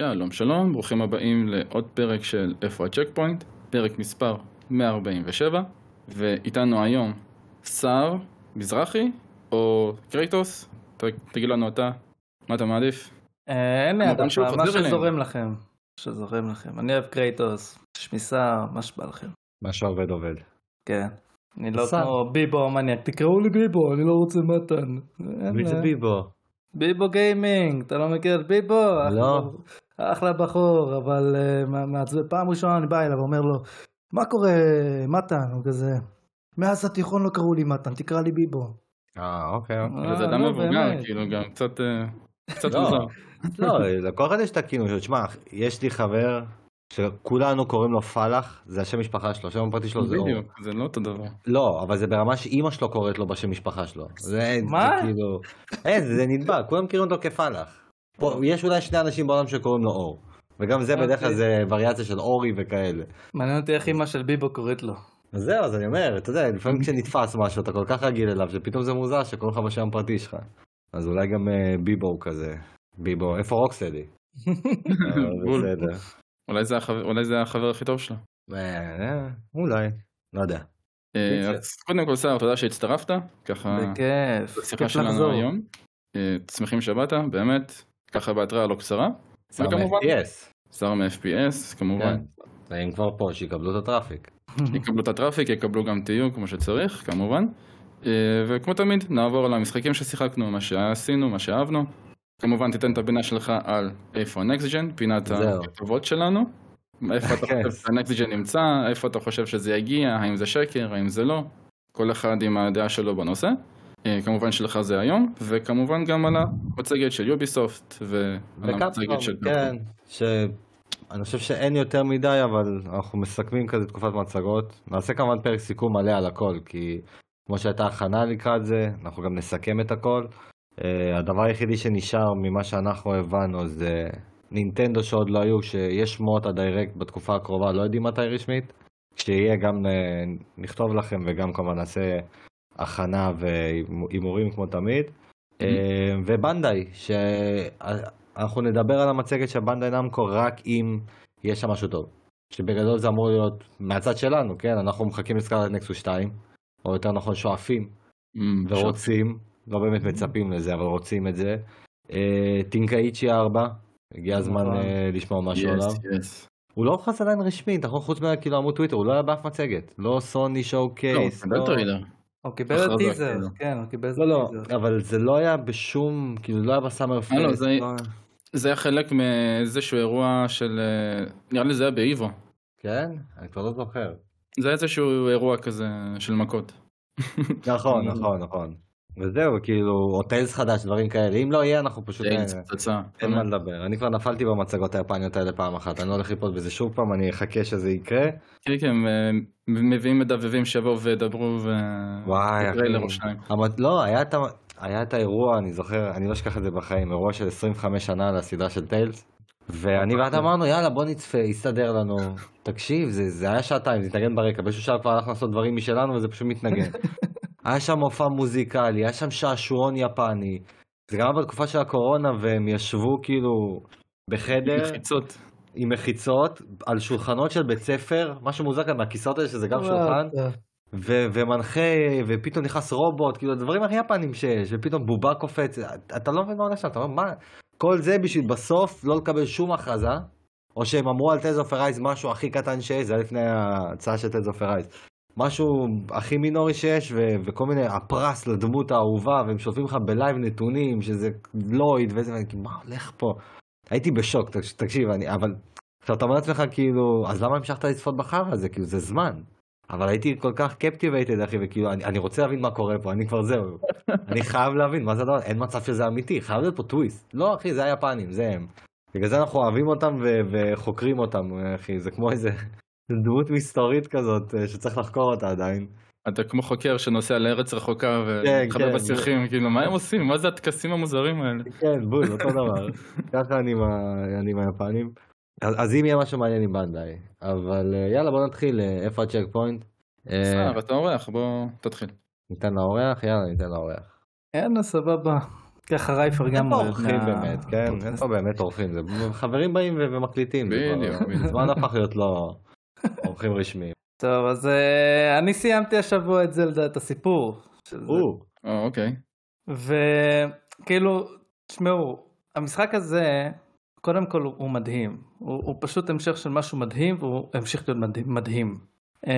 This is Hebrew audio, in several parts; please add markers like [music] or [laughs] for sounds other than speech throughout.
שלום שלום, ברוכים הבאים לעוד פרק של איפה ה checkpoint, פרק מספר 147, ואיתנו היום סהר מזרחי או קרייטוס, ת, תגיד לנו אתה, מה אתה מעדיף? אה, אין לי העדפה, מה. שזורם לכם. שזורם לכם. אני אוהב קרייטוס, שמי סהר, מה שבא לכם. מה שעובד עובד. כן. אני לא. כמו ביבו המניאק, תקראו לי ביבו, אני לא רוצה מתן. מי זה. ביבו? ביבו גיימינג, אתה לא מכיר את ביבו? לא. אחלה- בחור, אבל אה, מעצבן. פעם ראשונה אני בא אליו ואומר לו, מה קורה מתן? הוא כזה, מאז התיכון לא קראו לי מתן, תקרא לי ביבו. אה, אוקיי. אוקיי. אה, אדם לא, מבוגר, באמת. כאילו גם קצת, אה, קצת לא. מוזר. לא, לכל אחד יש את הכינוי שלו. תשמע, יש לי חבר שכולנו קוראים לו פלאח, זה השם משפחה שלו, השם הפרטי שלו זה אור. בדיוק, זה לא אותו דבר. לא, אבל זה ברמה שאימא שלו קוראת לו בשם משפחה שלו. זה מה? זה כאילו... אין, זה נדבק, כולם מכירים אותו כפלאח. פה, יש אולי שני אנשים בעולם שקוראים לו אור. וגם זה בדרך כלל אוקיי. זה וריאציה של אורי וכאלה. מעניין אותי איך אמא של ביבו קוראת לו. אז זהו, אז אני אומר, אתה יודע, לפעמים כשנתפס משהו, אתה כל כך רגיל אליו, שפתאום זה מוזר שקוראים לך בשם הפרטי שלך. אז אולי גם אה, ביבו הוא כזה. ביבו, איפה רוקסטדי? בסדר. אולי זה החבר- אולי זה החבר הכי טוב שלו. אה, אה, אולי, לא יודע. אה, קודם כל סער, תודה שהצטרפת, ככה בכיף, לשיחה כיף שלנו. היום. אה, שמחים שבאת, באמת, ככה בהתראה לא קצרה. שר מ-FPS. שר מ-FPS, כמובן. כן. אם כבר פה, שיקבלו את הטראפיק. [laughs] יקבלו את הטראפיק, יקבלו גם תיוג כמו שצריך, כמובן. אה, וכמו תמיד, נעבור על המשחקים ששיחקנו, מה שעשינו, מה שאהבנו. כמובן, תיתן את הפינה שלך על איפה הנקסט ג'ן, פינת. הכתובות שלנו. איפה אתה [laughs] כן. חושב שהנקסט ג'ן נמצא, איפה אתה חושב שזה יגיע, האם זה שקר, האם זה לא. כל אחד עם הדעה שלו בנושא. אה, כמובן שלך זה היום, וכמובן גם על המצגת של יוביסופט ועל המצגת של כן, שאני חושב שאין יותר מדי, אבל אנחנו מסכמים כזה תקופת מצגות. נעשה כמובן פרק סיכום מלא על הכל, כי כמו שהייתה הכנה לקראת זה, אנחנו גם נסכם את הכל. אה, הדבר היחידי שנשאר ממה שאנחנו הבנו זה נינטנדו שעוד לא היו, שיש שמועות הדירקט בתקופה הקרובה, לא יודעים מתי רשמית. כשיהיה גם אה, נכתוב לכם וגם כמובן נעשה הכנה והימורים כמו תמיד. אה, ובנדאי, שאנחנו נדבר על המצגת של בנדאי נמקו רק אם יש שם משהו טוב. שבגדול זה אמור להיות מהצד שלנו, כן? אנחנו מחכים לסקארלט נקסוס 2, או יותר נכון שואפים Mm, ורוצים, לא באמת מצפים לזה, אבל רוצים את זה. אה, טנקאיצ'י 4, הגיע הזמן נכון. אה, לשמוע משהו Yes, עליו. yes. הוא לא הוכנס עדיין רשמית, נכון? חוץ מכאילו עמוד טוויטר, הוא לא היה באף מצגת. לא סוני show לא, case. קיבל טריילר. הוא קיבל הכרזה, טיזר, כאילו. כן, הוא קיבל לא, לא, טיזר. אבל זה לא היה בשום, כאילו לא היה ב Summer לא, Fest. זה- זה היה חלק מאיזשהו אירוע של, אה, נראה לי זה היה באיבו. כן? אני כבר לא זוכר. זה היה איזשהו אירוע כזה של מכות. נכון, [laughs] נכון, נכון. וזהו, כאילו, הוטלס חדש, דברים כאלה. אם לא יהיה, אנחנו פשוט... טיילס אה, פצצה. אין מה לדבר. אני כבר נפלתי במצגות היפניות האלה פעם אחת, אני לא הולך ליפול בזה שוב פעם, אני אחכה שזה יקרה. כן, כן, אה, מביאים מדבבים שיבואו וידברו ו... וואי, או אחי. לא, היה את ה- היה את האירוע, אני זוכר, אני לא אשכח את זה בחיים, אירוע של 25 שנה לסדרה של טיילס. ואני ואתה אמרנו יאללה בוא נצפה, יסתדר לנו. [laughs] תקשיב, זה, זה היה שעתיים, זה התנגן ברקע, באיזשהו שלב כבר הלכנו לעשות דברים משלנו וזה פשוט מתנגן. [laughs] היה שם מופע מוזיקלי, היה שם שעשועון יפני. זה גם בתקופה של הקורונה והם ישבו כאילו בחדר מחיצות. עם מחיצות על שולחנות של בית ספר, משהו מוזר כאן מהכיסאות האלה שזה גם שולחן. ו- ומנחה, ופתאום נכנס רובוט, כאילו הדברים הכי יפנים שיש, ופתאום בובה קופץ, אתה לא מבין מה הולך שם, אתה אומר מה, כל זה בשביל בסוף לא לקבל שום הכרזה, או שהם אמרו על Tales of משהו הכי קטן שיש, זה היה לפני ההצעה של Tales of משהו הכי מינורי שיש, ו- וכל מיני, הפרס לדמות האהובה, והם שולפים לך ב live נתונים, שזה לויד וזה, ואני כאילו, מה הולך פה? הייתי בשוק, תקש- תקשיב, אני, אבל, עכשיו אתה אומר לעצמך כאילו, אז למה המשכת לצפות בחרא הזה, כאילו זה זמן. אבל הייתי כל כך קפטיבייטד אחי וכאילו אני, אני רוצה להבין מה קורה פה אני כבר זהו אני חייב להבין מה זה הדבר אין מצב שזה אמיתי חייב להיות פה טוויסט לא אחי זה היפנים זה הם בגלל זה אנחנו אוהבים אותם ו- וחוקרים אותם אחי זה כמו איזה דמות מסתורית כזאת אה, שצריך לחקור אותה עדיין אתה כמו חוקר שנוסע לארץ רחוקה כן, ומתחבא כן. בשיחים, כאילו מה הם עושים? מה זה הטקסים המוזרים האלה? כן בול אותו דבר [laughs] ככה אני עם ה- אני עם היפנים אז, אז אם יהיה משהו מעניין עם בנדאי אבל אה, יאללה בוא נתחיל אה, איפה הצ'ק פוינט סער, אתה אורח, בוא תתחיל. ניתן לאורח יאללה ניתן לאורח יאללה, סבבה. ככה רייפר גם אין פה אורחים באמת, כן, אין פה באמת אורחים, חברים באים ומקליטים, בדיוק, זמן [laughs] הפך להיות לא אורחים רשמיים. טוב, אז uh, אני סיימתי השבוע את זלדה, את הסיפור. או, אוקיי. וכאילו, תשמעו, המשחק הזה, קודם כל הוא מדהים. הוא, הוא פשוט המשך של משהו מדהים, והוא המשיך להיות מדהים. מדהים. Uh,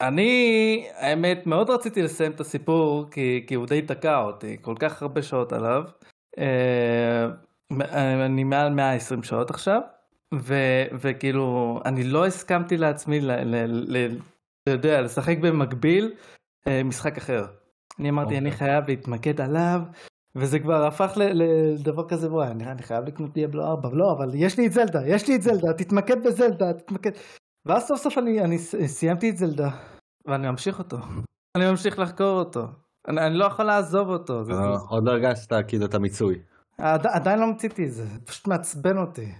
אני, האמת, מאוד רציתי לסיים את הסיפור, כי, כי הוא די תקע אותי, כל כך הרבה שעות עליו. Uh, אני מעל 120 שעות עכשיו. ו, וכאילו, אני לא הסכמתי לעצמי, ל, ל, ל, אתה יודע, לשחק במקביל אה, משחק אחר. אני אמרתי, okay. אני אוקיי. חייב להתמקד עליו, וזה כבר הפך לדבר כזה, וואי, אני, אני חייב לקנות דיאבלו 4, לא, אבל יש לי את זלדה, יש לי את זלדה, תתמקד בזלדה, תתמקד. ואז סוף סוף אני, אני סיימתי את זלדה, ואני ממשיך אותו. אני ממשיך לחקור אותו. אני, אני לא יכול לעזוב אותו. אה, עוד לא הרגשת כאילו את המיצוי. עד, עדיין לא מציתי את זה, זה פשוט מעצבן אותי. [laughs]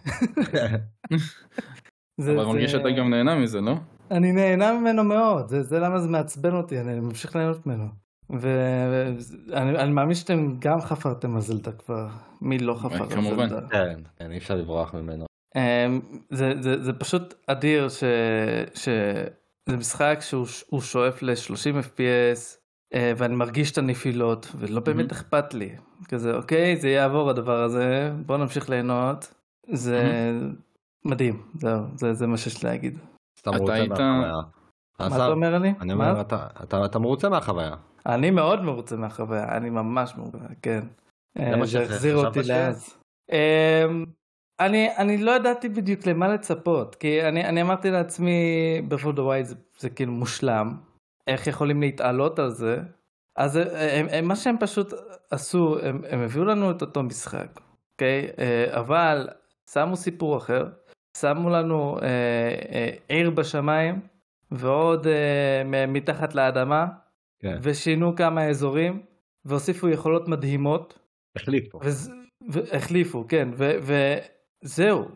זה, אבל מרגיש שאתה גם נהנה מזה, לא? אני נהנה ממנו מאוד, זה, זה למה זה מעצבן אותי, אני ממשיך ליהנות ממנו. ואני מאמין שאתם גם חפרתם על זלדה כבר, מי לא חפר על זלדה. כן, כן, אי אפשר לברוח ממנו. אמ, זה, זה, זה פשוט אדיר ש, שזה משחק שהוא שואף ל-30 FPS, ואני מרגיש את הנפילות ולא באמת אכפת לי כזה אוקיי זה יעבור הדבר הזה בוא נמשיך ליהנות זה מדהים זהו זה, זה מה שיש להגיד. אתה היית... מה אתה אומר לי? אני אומר אתה, אתה, אתה מרוצה מהחוויה. אני מאוד מרוצה מהחוויה אני ממש מרוצה כן. אה, זה החזיר אותי לאז. אמ, אני אני לא ידעתי בדיוק למה לצפות כי אני אני אמרתי לעצמי בפור דה ווייד זה כאילו מושלם איך יכולים להתעלות על זה. אז הם, הם, מה שהם פשוט עשו, הם, הם הביאו לנו את אותו משחק, אוקיי? אה, אבל שמו סיפור אחר, שמו לנו אה, אה, עיר בשמיים ועוד אה, מתחת לאדמה, כן. ושינו כמה אזורים, והוסיפו יכולות מדהימות. החליפו. וזה, והחליפו, כן, ו, וזהו,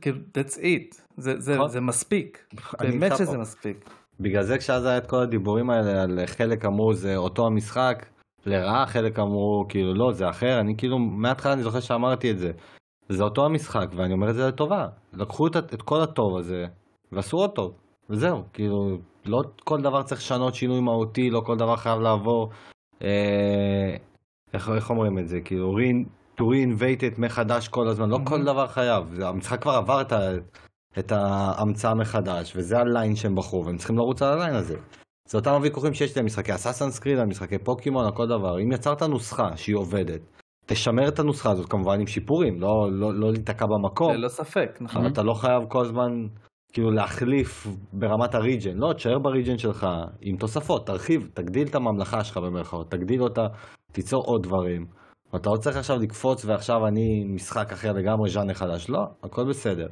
כאילו, that's it, זה, זה, נכון. זה מספיק, באמת שזה מספיק. בגלל זה כשאז היה את כל הדיבורים האלה על חלק אמרו זה אותו המשחק, לרעה חלק אמרו כאילו לא זה אחר, אני כאילו מההתחלה אני זוכר שאמרתי את זה. זה אותו המשחק ואני אומר את זה לטובה. לקחו את, את כל הטוב הזה ועשו עוד טוב. וזהו, כאילו לא כל דבר צריך לשנות שינוי מהותי, לא כל דבר חייב לעבור. אה, איך, איך אומרים את זה? כאילו רין, to reinvate it מחדש כל הזמן, לא כל דבר חייב. המשחק כבר עבר את ה... את ההמצאה מחדש, וזה הליין שהם בחרו, והם צריכים לרוץ על הליין הזה. זה אותם הוויכוחים שיש למשחקי אסאסן סקריד, על משחקי פוקימון, כל דבר. אם יצרת נוסחה שהיא עובדת, תשמר את הנוסחה הזאת כמובן עם שיפורים, לא, לא, לא להיתקע במקום. ללא ספק, נכון. אתה לא חייב כל הזמן כאילו להחליף ברמת הריג'ן, לא, תשאר בריג'ן שלך עם תוספות, תרחיב, תגדיל את הממלכה שלך במרכאות, תגדיל אותה, תיצור עוד דברים. אתה לא צריך עכשיו לקפוץ ועכשיו אני משחק אחר לגמרי, ז'אנר חדש, לא, הכל בסדר.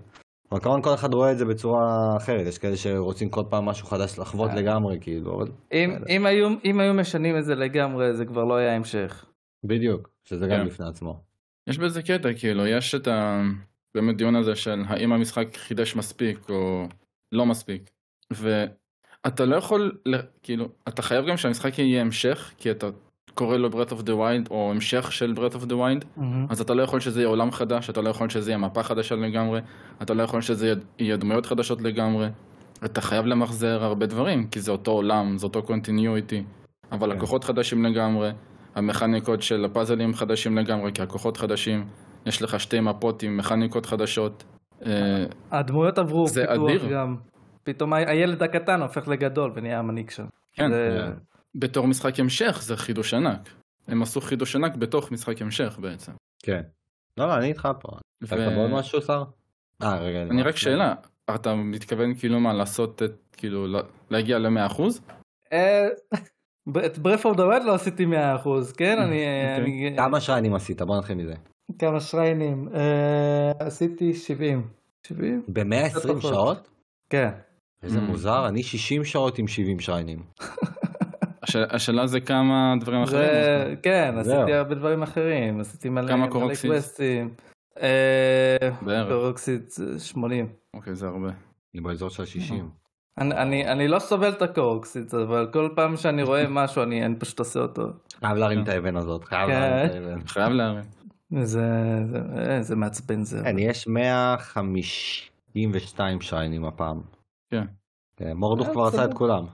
אבל כמובן כל אחד רואה את זה בצורה אחרת, יש כאלה שרוצים כל פעם משהו חדש לחוות אה. לגמרי, כאילו. אם, אם, היו, אם היו משנים את זה לגמרי, זה כבר לא היה המשך. בדיוק, שזה גם כן. בפני עצמו. יש בזה קטע, כאילו, יש את ה... באמת דיון הזה של האם המשחק חידש מספיק או לא מספיק. ואתה לא יכול, כאילו, אתה חייב גם שהמשחק יהיה המשך, כי אתה קורא לו Breath of the Wild או המשך של of the Wild mm-hmm. אז אתה לא יכול שזה יהיה עולם חדש, אתה לא יכול שזה יהיה מפה חדשה לגמרי, אתה לא יכול שזה יהיה דמויות חדשות לגמרי. אתה חייב למחזר הרבה דברים, כי זה אותו עולם, זה אותו קונטיניויטי, אבל okay. כן. לקוחות חדשים לגמרי, המכניקות של הפאזלים חדשים לגמרי, כי הכוחות חדשים, יש לך שתי מפות עם מכניקות חדשות. אה, הדמויות עברו פיתוח גם. פתאום הילד הקטן הופך לגדול ונהיה המנהיג שם. כן. זה... בתור משחק המשך זה חידוש ענק. הם עשו חידוש ענק בתוך משחק המשך בעצם. כן. לא, לא, אני איתך פה. ו... אתה בעוד משהו, שר? אה, רגע. אני רק שאלה, אתה מתכוון כאילו מה, לעשות את, כאילו, להגיע ל-100%? אה, את ברף אוף דורד לא עשיתי 100% כן? אני... כמה שריינים עשית? בוא נתחיל מזה. כמה שריינים? אה, עשיתי 70. 70? ב-120 שעות? כן. איזה מוזר, אני 60 שעות עם 70 שריינים. [laughs] השאלה זה כמה דברים אחרים. כן, עשיתי הרבה דברים אחרים, עשיתי מלא קווסטים. אה, קורוקסיד 80. אוקיי, זה הרבה. אני באזור של 60. אני, אני, אני לא סובל את הקורקסיט, אבל כל פעם שאני רואה [laughs] משהו אני, פשוט עושה אותו. חייב להרים כן. את האבן הזאת, חייב כן. להרים את האבן. חייב להרים. זה, זה, אה, זה מעצבן זה. כן, יש 152 שריינים הפעם. כן. כן, מורדוך אה, כבר עשה. את כולם.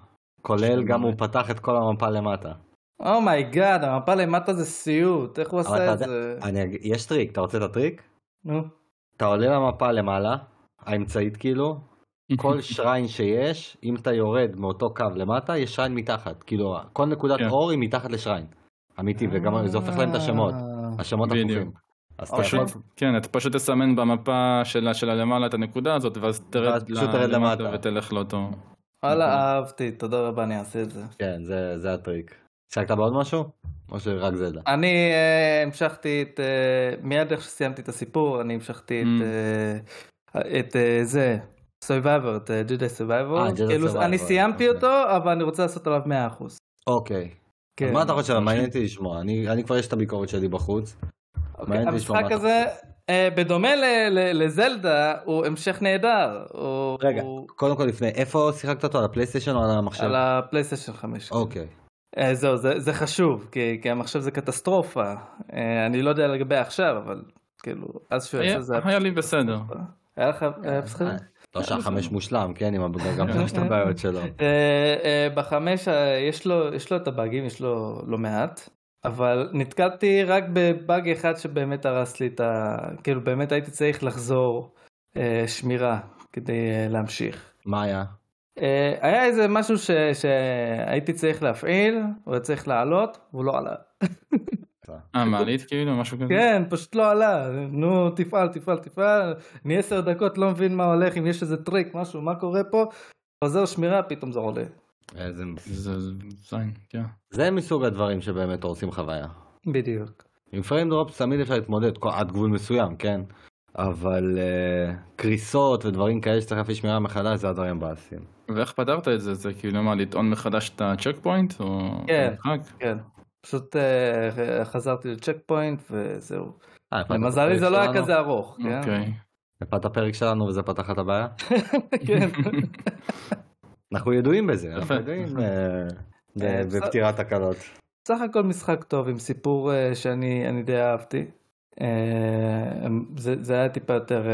כולל גם הוא פתח את כל המפה למטה. Oh my god, המפה למטה זה סיוט, איך הוא עשה אתה את זה? יש טריק, אתה רוצה את הטריק? נו. אתה עולה למפה למעלה, האמצעית כאילו, כל [laughs] shrine שיש, אם אתה יורד מאותו קו למטה, יש shrine מתחת. כאילו, כל נקודת כן. אור היא מתחת לשריין. אמיתי, וגם זה הופך להם את השמות. אה, השמות. הפוכים. אז אוקיי. יכול... כן, אתה פשוט תסמן במפה שלה של הלמעלה את הנקודה הזאת, ואז תרד פשוט למטה. ותלך לאותו... וואלה, נכון. אהבתי, תודה רבה, אני אעשה את זה. כן, זה- זה הטריק. שיחקת בעוד משהו? או שרק זלדה? אני אה, המשכתי את, אה, מיד איך שסיימתי את הסיפור, אני המשכתי את, Mm. אה, את אה, זה, Survivor, את ג'די כאילו, Survivor, אני סיימתי אוקיי. אותו, אבל אני רוצה לעשות עליו 100%. אוקיי. כן. אז מה אתה חושב? מעניין אותי לשמוע. אני אני כבר יש את הביקורת שלי בחוץ. אוקיי, אותי לשמוע המשחק הזה, בדומה ל- ל- לזלדה, הוא המשך נהדר. רגע, קודם כל לפני, איפה שיחקת אותו? על הפלייסטיישן או על המחשב? על הפלייסטיישן 5. אוקיי. אה, זהו, זה, זה חשוב, כי, כי המחשב זה קטסטרופה. אה, אני לא יודע לגבי עכשיו, אבל כאילו, אז שהוא יעשה זה... היה לי בסדר. היה לך, בסדר? אה, לא שהחמש מושלם, כן, עם גם [laughs] יש את הבעיות שלו. אה, אה, בחמש אה, יש לו, יש לו את הבאגים, יש לו לא מעט, אבל נתקלתי רק בבאג אחד שבאמת הרס לי את ה... כאילו באמת הייתי צריך לחזור אה, שמירה כדי אה, להמשיך. מה היה? אה, היה איזה משהו ש, שהייתי צריך להפעיל, הוא היה צריך לעלות, והוא לא עלה. אה, מעלית כאילו, משהו כזה? כן, פשוט לא עלה, נו תפעל, תפעל, תפעל, אני עשר דקות לא מבין מה הולך, אם יש איזה טריק, משהו, מה קורה פה, חוזר שמירה, פתאום זה עולה. איזה... זה זה זין, כן. זה מסוג הדברים שבאמת הורסים חוויה. בדיוק. עם frame drops תמיד אפשר להתמודד, עד גבול מסוים, כן? אבל uh, קריסות ודברים כאלה שצריך להפעיל שמירה מחדש זה הדברים מבאסים. ואיך פתרת את זה? זה כאילו מה, לטעון מחדש את ה checkpoint? או כן. כן, פשוט אה, חזרתי לצ'ק פוינט וזהו. למזלי זה לא היה? כזה ארוך, כן? אוקיי. הפעת הפרק שלנו וזה פתח את הבעיה? [laughs] כן. [laughs] אנחנו ידועים בזה, אנחנו. ידועים אה, אה, בפתירת תקלות. סך הכל משחק טוב עם סיפור אה, שאני אני די אהבתי. אה, זה, זה היה טיפה יותר,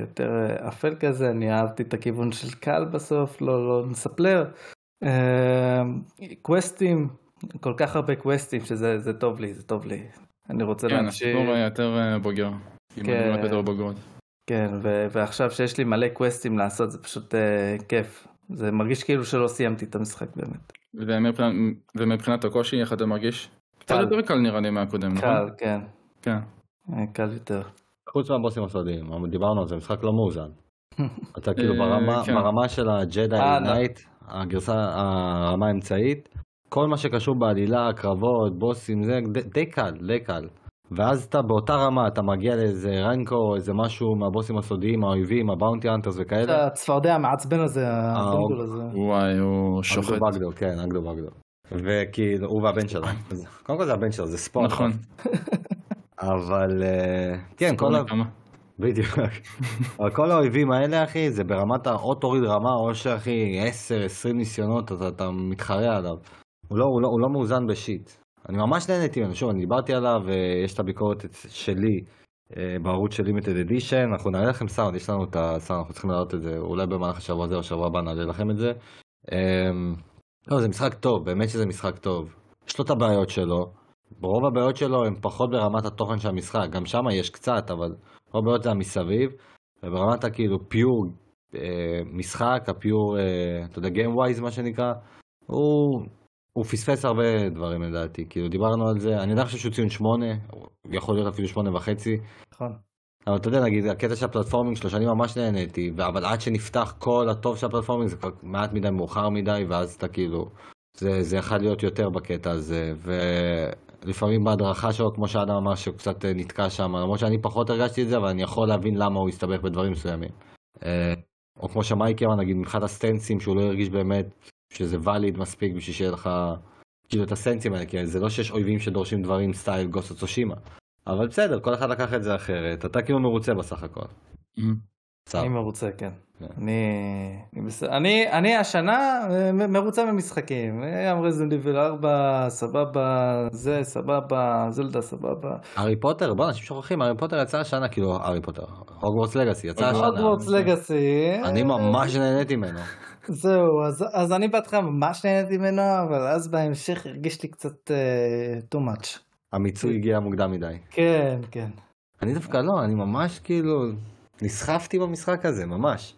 יותר אפל כזה, אני אהבתי את הכיוון של קל בסוף, לא, לא נספלר. קווסטים, כל כך הרבה קווסטים שזה זה טוב לי, זה טוב לי. אני רוצה כן, להמשיך. הסיפור היה יותר בוגר. כן. יותר בוגרות. כן, ו- ועכשיו שיש לי מלא קווסטים לעשות זה פשוט כיף. זה מרגיש כאילו שלא סיימתי את המשחק באמת. ומבחינת- ומבחינת הקושי, איך אתה מרגיש? קצת קל. יותר קל נראה לי מהקודם, נכון? קל, כן, נכון. כן. אה, קל יותר. חוץ מהבוסים הסודיים, אבל דיברנו על זה, משחק לא מאוזן. [laughs] אתה כאילו אה, ברמה, כן. ברמה של הג'די אה. Knight, הגרסה, הרמה האמצעית, כל מה שקשור בעלילה, קרבות, בוסים, זה די קל, די קל. ואז אתה באותה רמה, אתה מגיע לאיזה רנקו, איזה משהו מהבוסים הסודיים, האויבים, הבאונטי אנטרס וכאלה. הצפרדע המעצבן הזה, הבונדול הזה. וואי, הוא שוחט. אגדו בגדו, כן, אגדו בגדו. וכאילו, הוא והבן שלו. [laughs] קודם כל זה הבן שלו, זה ספורט. נכון. [laughs] אבל אה, כן, כל ה... בדיוק. [laughs] אבל כל האויבים האלה, אחי, זה ברמת ה... או תוריד רמה, או שאחי, 10-20 ניסיונות, אתה, מתחרה עליו. הוא לא, הוא, לא, הוא לא מאוזן בשיט. אני ממש נהניתי ממנו, שוב, אני דיברתי עליו, ויש את הביקורת שלי אה, בערוץ של לימיטד אדישן, אנחנו נעלה לכם סאונד, יש לנו את הסאונד, אנחנו צריכים להעלות את זה, אולי במהלך השבוע הזה או השבוע הבא נעלה לכם את זה. אה, לא, זה משחק טוב, באמת שזה משחק טוב. יש לו את הבעיות שלו, רוב הבעיות שלו הם פחות ברמת התוכן של המשחק, גם שם יש קצת, אבל רוב הבעיות זה המסביב, וברמת הכאילו פיור אה, משחק, הפיור, אה, אתה יודע, Game Wise מה שנקרא, הוא, הוא פספס הרבה דברים לדעתי, כאילו דיברנו על זה, אני יודע חושב שהוא ציון 8, יכול להיות אפילו 8 וחצי, נכון. אבל אתה יודע, נגיד, הקטע של הפלטפורמינג שלו, שאני ממש נהניתי, אבל עד שנפתח כל הטוב של הפלטפורמינג זה כבר מעט מדי מאוחר מדי, ואז אתה כאילו, זה, זה יכול להיות יותר בקטע הזה, ולפעמים בהדרכה שלו, כמו שאדם אמר, שהוא קצת אה, נתקע שם, למרות שאני פחות הרגשתי את זה, אבל אני יכול להבין למה הוא הסתבך בדברים מסוימים. אה, או כמו שמייקי אמר, נגיד, מבחינת הסטנסים, שהוא לא הרגיש באמת שזה valid מספיק בשביל שיהיה לך, כאילו, את הסטנסים האלה, כי זה לא שיש אויבים שדורשים דברים סטייל Ghost of Tsushima. אבל בסדר, כל אחד לקח את זה אחרת, אתה כאילו מרוצה בסך הכל. אני מרוצה, כן. כן. אני, אני, אני, אני השנה אה, מרוצה ממשחקים. גם רזנט איבל 4, סבבה, זה, סבבה, זלדה, סבבה. הארי פוטר, בוא, אנשים שוכחים, הארי פוטר יצא השנה, כאילו, הארי פוטר, הוגוורטס לגאסי, יצא השנה. הוגוורטס לגאסי. אני ממש נהניתי ממנו. [laughs] זהו, אז, אז אני בהתחלה ממש נהניתי ממנו, אבל אז בהמשך הרגיש לי קצת uh, too much. המיצוי הגיע מוקדם מדי. כן, כן. אני דווקא לא, אני ממש כאילו, נסחפתי במשחק הזה, ממש.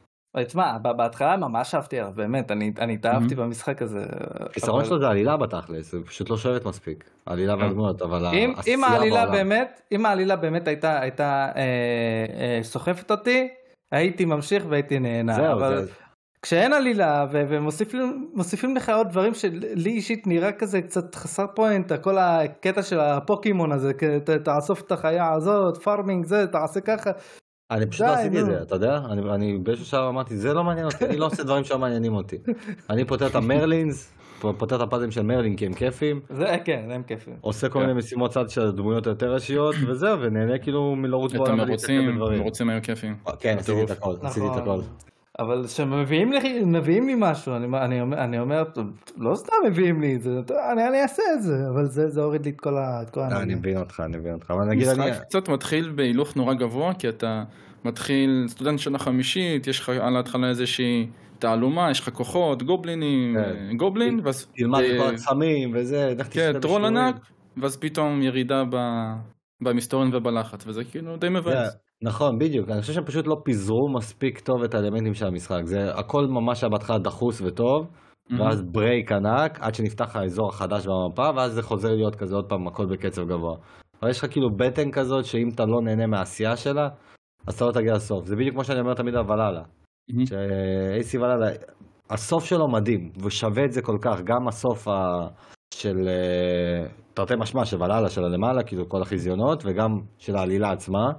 תשמע, בהתחלה ממש אהבתי באמת, אני, התאהבתי במשחק הזה. החיסרון שלו זה עלילה בתכלס, זה פשוט לא שואבת מספיק. העלילה והדמויות, אבל העשייה בעולם. אם העלילה באמת הייתה, אה, אה, סוחפת אותי, הייתי ממשיך והייתי נהנה. זהו, אבל זה- כשאין עלילה ומוסיפים מוסיפים לך עוד דברים שלי אישית נראה כזה קצת חסר point, כל הקטע של הפוקימון הזה, תאסוף את החיה הזאת, farming זה, תעשה ככה. אני פשוט לא עשיתי את. זה, אתה יודע? אני, אני באיזשהו שלב אמרתי, זה לא מעניין אותי, אני לא עושה דברים שלא מעניינים אותי. אני פותר את המרלינס, פותר את הפאזלים של מרלין כי הם כיפים, זה כן, הם כיפים. עושה כל כן. מיני משימות צד של הדמויות היותר ראשיות, וזהו, ונהנה כאילו מלרוץ את בעולם המרוצים. המרוצים היו כיפים. כן, עשיתי את. הכל, עשיתי את הכל. אבל כשמביאים לי, מביאים לי משהו, אני, אני, אומר, אני אומר, לא סתם מביאים לי את זה, אני, אני אעשה את זה, אבל זה, זה הוריד לי את כל ה... את כל לא, אני. מבין אותך, אני מבין אותך, אבל נגיד אני... משחק קצת מתחיל בהילוך נורא גבוה, כי אתה מתחיל סטודנט שנה חמישית, יש לך על ההתחלה איזושהי תעלומה, יש לך כוחות, גובלינים, כן. גובלין, ואז... תלמד את אה, כל הקסמים וזה, כן, טרול. ענק, ואז פתאום ירידה ב- במסתורין ובלחץ, וזה כאילו די מבאס. נכון, בדיוק, אני חושב שהם פשוט לא פיזרו מספיק טוב את האלמנטים של המשחק, זה הכל ממש היה בהתחלה דחוס וטוב, ואז break ענק, עד שנפתח האזור החדש במפה, ואז זה חוזר להיות כזה עוד פעם הכל בקצב גבוה. אבל יש לך כאילו בטן כזאת, שאם אתה לא נהנה מהעשייה שלה, אז אתה לא תגיע לסוף. זה בדיוק כמו שאני אומר תמיד על ולאלה. מהמם. ש-AC ולאלה, הסוף שלו מדהים, ושווה את זה כל כך, גם הסוף ה... של אה, תרתי משמע, של ולאלה, של הלמעלה, כאילו כל החזיונות, וגם של העלילה עצמה.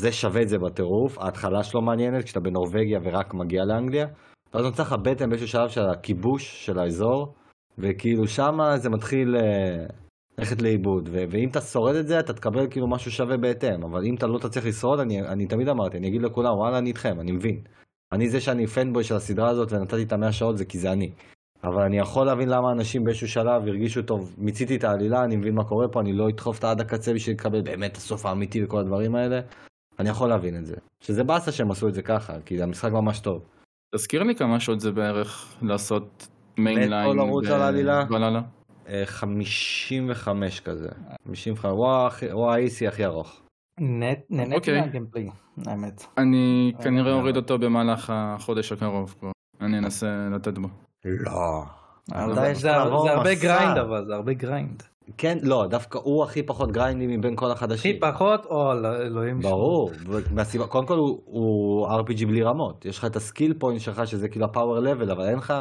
זה שווה את זה בטירוף, ההתחלה שלו מעניינת, כשאתה בנורבגיה ורק מגיע לאנגליה. ואז נוצר לך בטן באיזשהו שלב של הכיבוש של האזור, וכאילו שמה זה מתחיל אה, ללכת לאיבוד, ו- ואם אתה שורד את זה, אתה תקבל כאילו משהו שווה בהתאם, אבל אם אתה לא תצליח לשרוד, אני, אני תמיד אמרתי, אני אגיד לכולם, וואלה, אני איתכם, אני מבין. אני זה שאני פנבוי של הסדרה הזאת ונתתי את המאה שעות, זה כי זה אני. אבל אני יכול להבין למה אנשים באיזשהו שלב הרגישו טוב, מיציתי את העלילה, אני מבין מה קורה פה, אני לא אדחוף אותה עד הקצה בשביל לקבל באמת את הסוף האמיתי וכל הדברים האלה. אני יכול להבין את זה. שזה באסה שהם עשו את זה ככה, כי המשחק ממש טוב. תזכיר לי כמה שעות זה בערך לעשות mainline. נטו לרוץ על העלילה? בלילה. אה, 55 כזה. 55, הוא הכי- הוא ה-AC הכי ארוך. נהניתי אוקיי. מה gameplay, האמת. אני אה, כנראה אה. אוריד אותו במהלך החודש הקרוב כבר. אני אנסה לתת בו. לא. אתה זה- הרבה. grind אבל, זה הרבה grind. כן, לא, דווקא הוא הכי פחות grindy מבין כל החדשים. הכי פחות, או לא- אלוהים. ברור, מהסיבה, קודם כל הוא, הוא RPG בלי רמות, יש לך את ה skill point שלך שזה כאילו ה power level, אבל אין לך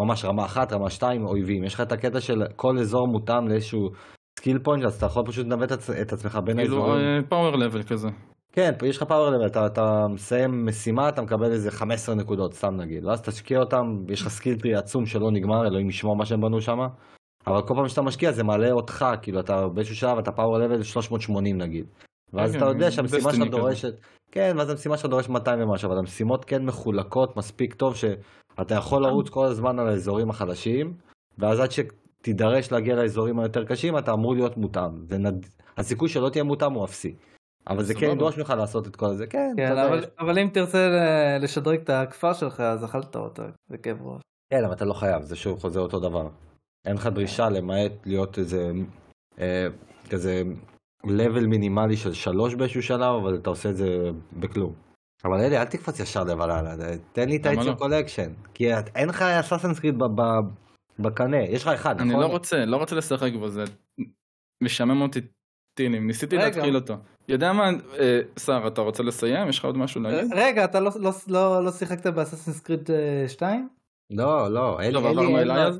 ממש רמה אחת, רמה שתיים אויבים, יש לך את הקטע של כל אזור מותאם לאיזשהו skill point, אז אתה יכול פשוט לנווט את, את עצמך בין כאילו האזורים. power level כזה. כן, פה יש לך power level, אתה, אתה מסיים משימה, אתה מקבל איזה 15 נקודות, סתם נגיד, ואז תשקיע אותם, יש לך skill tree עצום שלא נגמר, אלוהים ישמור מה שהם בנו שם, אבל כל פעם שאתה משקיע זה מעלה אותך, כאילו אתה באיזשהו שלב אתה power level 380 נגיד. ואז כן, אתה יודע כן, שהמשימה כזה. דורשת, כן, ואז המשימה שלך דורשת 200 ומשהו, אבל המשימות כן מחולקות מספיק טוב שאתה יכול לרוץ כל הזמן על האזורים החדשים, ואז עד שתידרש להגיע לאזורים היותר קשים אתה אמור להיות מותאם. זה נד... הסיכוי שלא תהיה מותאם הוא אפסי. אבל זה כן. ידרוש ממך לעשות את כל זה, כן, כן, אבל- אבל אם תרצה לשדרג את הכפר שלך, אז אכלת אותה, זה כאב ראש. כן, אבל אתה לא חייב, זה שוב חוזר אותו דבר. אין לך דרישה למעט להיות איזה, אה, כזה level מינימלי של שלוש באיזשהו שלב, אבל אתה עושה את זה בכלום. אבל אלי, אל תקפוץ ישר לבלילה, תן לי את למה ה-It's לא? כי את- אין לך אסאסנס קריד בקנה, יש לך אחד, אני נכון? לא רוצה, לא רוצה לשחק בו, זה משעמם אותי טילים, ניסיתי. להתחיל אותו. יודע מה, אה, שר, אתה רוצה לסיים? יש לך עוד משהו להגיד? רגע, אתה לא- לא- לא לא שיחקת באססינס קריד 2? לא, לא, אלי, אלי,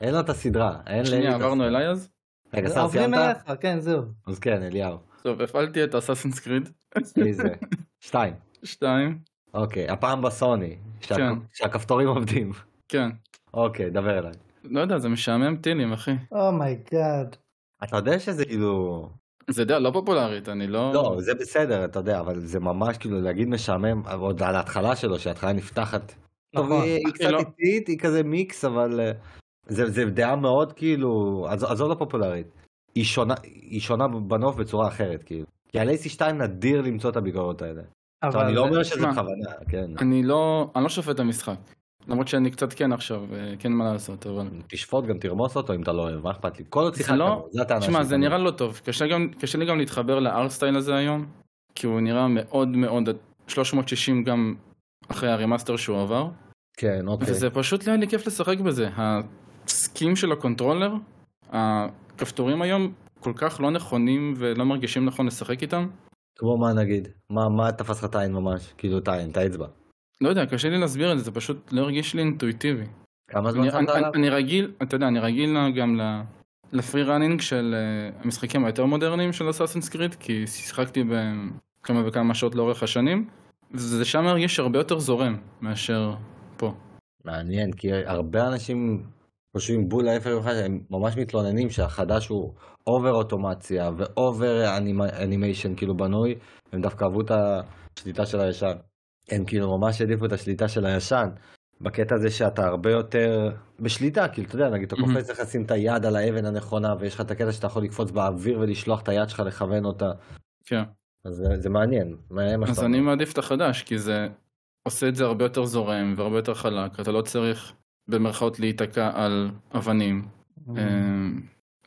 אין לו- את הסדרה. אין שנייה, עברנו. אליי אז? רגע, סהר עוברים סיימת? אליך, כן, זהו. אז כן, אליהו. טוב, הפעלתי את Assassin's Creed איזה? שתיים. 2, אוקיי, הפעם בסוני. שה- כן. שהכפתורים עובדים. כן. אוקיי, דבר אליי. לא יודע, זה משעמם טילים, אחי. oh my god. אתה יודע שזה כאילו... זה דעה לא פופולרית, אני לא... לא, זה בסדר, אתה יודע, אבל זה ממש כאילו להגיד משעמם, עוד על ההתחלה שלו, שההתחלה נפתחת. טוב, נכון. היא היא קצת לא. איטית, היא כזה מיקס, אבל אה, זה זה דעה מאוד כאילו, עזוב לא פופולרית. היא שונה, היא שונה בנוף בצורה אחרת, כאילו. כי על AC2 נדיר למצוא את הביקורות האלה. טוב, אני לא אומר שזה תשמע, בכוונה, כן. אני לא, אני לא שופט את המשחק. למרות שאני קצת כן עכשיו, אה, כן מה לעשות, אבל... תשפוט גם תרמוס אותו אם אתה לא אוהב, מה אכפת לי? כל עוד שיחקת לא... זה הטענה תשמע, שלי. זה נראה לא טוב. קשה, לי גם להתחבר לארטסטייל הזה היום, כי הוא נראה מאוד מאוד 360 גם אחרי ה remaster שהוא עבר. כן, אוקיי. וזה פשוט לא היה לי כיף לשחק בזה. הסקים של ה controller, הכפתורים היום כל כך לא נכונים ולא מרגישים נכון לשחק איתם. כמו מה נגיד? מה מה תפס לך את העין ממש? כאילו את העין, את האצבע. לא יודע, קשה לי להסביר את זה, זה פשוט לא הרגיש לי אינטואיטיבי. כמה זמן אני, שמת עליו? אני רגיל, אתה יודע, אני רגיל גם ל- ל free running של אה, המשחקים היותר מודרניים של Assassin's Creed, כי שיחקתי בהם כמה וכמה שעות לאורך השנים, וזה שם הרגיש הרבה יותר זורם מאשר פה. מעניין, כי הרבה אנשים חושבים בול ההפך ממך, הם ממש מתלוננים שהחדש הוא over אוטומציה ו over animation כאילו בנוי, הם דווקא אהבו את השליטה של הישן. הם כאילו ממש העדיפו את השליטה של הישן. בקטע הזה שאתה הרבה יותר בשליטה, כאילו אתה יודע, נגיד אתה. קופץ לך לשים את היד על האבן הנכונה ויש לך את הקטע שאתה יכול לקפוץ באוויר ולשלוח את היד שלך לכוון אותה, כן. אז זה, זה מעניין, מעניין אז אני. מעדיף את החדש, כי זה עושה את זה הרבה יותר זורם והרבה יותר חלק, אתה לא צריך במרכאות להיתקע על אבנים. Mm. אה,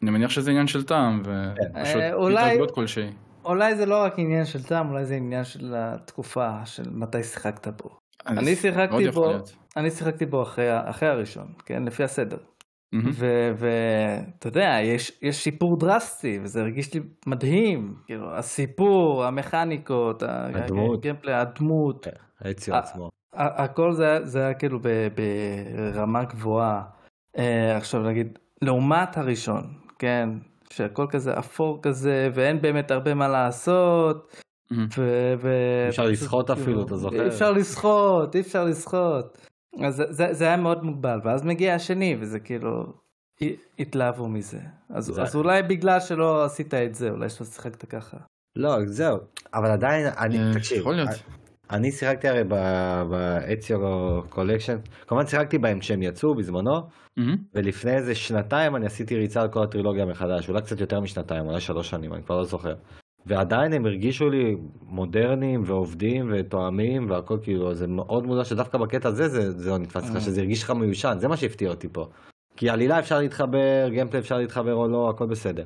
אני מניח שזה עניין של טעם, ופשוט אה, התרגלות כלשהי. אולי זה לא רק עניין של טעם, אולי זה עניין של התקופה, של מתי שיחקת בו. אני שיחקתי בו. אני שיחקתי בו אחרי, אחרי הראשון, כן, לפי הסדר. ואתה יודע, יש, יש שיפור דרסטי, וזה הרגיש לי מדהים. כאילו, הסיפור, המכניקות, הדמות. הגיימפליי, הדמות, האציו אה, עצמו. הכל זה, זה היה כאילו ב, ברמה גבוהה. אה, עכשיו נגיד, לעומת הראשון, כן, שהכל כזה אפור כזה, ואין באמת הרבה מה לעשות. מהמם. ו... ו... אפשר לשחות כאילו, אפילו, אתה זוכר? אי אפשר לשחות, אי אפשר לשחות. אז זה, זה, זה היה מאוד מוגבל, ואז מגיע השני, וזה כאילו, התלהבו מזה. אז, זה- אז אולי בגלל שלא עשית את זה, אולי שלא שיחקת ככה. לא, זהו, אבל עדיין, אני, אה, תקשיב, יכול להיות. אני שיחקתי הרי ב Ezio Collection, כמובן שיחקתי בהם כשהם יצאו בזמנו, מהמם. ולפני איזה שנתיים אני עשיתי ריצה על כל הטרילוגיה מחדש, אולי קצת יותר משנתיים, אולי שלוש שנים, אני כבר לא זוכר. ועדיין הם הרגישו לי מודרניים ועובדים ותואמים והכל כאילו, זה מאוד מוזר שדווקא בקטע הזה זה, זה לא נתפס לך, אה. שזה הרגיש לך מיושן, זה מה שהפתיע אותי פה. כי עלילה אפשר להתחבר, gameplay אפשר להתחבר או לא, הכל בסדר.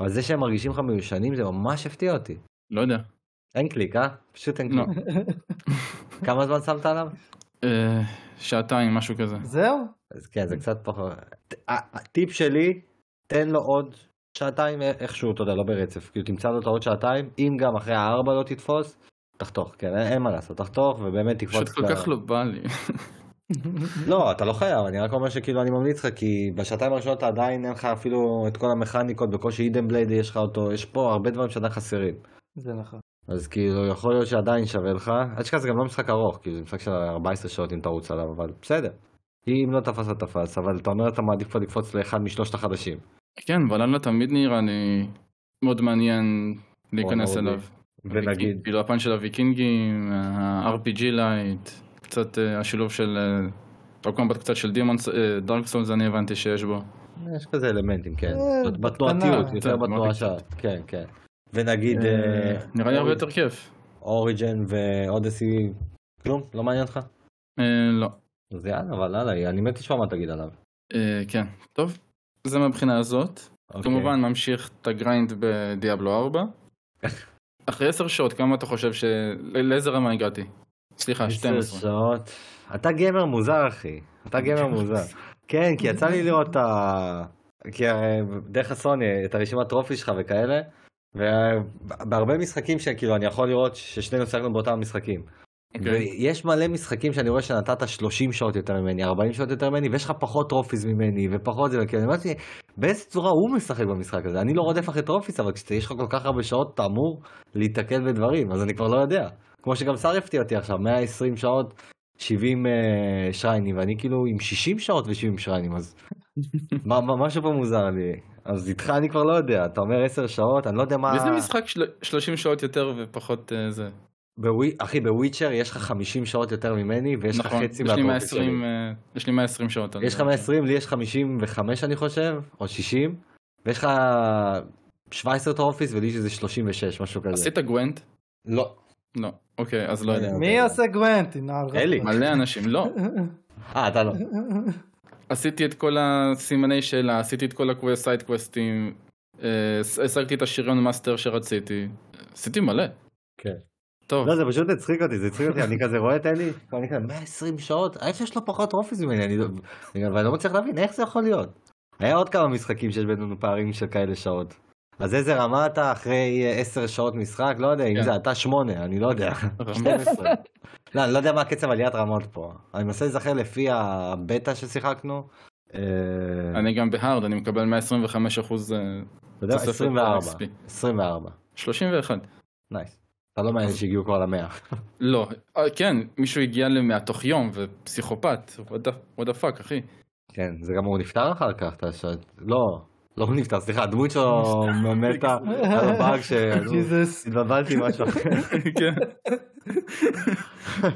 אבל זה שהם מרגישים לך מיושנים זה ממש הפתיע אותי. לא יודע. אין קליק, אה? פשוט אין לא. קליק. כמה זמן שמת עליו? אה, שעתיים, משהו כזה. זהו? אז כן, זה קצת פחות. הטיפ שלי, תן לו עוד שעתיים איכשהו, אתה יודע, לא ברצף. כאילו תמצא לו את העוד שעתיים, אם גם אחרי הארבע לא תתפוס, תחתוך, כן, אין, מה לעשות, תחתוך ובאמת תקפוץ. פשוט כל כך לא בא לי. לא, אתה לא חייב, אני רק אומר שכאילו אני ממליץ לך, כי בשעתיים הראשונות אתה עדיין אין לך אפילו את כל המכניקות, בקושי hidden blade יש לך אותו, יש פה הרבה דברים שעדיין חסרים. זה נכון. אז כאילו יכול להיות שעדיין שווה לך, אל תשכח זה גם לא משחק ארוך, כאילו זה משחק של 14 שעות אם תרוץ עליו, אבל בסדר. אם לא תפס אז תפס, אבל אתה אומר אתה מעדיף כבר לקפוץ לאחד משלושת החדשים. כן, ולאללה תמיד נראה לי מאוד מעניין להיכנס מאוד אליו. ונגיד, כאילו הפן של הוויקינגים, ה-RPG lite, קצת אה, השילוב של... combat קצת של Demon, Dark Souls אני הבנתי שיש בו. יש כזה אלמנטים, כן. אה, בתנועתיות. יותר כן, בתנועה שלה, כן, כן. ונגיד, אה, נראה לי הרבה יותר כיף. Origin ו Odyssey, כלום? לא מעניין אותך? אה, לא. אז יאללה, אבל יאללה, אני מת לשמוע מה תגיד עליו. אה, כן, טוב. זה מהבחינה הזאת. אוקיי. כמובן ממשיך את ה grind ב Diablo 4. [laughs] אחרי 10 שעות כמה אתה חושב ש... לאיזה רמה הגעתי? סליחה, עשר 12. שעות. אתה גיימר מוזר, אחי. אתה גיימר [laughs] מוזר. כן, כי יצא לי לראות את ה... כי הרי דרך הסוני, את הרשימת trophy שלך וכאלה, ובהרבה משחקים שכאילו אני יכול לראות ששנינו שיחקנו באותם משחקים. אוקיי. ויש מלא משחקים שאני רואה שנתת 30 שעות יותר ממני, 40 שעות יותר ממני, ויש לך פחות trophies ממני, ופחות זה, וכאילו, אני אמרתי, באיזה צורה הוא משחק במשחק הזה? אני לא רודף אחרי trophies, אבל כשיש לך כל כך הרבה שעות, אתה אמור להיתקל בדברים, אז אני כבר לא יודע. כמו שגם סהר הפתיע אותי עכשיו, 120 שעות, 70 uh, שריינים, ואני כאילו עם 60 שעות ו-70 שריינים, אז [laughs] מה, מה, משהו פה מוזר לי. אז איתך אני כבר לא יודע, אתה אומר 10 שעות, אני לא יודע מה... וזה משחק של... 30 שעות יותר ופחות uh, זה. בווי... אחי, בוויצ'ר יש לך 50 שעות יותר ממני, ויש לך נכון, חצי יש לי מהפרופיל שלי. 120, uh, יש לי 120 שעות. על יש לך זה. 120, לי יש 55 אני חושב, או 60, ויש לך 17 trophies ולי שזה 36, משהו כזה. עשית גוונט? לא. לא. אוקיי, אז לא יודע. לא. מי עושה גוונט? אלי. מלא אנשים, לא. אה, אתה לא. [laughs] עשיתי את כל הסימני שאלה, עשיתי את כל ה side quest ים, אה, השגתי את השריון master שרציתי, עשיתי מלא. כן. טוב, לא, זה פשוט הצחיק אותי, זה הצחיק אותי, אני כזה רואה את אלי, אני כזה 120 שעות, איך יש לו פחות טרופיס ממני, אני לא- אני- לא מצליח להבין, איך זה יכול להיות? היה עוד כמה משחקים שיש בינינו פערים של כאלה שעות. אז איזה רמה אתה אחרי 10 שאות משחק? לא יודע, אם כן. זה אתה 8, אני לא יודע. 12. לא, אני לא יודע מה קצב עליית רמות פה. אני מנסה להיזכר לפי הבטא ששיחקנו. אה, אני גם בהארד, אני מקבל 125 אחוז אתה יודע, תוספת 24. XP. 24. 31. nice. אתה לא מעניין שהגיעו כבר למאה. [laughs] לא, אה, כן, מישהו הגיע למאה תוך יום ופסיכופת, what the fuck אחי. כן, זה גם הוא נפטר אחר כך, אתה ש... לא, לא הוא נפטר, סליחה, הדמות שלו מתה על הבאג ש... [laughs] התבלבלתי משהו אחר. [laughs] כן.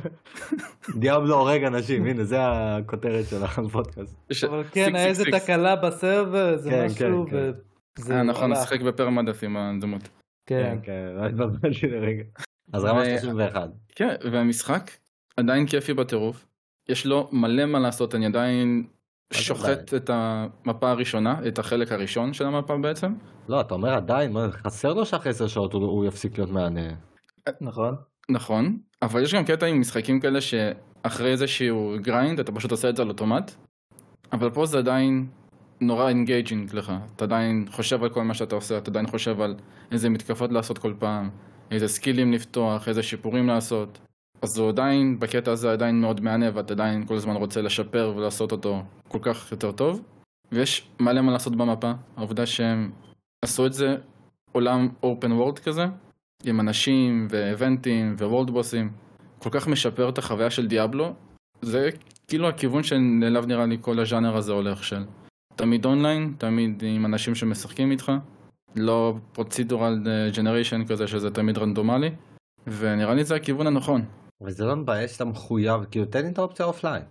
[laughs] דיאבלו הורג אנשים, הנה זה הכותרת של הפודקאסט. אבל כן, איזה. תקלה ב server, איזה כן, משהו, כן, וזה אה נכון. משחק ב permadeath עם הדמות. כן. כן, לא התבלבלתי לרגע. אז רמה ו- 31. כן, והמשחק עדיין כיפי בטירוף. יש לו מלא מה לעשות, אני עדיין זה שוחט את המפה הראשונה, את החלק הראשון של המפה בעצם. לא, אתה אומר עדיין, חסר לו שאחרי 10 שעות הוא- הוא יפסיק להיות מהנה. נכון. נכון, אבל יש גם קטע עם משחקים כאלה שאחרי איזשהו grind אתה פשוט עושה את זה על אוטומט. אבל פה זה עדיין נורא engaging לך, אתה עדיין חושב על כל מה שאתה עושה, אתה עדיין חושב על איזה מתקפות לעשות כל פעם, איזה סקילים לפתוח, איזה שיפורים לעשות. אז הוא עדיין, בקטע הזה עדיין מאוד מהנה ואתה עדיין כל הזמן רוצה לשפר ולעשות אותו כל כך יותר טוב. ויש מלא מה לעשות במפה, העובדה שהם עשו את זה עולם open world כזה, עם אנשים ואבנטים ווורד בוסים, כל כך משפר את החוויה של דיאבלו, זה כאילו הכיוון שאליו נראה לי כל הז'אנר הזה הולך של תמיד אונליין, תמיד עם אנשים שמשחקים איתך, לא procedural generation כזה שזה תמיד רנדומלי, ונראה לי זה הכיוון הנכון. וזה לא מבאס שאתה מחויב, כאילו תן לי את האופציה offline.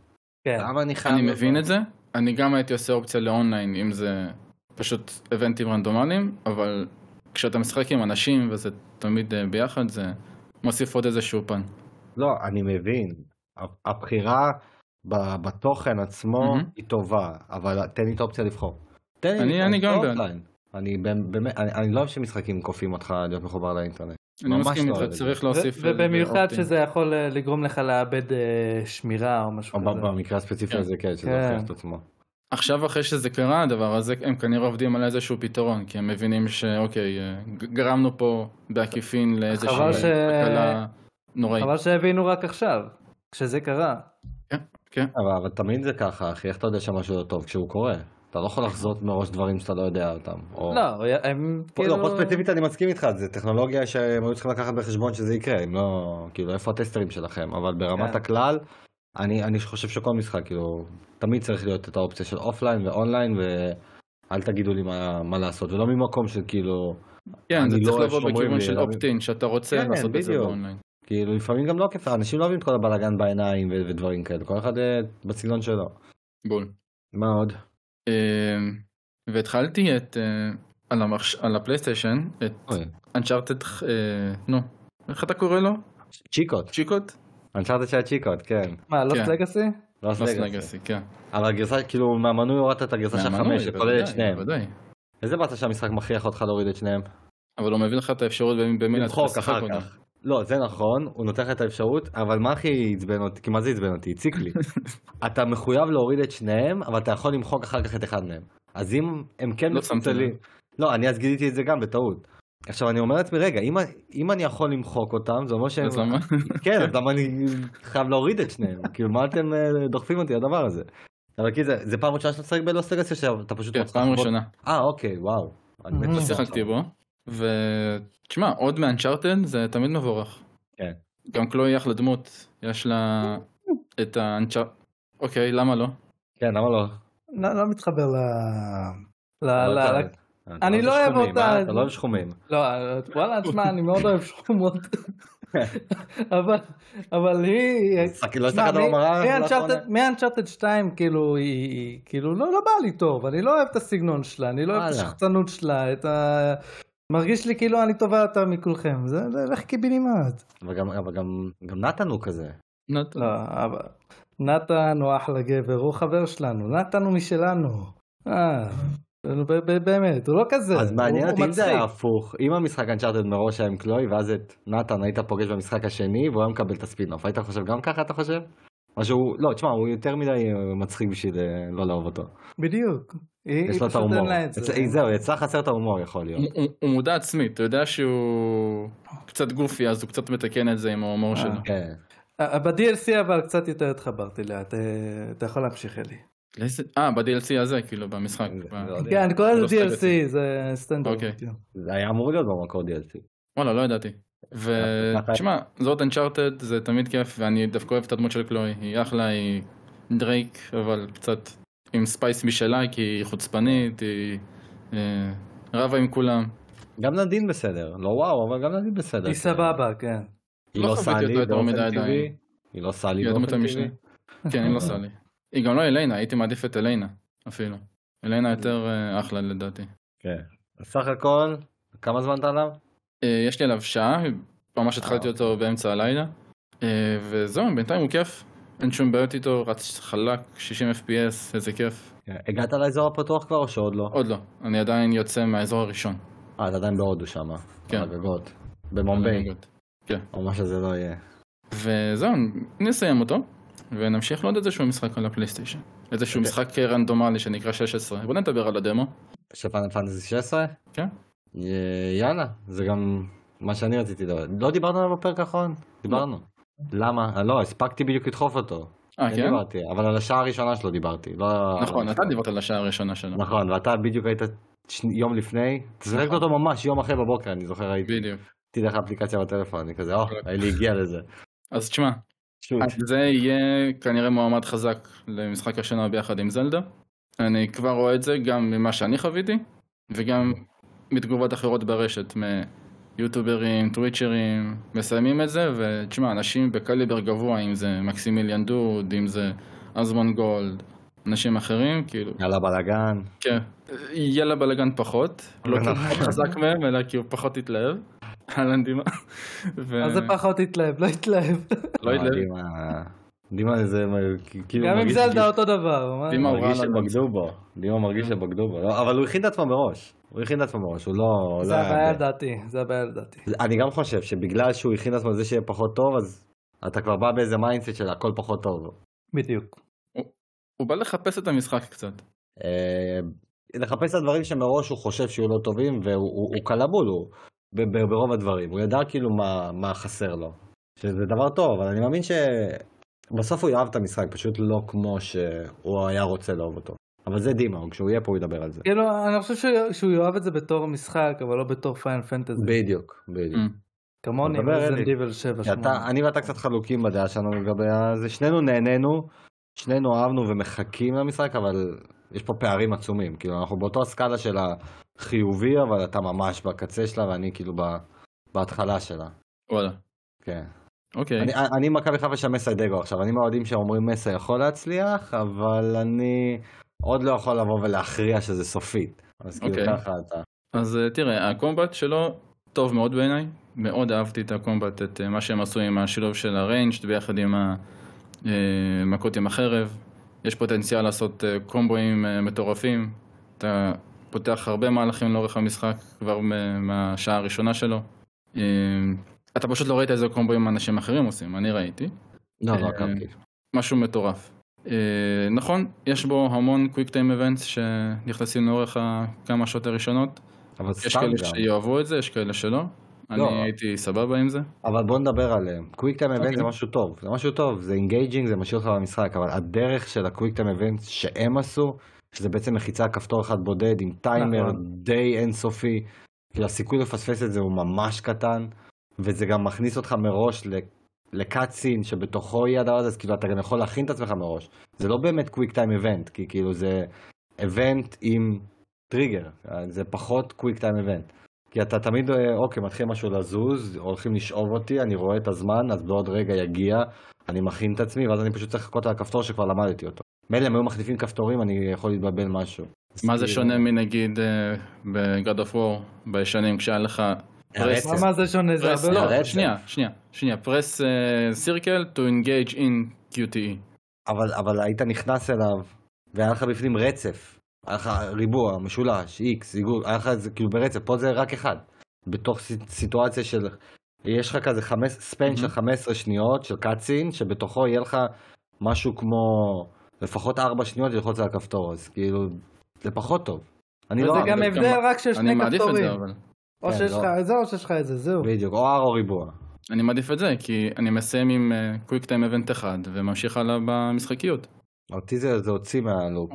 כן. למה אני חייב... אני מבין את זה, אני גם הייתי עושה אופציה לאונליין אם זה פשוט event ים רנדומליים, אבל כשאתה משחק עם אנשים וזה תמיד אה, ביחד, זה מוסיף עוד איזשהו פן. לא, אני מבין. הבחירה בתוכן עצמו מהמם. היא טובה, אבל תן לי את האופציה לבחור. תן לי אני- אני גם בעד. אני באמת, אני אני לא אוהב שמשחקים כופים אותך להיות מחובר לאינטרנט. אני מסכים לא איתך, צריך. להוסיף... ו- ובמיוחד אופטים. שזה יכול אה, לגרום לך לאבד אה, שמירה או משהו או כזה. במקרה הספציפי כן. הזה כן, שזה כן. הוכיח את עצמו. עכשיו אחרי שזה קרה הדבר הזה הם כנראה עובדים על איזשהו פתרון כי הם מבינים שאוקיי אה, גרמנו פה בעקיפין לאיזושהי חבל ש- תקלה נוראית. חבל שהבינו רק עכשיו, כשזה קרה. אבל אבל תמיד זה ככה, אחי, איך אתה יודע שמשהו לא טוב כשהוא קורה? אתה לא יכול לחזות מראש דברים שאתה לא יודע אותם. או- לא, הם פה, כאילו... לא, פה ספציפית אני מסכים איתך, זה טכנולוגיה שהם היו צריכים לקחת בחשבון שזה יקרה, אם לא, כאילו, איפה הטסטרים שלכם, אבל ברמת כן. אני, אני חושב שכל משחק, כאילו, תמיד צריך להיות את האופציה של offline ו online, ואל תגידו לי מה, מה לעשות, ולא ממקום של כאילו, כן זה לא צריך לבוא בכיוון של לא- opt in שאתה רוצה כן, לעשות את זה בדיוק. באונליין. כאילו, לפעמים גם לא כיף, אנשים לא אוהבים את כל הבלאגן בעיניים ו- ודברים כאלה, כל אחד אה, בסגנון שלו. בול. מה עוד? אה, והתחלתי את אה, על המחש- על הפלייסטיישן את אנצ'ארטד נו איך אתה קורא לו? צ'יקות, צ'יקות? אנצ'ארטד של הצ'יקות, כן. מה, לוסט כן. לגאסי? לא לוס לגאסי. כן. אבל הגרסה, כאילו, מהמנוי הורדת את הגרסה של החמש, שכולל את שניהם. איזה באסה שהמשחק מכריח אותך להוריד את שניהם? אבל הוא מביא לך את האפשרות במי- להתחיל לשחק אחר. כך. לא, זה נכון, הוא נותן לך את האפשרות, אבל מה הכי עצבן אותי, כי מה זה עצבן אותי? הציק לי. [laughs] אתה מחויב להוריד את שניהם, אבל אתה יכול למחוק אחר כך את אחד מהם. אז אם הם כן לא מפוצלים... לא, אני אז גיליתי את זה גם בטעות. עכשיו אני אומר לעצמי, רגע, אם, אם אני יכול למחוק אותם, זה אומר שהם... אז למה? [laughs] כן, אז למה אני חייב להוריד את שניהם? [laughs] כאילו, מה אתם אה, דוחפים אותי לדבר הזה? אבל כי זה, זה פעם ראשונה שאתה משחק בלוס לגאסי, שאתה פשוט... כן, רוצה פעם ראשונה. אה, אוקיי, וואו. אני מת לא לא לשמוע שיחקתי. בו. ותשמע עוד מאנצ'ארטד זה תמיד מבורך. כן. גם קלוי אחלה דמות יש לה את האנצ'ארטד. אוקיי למה לא? כן, למה לא? לא לא מתחבר ל... אני לא אוהב אותה. אה? אתה לא אוהב שחומים. לא, וואלה, תשמע, אני מאוד אוהב שחומות. [laughs] אבל, אבל היא... לא הסתכלת במראה מאנצ'ארטד- לאחרונה? מאנצ'ארטד 2, כאילו, היא, כאילו, לא, לא בא לי טוב, אני לא אוהב את הסגנון שלה, אני לא אוהב את. השחצנות שלה, את ה... מרגיש לי כאילו אני טובה יותר מכולכם, זה זה לך קיבינימט. אבל גם- אבל גם- גם נתן הוא כזה. נתן. לא, אבל... נתן הוא אחלה גבר, הוא חבר שלנו, נתן הוא משלנו. אה, באמת, הוא לא כזה. אז מעניין אותי אם זה היה. הפוך, אם המשחק אנצ'ארטד מראש היה עם קלוי, ואז את נתן היית פוגש במשחק השני, והוא היה מקבל את הספינוף, היית חושב גם ככה אתה חושב? או שהוא, לא, תשמע, הוא יותר מדי אה, מצחיק בשביל אה, לא לאהוב אותו. בדיוק. יש לו את ההומור. אצל- זהו, יצא חסר את ההומור יכול להיות. הוא- מודע עצמית, אתה יודע שהוא קצת goofy, אז הוא קצת מתקן את זה עם ההומור שלו. כן. אה, ב-DLC אבל קצת יותר התחברתי אתה- אתה יכול להמשיך אלי. אה, ב-DLC הזה, כאילו, במשחק. לא יודע. כן, לא לזה סתם DLC, זה standalone. זה היה אמור להיות במקור DLC. וואלה, לא ידעתי. ותשמע, זאת אנצ'ארטד, זה תמיד כיף, ואני דווקא אוהב את הדמות של קלוי. היא אחלה, היא דרייק, אבל קצת עם spice משלה, כי היא חוצפנית, היא אה, רבה עם כולם. גם נדין בסדר, לא וואו, אבל גם נדין בסדר. היא סבבה, כן. היא לא לא סאלי באופן טבעי. היא לא סאלי היא הדמות באופן המשנה. טבעי. כן, היא לא סלי. היא גם לא אליינה, הייתי מעדיף את אליינה, אפילו. אליינה יותר אה, אחלה לדעתי. כן. אז סך הכל, כמה זמן אתה עליו? אה, יש לי עליו שעה, ממש אה, התחלתי אותו באמצע הלילה. אה, וזהו, בינתיים הוא כיף. אין שום בעיות איתו, רץ חלק, 60 FPS, איזה כיף. כן. הגעת לאזור הפתוח כבר או שעוד לא? עוד לא, אני עדיין יוצא מהאזור הראשון. אה, אתה עדיין בהודו שם. כן. הגגות. במומביי, כן. או מה שזה לא יהיה. וזהו, נסיים אותו, ונמשיך לעוד איזשהו משחק על הפלייסטיישן. איזשהו אוקיי. משחק רנדומלי שנקרא 16. בוא נדבר על הדמו. של פאנל פנטסי 16? כן. יאללה, זה גם מה שאני רציתי לדבר. לא דיברנו עליו בפרק האחרון? דיברנו. למה? אה, לא, הספקתי בדיוק לדחוף אותו. אה, כן? דיברתי, אבל על השעה הראשונה שלו דיברתי. לא... נכון, אתה דיברת על השעה הראשונה שלו. נכון, ואתה בדיוק היית יום לפני, תזרקת אותו ממש יום אחרי בבוקר, אני זוכר, הייתי בדיוק. דרך האפליקציה בטלפון, אני כזה, או, [laughs] אלי הגיע לזה. אז תשמע, שוט. זה יהיה כנראה מועמד חזק למשחק השנה ביחד עם זלדה. אני כבר רואה את זה גם ממה שאני חוויתי, וגם מתגובות אחרות ברשת, מיוטוברים, טוויצ'רים, מסיימים את זה, ותשמע, אנשים בקליבר גבוה, אם זה מקסימיליאן דוד, אם זה אזמון גולד, אנשים אחרים, כאילו, יאללה בלאגן. כן, יאללה בלאגן פחות, לא. [laughs] חזק מהם, אלא כי הוא פחות התלהב. אהלן דימה. ו- אז זה פחות התלהב, לא התלהב. לא התלהב. דימה- זה כאילו גם עם זלדה אותו דבר. מה? דימה הוא מרגיש. שבגדו בו. דימה מרגיש שבגדו בו. לא, אבל הוא הכין את עצמו מראש. הוא הכין את עצמו מראש, הוא לא... זה לא היה הבעיה לדעתי, זה הבעיה לדעתי. אני גם חושב שבגלל שהוא הכין את עצמו לזה שיהיה פחות טוב, אז אתה כבר בא באיזה mindset של הכל פחות טוב. בדיוק. הוא בא לחפש את המשחק קצת. אה, לחפש את הדברים שמראש הוא חושב שיהיו לא טובים, והוא הוא- הוא קלע בול ברוב הדברים. הוא ידע כאילו מה, מה חסר לו. שזה דבר טוב, אבל אני מאמין שבסוף הוא יאהב את המשחק, פשוט לא כמו שהוא היה רוצה לאהוב אותו. אבל זה דימה, כשהוא יהיה פה הוא ידבר על זה. כאילו, אני חושב שהוא- שהוא יאהב את זה בתור משחק, אבל לא בתור פיינל פנטזי. בדיוק, בדיוק. Mm. כמוני, אלי. דיבל 7 כי אתה, אני ואתה קצת חלוקים בדעה שלנו לגבי זה. שנינו נהנינו, שנינו אהבנו ומחכים למשחק, אבל יש פה פערים עצומים. כאילו, אנחנו באותו הסקאלה של החיובי, אבל אתה ממש בקצה שלה, ואני כאילו ב, בהתחלה שלה. וואלה. כן. אוקיי. אני, אני מכבי חיפה של מסי דגו עכשיו. אני מהאוהדים שאומרים מסי יכול להצליח, אבל אני עוד לא יכול לבוא ולהכריע שזה סופית. אז כאילו אוקיי. ככה אתה. אז אה, תראה, ה combat שלו טוב מאוד בעיניי. מאוד אהבתי את ה combat, את אה, מה שהם עשו עם השילוב של ה ranged ביחד עם המכות עם החרב. יש פוטנציאל לעשות אה, קומבואים אה, מטורפים. אתה פותח הרבה מהלכים לאורך המשחק כבר מהשעה הראשונה שלו. אה, אתה פשוט לא ראית איזה קומבואים אנשים אחרים עושים, אני ראיתי. לא, לא עקבתי. משהו מטורף. נכון, יש בו המון quick time events שנכנסים לאורך הכמה שעות הראשונות. אבל יש סתם כאלה גם. שיאהבו את זה, יש כאלה שלא. אני לא. הייתי סבבה עם זה. אבל בוא נדבר עליהם. quick time event אוקיי. זה משהו טוב, זה משהו טוב, זה engaging, זה משאיר אותך במשחק, אבל הדרך של ה quick time event שהם עשו, שזה בעצם לחיצה כפתור אחד בודד עם טיימר נכון. די אינסופי, כאילו הסיכוי לפספס את זה הוא ממש קטן, וזה גם מכניס אותך מראש ל cutscene שבתוכו יהיה הדבר הזה, אז כאילו אתה גם יכול להכין את עצמך מראש. זה לא באמת quick time event, כי כאילו זה event עם טריגר, זה פחות quick time event. כי אתה תמיד, אה, אוקיי, מתחיל משהו לזוז, הולכים לשאוב אותי, אני רואה את הזמן, אז בעוד רגע יגיע, אני מכין את עצמי, ואז אני פשוט צריך ללחוץ על הכפתור שכבר למדתי אותו. מילא הם היו מחליפים כפתורים, אני יכול להתבלבל משהו. מה זה שונה מנגיד בגוד אוף וור, בישנים, כשהיה לך... press, מה זה שונה? זה הרבה לא, שנייה, שנייה, שנייה, press circle to engage in QTE. אבל, אבל היית נכנס אליו, והיה לך בפנים רצף. היה לך ריבוע, משולש, איקס, עיגול, היה לך זה כאילו ברצף, פה זה רק אחד. בתוך סיטואציה של, יש לך כזה חמש, ספיין mm-hmm. של 15 שניות של קאצין, שבתוכו יהיה לך משהו כמו לפחות 4 שניות ללחוץ על הכפתור, אז כאילו, זה פחות טוב. אני לא... וזה גם הבדל רק של שני כפתורים. אני מעדיף את זה אבל. או כן, שיש לא. לך את זה או שיש לך את זה, זהו. בדיוק, או R או ריבוע. אני מעדיף את זה, כי אני מסיים עם quick time event אחד, וממשיך הלאה במשחקיות. אותי זה, זה הוציא מה loop.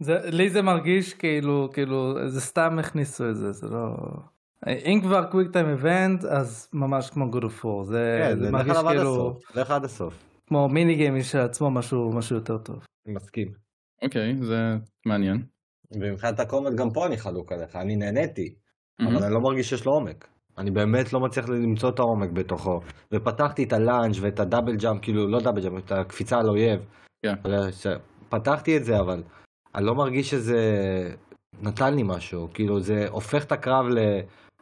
אה. זה, לי זה מרגיש כאילו, כאילו, זה סתם הכניסו את זה, זה לא... אם כבר quick time event, אז ממש כמו God of זה, כן, זה, זה מרגיש כאילו... אז לך עד הסוף. כמו mini game של עצמו, משהו, משהו יותר טוב. מסכים. אוקיי, okay, זה מעניין. ומבחינת ה combat גם פה אני חלוק עליך, אני נהניתי, mm-hmm. אבל אני לא מרגיש שיש לו עומק. אני באמת לא מצליח למצוא את העומק בתוכו. ופתחתי את ה lunge ואת ה double jump, כאילו לא double jump, את הקפיצה על אויב. כן. פתחתי את זה, אבל אני לא מרגיש שזה נתן לי משהו. כאילו זה הופך את הקרב ל...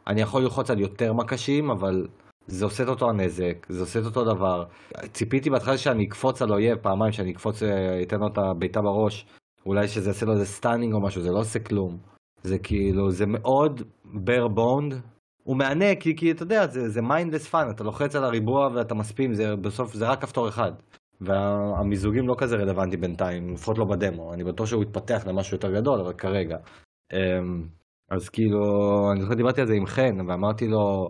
אני יכול ללחוץ על יותר מקשים, אבל זה עושה את אותו הנזק, זה עושה את אותו דבר. ציפיתי בהתחלה שאני אקפוץ על אויב פעמיים, שאני אקפוץ, אה, אתן לו את הבעיטה בראש, אולי שזה יעשה לו איזה stunning או משהו, זה לא עושה כלום. זה כאילו, זה מאוד bare boned, הוא מהנה כי, כי אתה יודע, זה, mindless fun, אתה לוחץ על הריבוע ואתה מספים, זה בסוף זה רק כפתור אחד. והמיזוגים לא כזה רלוונטי בינתיים, לפחות לא בדמו, אני בטוח שהוא יתפתח למשהו יותר גדול, אבל כרגע. אמ, אז כאילו, אני זוכר דיברתי על זה עם חן, ואמרתי לו,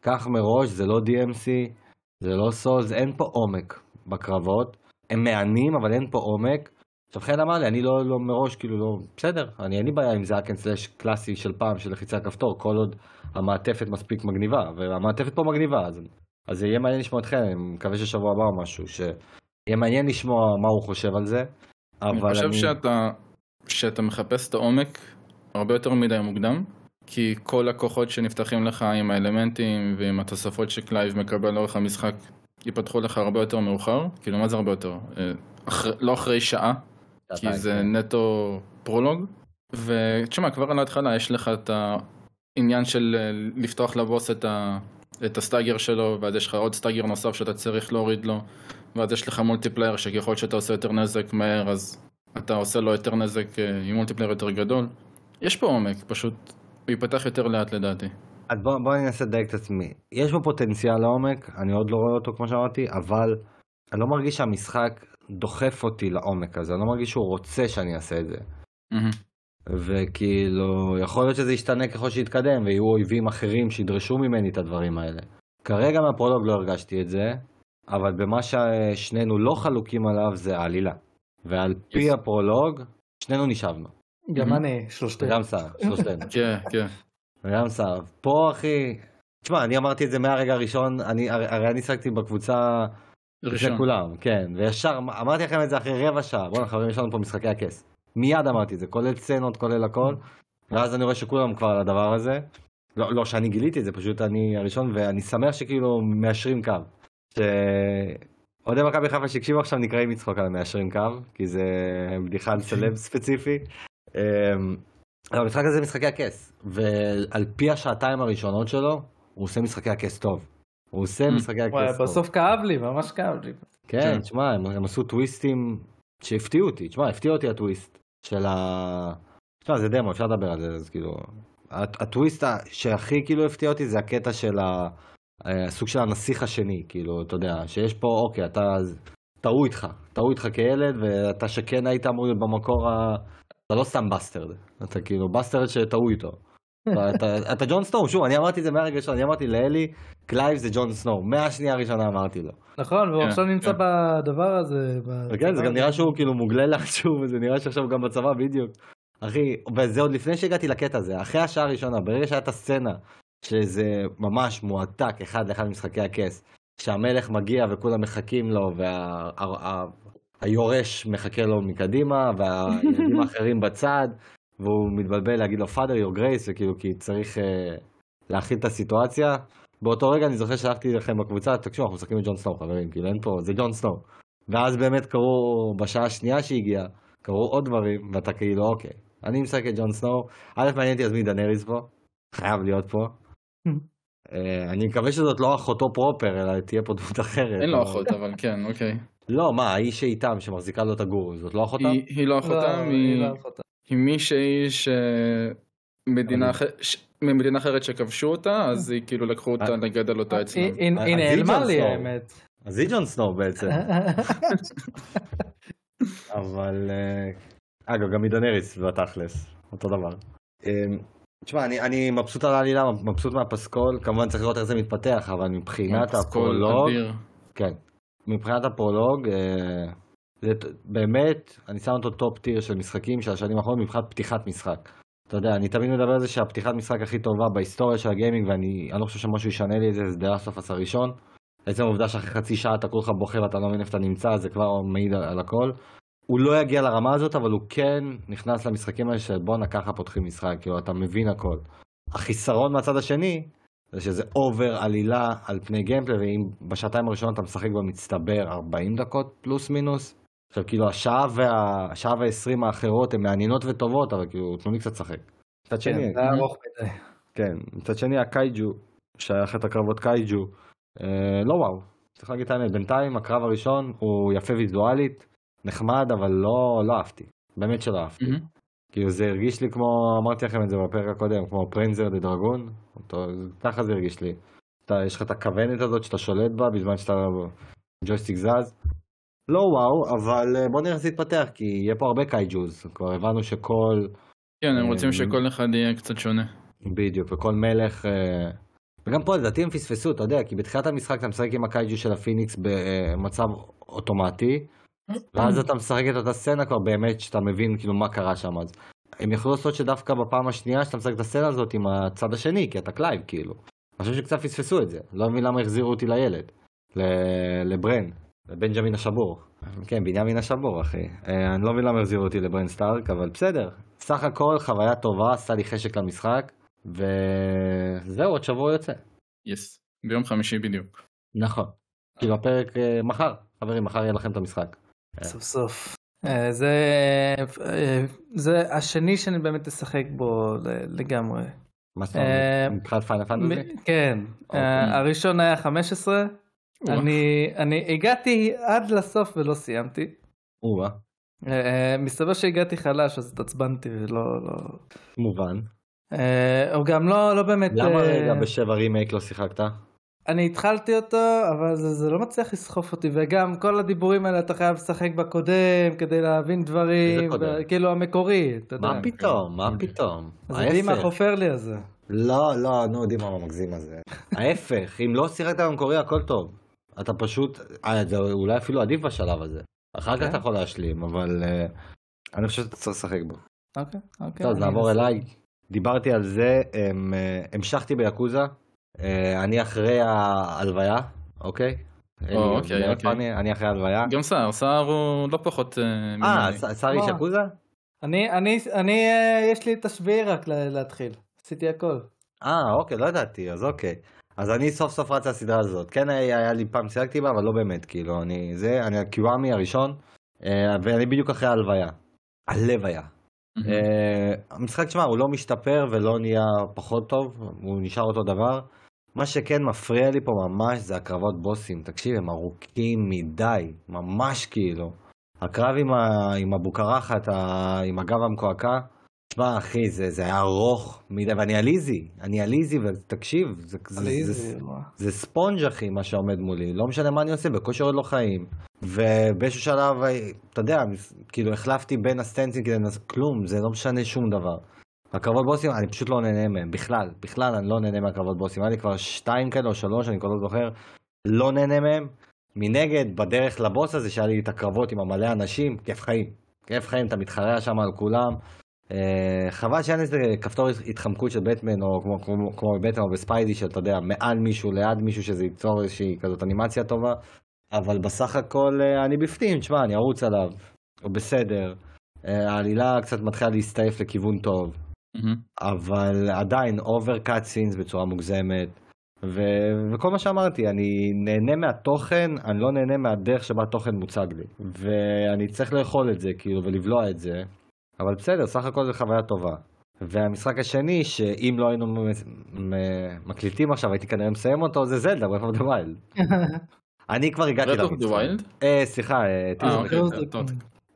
קח מראש, זה לא DMC, זה לא סולס, אין פה עומק בקרבות. הם מהנים, אבל אין פה עומק. עכשיו חן אמר לי, אני לא, לא מראש, כאילו לא, בסדר, אני אין לי בעיה עם זה hack and slash קלאסי של פעם, של לחיצת כפתור, כל עוד המעטפת מספיק מגניבה, והמעטפת פה מגניבה, אז, אז זה יהיה מעניין לשמוע אתכם, אני מקווה ששבוע הבא או משהו, שיהיה מעניין לשמוע מה הוא חושב על זה, אבל אני... חושב אני... שאתה, שאתה מחפש את העומק הרבה יותר מדי מוקדם, כי כל הכוחות שנפתחים לך עם האלמנטים ועם התוספות שקלייב מקבל לאורך המשחק ייפתחו לך הרבה יותר מאוחר, כאילו מה זה הרבה יותר? אה, אחרי, לא אחרי שעה, כי זה כן. נטו פרולוג, ותשמע כבר על ההתחלה יש לך את העניין של אה, לפתוח לבוס את, ה, את ה stagger שלו, ואז יש לך עוד stagger נוסף שאתה צריך להוריד לו, ואז יש לך multiplier שככל שאתה עושה יותר נזק מהר אז אתה עושה לו יותר נזק אה, עם multiplier יותר גדול. יש פה עומק, פשוט הוא ייפתח יותר לאט לדעתי. אז בוא, בוא אני אנסה לדייק את עצמי. יש בו פוטנציאל לעומק, אני עוד לא רואה אותו כמו שאמרתי, אבל אני לא מרגיש שהמשחק דוחף אותי לעומק הזה, אני לא מרגיש שהוא רוצה שאני אעשה את זה. Mm-hmm. וכאילו, יכול להיות שזה ישתנה ככל שיתקדם, ויהיו אויבים אחרים שידרשו ממני את הדברים האלה. כרגע מהפרולוג לא הרגשתי את זה, אבל במה ששנינו לא חלוקים עליו זה העלילה. ועל פי הפרולוג, שנינו נשאבנו. גם אני, שלושתנו. גם שר, שלושתנו. [laughs] כן, כן. גם שר. פה אחי, תשמע, אני אמרתי את זה מהרגע הראשון, אני, הרי אני שחקתי בקבוצה לפני כולם, כן, וישר, אמרתי לכם את זה אחרי רבע שעה, בואנה חברים, יש לנו פה משחקי הכס. מיד אמרתי את זה, כולל סצנות, כולל הכל, ואז אני רואה שכולם כבר על הדבר הזה. לא, לא שאני גיליתי את זה, פשוט אני הראשון, ואני שמח שכאילו מאשרים קו. אוהדי מכבי חיפה שהקשיבו עכשיו נקראים מצחוק על המאשרים קו, כי זה בדיחה על סלב [laughs] ספציפי. אמ, אבל המשחק הזה משחקי הכס, ועל פי השעתיים הראשונות שלו, הוא עושה משחקי הכס טוב. הוא עושה mm. משחקי הכס טוב. בסוף כאב לי, ממש כאב לי. כן, כן. תשמע, הם, עשו טוויסטים שהפתיעו אותי, תשמע, הפתיע אותי הטוויסט של ה... תשמע, זה דמו, אפשר לדבר על זה, אז כאילו... הטוויסט שהכי כאילו הפתיע אותי זה הקטע של הסוג של הנסיך השני, כאילו, אתה יודע, שיש פה, אוקיי, אתה... טעו איתך, טעו איתך כילד, ואתה שכן היית אמור להיות במקור ה... אתה לא סתם bastard, אתה כאילו bastard שטעו איתו. אתה ג'ון סנואו, שוב, אני אמרתי את זה מהרגע ראשון, אני אמרתי לאלי, קלייב זה ג'ון סנואו, מהשנייה הראשונה אמרתי לו. נכון, והוא כן, עכשיו נמצא כן. בדבר הזה. כן, זה גם נראה שהוא כאילו מוגלה [laughs] לאנשהו, וזה נראה שעכשיו גם בצבא בדיוק. אחי, וזה עוד לפני שהגעתי לקטע הזה, אחרי השעה הראשונה, ברגע שהייתה הסצנה, שזה ממש מועתק אחד לאחד ממשחקי הכס, שהמלך מגיע וכולם מחכים לו, והיורש מחכה לו מקדימה, והילדים [laughs] האחרים בצד, והוא מתבלבל להגיד לו father your grace, וכאילו כי צריך uh, להכיל את הסיטואציה. באותו רגע אני זוכר שלחתי לכם בקבוצה, תקשיבו אנחנו משחקים את ג'ון סנואו חברים, כאילו אין פה, זה ג'ון סנואו. ואז באמת קרו, בשעה השנייה שהגיעה, קרו עוד דברים, ואתה כאילו אוקיי, אני משחק את ג'ון סנואו, א' מעניין אותי אז מי דנריס פה, חייב להיות פה. אה, אני מקווה שזאת לא אחותו פרופר, אלא תהיה פה דמות אחרת. אין לו אחות, אבל כן, אוקיי. לא, מה, האיש שאיתם, שמחזיקה לו את הגור, זאת לא אחותם? היא לא אחותם, לא היא מישהי שמדינה אחרת שכבשו אותה, אז היא כאילו לקחו אותה לגדל אותה אצלם. היא נעלמה לי האמת. אז היא ג'ון סנואו בעצם. [laughs] אבל, אה, אגב, גם מדנריס בתכלס, אותו דבר. תשמע, אני, אני מבסוט על העלילה, מבסוט מהפסקול, כמובן צריך לראות איך זה מתפתח, אבל מבחינת הפרולוג, כן, מבחינת הפרולוג, אה, זה באמת, אני שם אותו top tier של משחקים של השנים האחרונות מבחינת פתיחת משחק. אתה יודע, אני תמיד מדבר על זה שהפתיחת משחק הכי טובה בהיסטוריה של הגיימינג, ואני לא חושב שמשהו ישנה לי את זה, זה The Last of Us הראשון. עצם העובדה שאחרי חצי שעה אתה כולך בוכה ואתה לא מבין איפה אתה נמצא, זה כבר מעיד על, על הכל. הוא לא יגיע לרמה הזאת, אבל הוא כן נכנס למשחקים האלה של בואנה ככה פותחים משחק, כאילו אתה מבין הכל. החיסרון מהצד השני, זה שזה over עלילה על פני gameplay, ואם בשעתיים הראשונות אתה משחק במצטבר 40 דקות פלוס מינוס, עכשיו כאילו השעה והשעה והעשרים האחרות הן מעניינות וטובות, אבל כאילו תנו לי קצת לשחק. מצד שני, כן, זה ארוך מדי. כן, מצד שני ה kaiju, שהיה אחת הקרבות kaiju, אה, לא וואו, צריך להגיד את האמת, בינתיים הקרב הראשון הוא יפה ויזואלית, נחמד, אבל לא, לא אהבתי, באמת שלא אהבתי. Mm-hmm. כאילו זה הרגיש לי כמו, אמרתי לכם את זה בפרק הקודם, כמו פרנזר דה דרגון, ככה זה הרגיש לי. אתה, יש לך את הכוונת הזאת שאתה שולט בה בזמן שאתה ג'ויסטיק זז. לא וואו, אבל אה, בוא נראה איך זה יתפתח, כי יהיה פה הרבה קייג'וז, כבר הבנו שכל... כן, הם רוצים אה, שכל אחד יהיה קצת שונה. בדיוק, וכל מלך... אה, וגם פה לדעתי הם פספסו, אתה יודע, כי בתחילת המשחק אתה משחק עם ה kaiju של הפיניקס במצב אוטומטי, ואז אתה משחק את אותה סצנה כבר באמת שאתה מבין כאילו מה קרה שם אז. הם יכלו לעשות שדווקא בפעם השנייה שאתה משחק את הסצנה הזאת עם הצד השני, כי אתה קלייב כאילו. אני חושב שקצת פספסו את זה, לא מבין למה החזירו אותי לילד, לברן, לבנג'מין השבור. כן, בנימין השבור אחי. אה, אני לא מבין למה החזירו אותי לברן סטארק, אבל בסדר. סך הכל חוויה טובה, עשה לי חשק למשחק, וזהו, עוד שבוע יוצא. יס. ביום חמישי בדיוק. נכון. כאילו הפרק אה, מחר, חברים, מחר יהיה לכם את המשחק. סוף סוף. אה, זה, אה, זה השני שאני באמת אשחק בו לגמרי. מה זאת אומרת? אה, מבחינת פיינל פנטזי? כן, אוקיי. הראשון היה 15, אני, אני הגעתי עד לסוף ולא סיימתי. מסתבר שהגעתי חלש אז התעצבנתי ולא... לא... מובן. הוא גם לא, לא באמת... למה רגע בשבע רימייק לא שיחקת? אני התחלתי אותו, אבל זה, זה לא מצליח לסחוף אותי, וגם כל הדיבורים האלה אתה חייב לשחק בקודם כדי להבין דברים, ו... כאילו המקורי, אתה יודע. מה פתאום, מה פתאום? אז דימה חופר לי על זה. לא, לא, נו, דימה מגזים על זה. ההפך, אם לא שיחקת במקורי הכל טוב. אתה פשוט, אה, זה אולי אפילו עדיף בשלב הזה. אחר כך כן. אתה יכול להשלים, אבל אה, אני חושב שאתה צריך לשחק בו. אוקיי, אוקיי. טוב, נעבור אליי. דיברתי על זה, אה, המשכתי ביאקוזה. אה, אני אחרי ההלוויה, אוקיי? אוקיי, אוקיי. אני אחרי ההלוויה. גם סער, סער הוא לא פחות... אה, אה סער איש יקוזה? אני, אני, אני, אה, יש לי את השביעי רק להתחיל. עשיתי הכל. אה, אוקיי, לא ידעתי, אז אוקיי. אז אני סוף סוף רץ לסדרה הזאת. כן היה לי פעם שיחקתי בה, אבל לא באמת, כאילו, אני זה, אני הקיוואמי הראשון, ואני בדיוק אחרי ההלוויה. הלב היה. המשחק, תשמע, הוא לא משתפר ולא נהיה פחות טוב, הוא נשאר אותו דבר. מה שכן מפריע לי פה ממש זה הקרבות בוסים. תקשיב, הם ארוכים מדי, ממש כאילו. הקרב עם, ה... עם הבוקרחת, ה... עם הגב המקועקע, תשמע אחי, זה, זה היה ארוך מדי, ואני עליזי, אני עליזי, ותקשיב, זה, זה, זה, זה, זה ספונג' אחי, מה שעומד מולי, לא משנה מה אני עושה, בקושי עוד לא חיים. ובאיזשהו שלב, אתה יודע, כאילו החלפתי בין הסטנצים כדי לנסות, כלום, זה לא משנה שום דבר. הקרבות בוסים, אני פשוט לא נהנה מהם, בכלל, בכלל אני לא נהנה מהקרבות בוסים, היה לי כבר שתיים כאלה או שלוש, אני כבר לא זוכר, לא נהנה מהם. מנגד, בדרך לבוס הזה, שהיה לי את הקרבות עם המלא אנשים, כיף חיים. כיף חיים, אתה מתחרע שם על כולם. Uh, חבל שאין איזה כפתור התחמקות של בטמן, או כמו, כמו, כמו בבטמן או בספיידי, שאתה יודע, מעל מישהו, ליד מישהו, שזה ייצור איזושהי כזאת אנימציה טובה. אבל בסך הכל uh, אני בפנים, תשמע, אני ארוץ עליו, הוא בסדר. אה, העלילה קצת מתחילה להסתעף לכיוון טוב, מהמם. אבל עדיין over cutscenes בצורה מוגזמת. ו... וכל מה שאמרתי, אני נהנה מהתוכן, אני לא נהנה מהדרך שבה התוכן מוצג לי. ואני צריך לאכול את זה, כאילו, ולבלוע את זה. אבל בסדר, סך הכל זו חוויה טובה. והמשחק השני, שאם לא היינו מקליטים עכשיו, הייתי כנראה מסיים אותו, זה זלדה, of the Wild. אני כבר הגעתי Breath of the Wild? אה, סליחה, אה, אה, טיזר. אוקיי, זה טוב.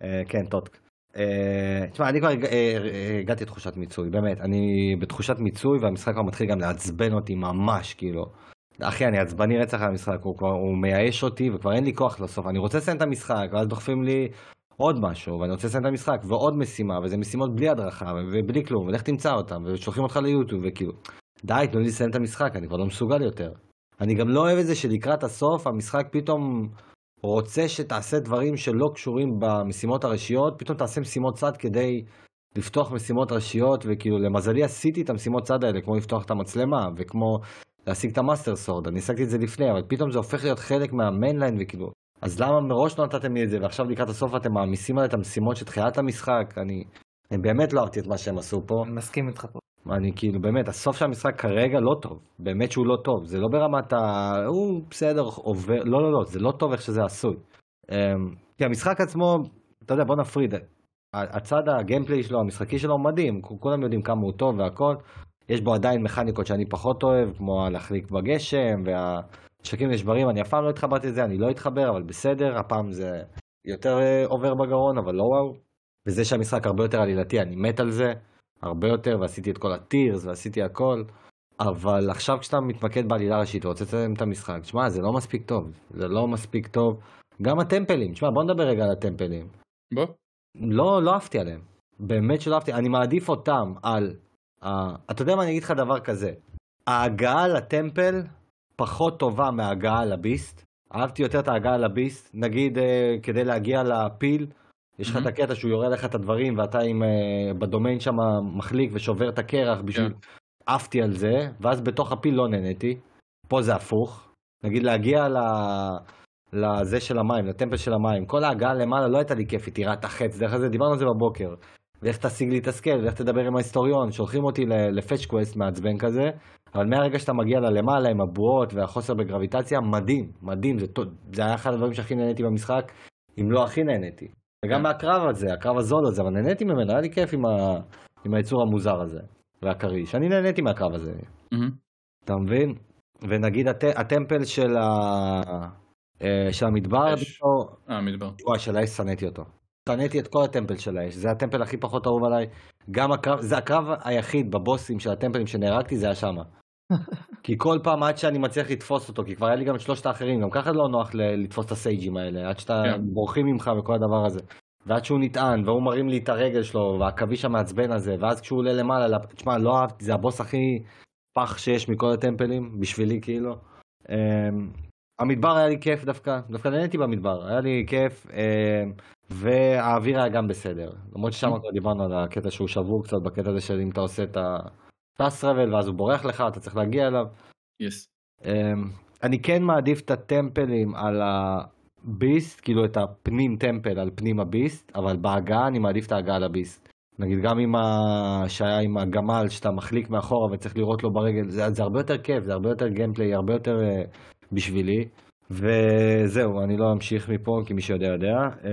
אה, כן, TOTK. אה, תשמע, אני כבר אה, אה, הגעתי לתחושת מיצוי, באמת. אני בתחושת מיצוי, והמשחק כבר מתחיל גם לעצבן אותי ממש, כאילו. אחי, אני עצבני רצח על המשחק, הוא כבר, הוא מייאש אותי, וכבר אין לי כוח לסוף. אני רוצה לסיים את המשחק, ואז דוחפים לי עוד משהו, ואני רוצה לסיים את המשחק, ועוד משימה, וזה משימות בלי הדרכה, ובלי כלום, ולך תמצא אותם, ושולחים אותך ליוטיוב, וכאילו, די, תנו לי לסיים את המשחק, אני כבר לא מסוגל יותר. אני גם לא אוהב את זה שלקראת הסוף, המשחק פתאום רוצה שתעשה דברים שלא קשורים במשימות הראשיות, פתאום תעשה משימות צד כדי לפתוח משימות ראשיות, וכאילו למזלי עשיתי את המשימות צד האלה, כמו לפתוח את המצלמה, וכמו להשיג את ה Master Sword, אני השגתי את זה לפני, אבל פתאום זה הופך להיות חלק מה mainline, וכאילו, אז למה מראש לא נתתם לי את זה, ועכשיו לקראת הסוף אתם מעמיסים עליי את המשימות של תחילת המשחק, אני, אני באמת לא אהבתי את מה שהם עשו פה. אני מסכים איתך פה. אני כאילו, באמת, הסוף של המשחק כרגע לא טוב. באמת שהוא לא טוב. זה לא ברמת ה... הוא בסדר, עובר... לא, לא, לא, זה לא טוב איך שזה עשוי. אמ, כי המשחק עצמו, אתה יודע, בוא נפריד. הצד הגיימפליי שלו, המשחקי שלו, מדהים. כולם יודעים כמה הוא טוב והכל. יש בו עדיין מכניקות שאני פחות אוהב, כמו להחליק בגשם, והשקים נשברים, אני אף פעם לא התחברתי לזה, אני לא אתחבר, אבל בסדר, הפעם זה יותר אה, עובר בגרון, אבל לא וואו. וזה שהמשחק הרבה יותר עלילתי, אני מת על זה. הרבה יותר, ועשיתי את כל הטירס, ועשיתי הכל, אבל עכשיו כשאתה מתמקד בעלילה ראשית ורוצה לסיים את המשחק, תשמע, זה לא מספיק טוב, זה לא מספיק טוב. גם הטמפלים, תשמע, בוא נדבר רגע על הטמפלים. בוא. לא, לא אהבתי עליהם. באמת שלא אהבתי, אני מעדיף אותם על... Uh, אתה יודע מה, אני אגיד לך דבר כזה. ההגעה לטמפל פחות טובה מההגעה ל beast. אהבתי יותר את ההגעה ל beast. נגיד, uh, כדי להגיע לפיל, יש לך. את הקטע שהוא יורה לך את הדברים, ואתה עם, uh, בדומיין שם מחליק ושובר את הקרח בשביל... כן. עפתי על זה, ואז בתוך הפיל לא נהניתי. פה זה הפוך. נגיד להגיע ל... לזה של המים, ל temple של המים. כל ההגעה למעלה לא הייתה לי כיפית, תראה את החץ, דרך אגב, דיברנו על זה בבוקר. ואיך תשיג לי את ה scale, ואיך תדבר עם ההיסטוריון, שולחים אותי ל fetch quest מעצבן כזה, אבל מהרגע שאתה מגיע ללמעלה עם הבועות והחוסר בגרביטציה, מדהים, מדהים, זה, זה היה אחד הדברים שהכי נהניתי במשחק, אם לא הכי נהניתי. וגם כן. מהקרב הזה, הקרב הזול הזה, אבל נהניתי ממנו, היה לי כיף עם, ה... עם היצור המוזר הזה, והכריש. אני נהניתי מהקרב הזה, מהמם. אתה מבין? ונגיד הט... הטמפל של, ה... אה, של המדבר, אש. דווקא- אה, מדבר. וואי, של האש שנאתי אותו. שנאתי את כל הטמפל של האש, זה הטמפל הכי פחות אהוב עליי. גם הקרב, זה הקרב היחיד בבוסים של הטמפלים שנהרגתי, זה היה שמה. כי כל פעם עד שאני מצליח לתפוס אותו, כי כבר היה לי גם את שלושת האחרים, גם ככה לא נוח לתפוס את הסייג'ים האלה, עד שאתה כן. בורחים ממך וכל הדבר הזה. ועד שהוא נטען, והוא מרים לי את הרגל שלו, והעכביש המעצבן הזה, ואז כשהוא עולה למעלה, תשמע, לא אהבתי, זה הבוס הכי פח שיש מכל הטמפלים, בשבילי כאילו. אמ, המדבר היה לי כיף דווקא, דווקא נהניתי במדבר, היה לי כיף, אמ, והאוויר היה גם בסדר. למרות ששם כבר דיברנו על הקטע שהוא שבור קצת, בקטע הזה של אם אתה עושה את הטס רבל, ואז הוא בורח לך, אתה צריך להגיע אליו. יס. אמ, אני כן מעדיף את הטמפלים על הביסט, כאילו את הפנים טמפל על פנים הביסט, אבל בהגעה אני מעדיף את ההגעה לביסט. נגיד גם עם ה... שהיה עם הגמל שאתה מחליק מאחורה וצריך לראות לו ברגל, זה, זה הרבה יותר כיף, זה הרבה יותר גיימפליי, הרבה יותר uh, בשבילי. וזהו, אני לא אמשיך מפה, כי מי שיודע יודע. Um,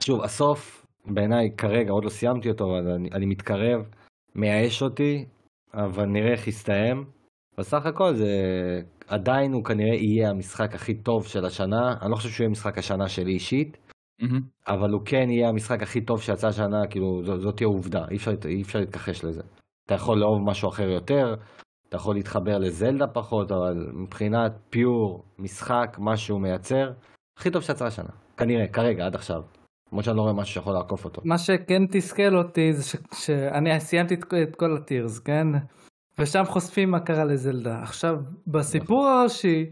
שוב, הסוף בעיניי כרגע, עוד לא סיימתי אותו, אבל אני, אני מתקרב, מייאש אותי, אבל נראה איך יסתיים. בסך הכל זה עדיין הוא כנראה יהיה המשחק הכי טוב של השנה, אני לא חושב שהוא יהיה משחק השנה שלי אישית, מהמם. אבל הוא כן יהיה המשחק הכי טוב שיצא השנה, כאילו ז- זאת תהיה עובדה, אי אפשר, אי אפשר להתכחש לזה. אתה יכול לאהוב משהו אחר יותר, אתה יכול להתחבר לזלדה פחות, אבל מבחינת פיור, משחק, מה שהוא מייצר, הכי טוב שיצא השנה, כנראה, כרגע, עד עכשיו. למרות שאני לא רואה משהו שיכול לעקוף אותו. מה שכן תסכל אותי זה ש- שאני סיימתי את, את כל הטירס, כן? ושם חושפים מה קרה לזלדה. עכשיו, בסיפור הראשי,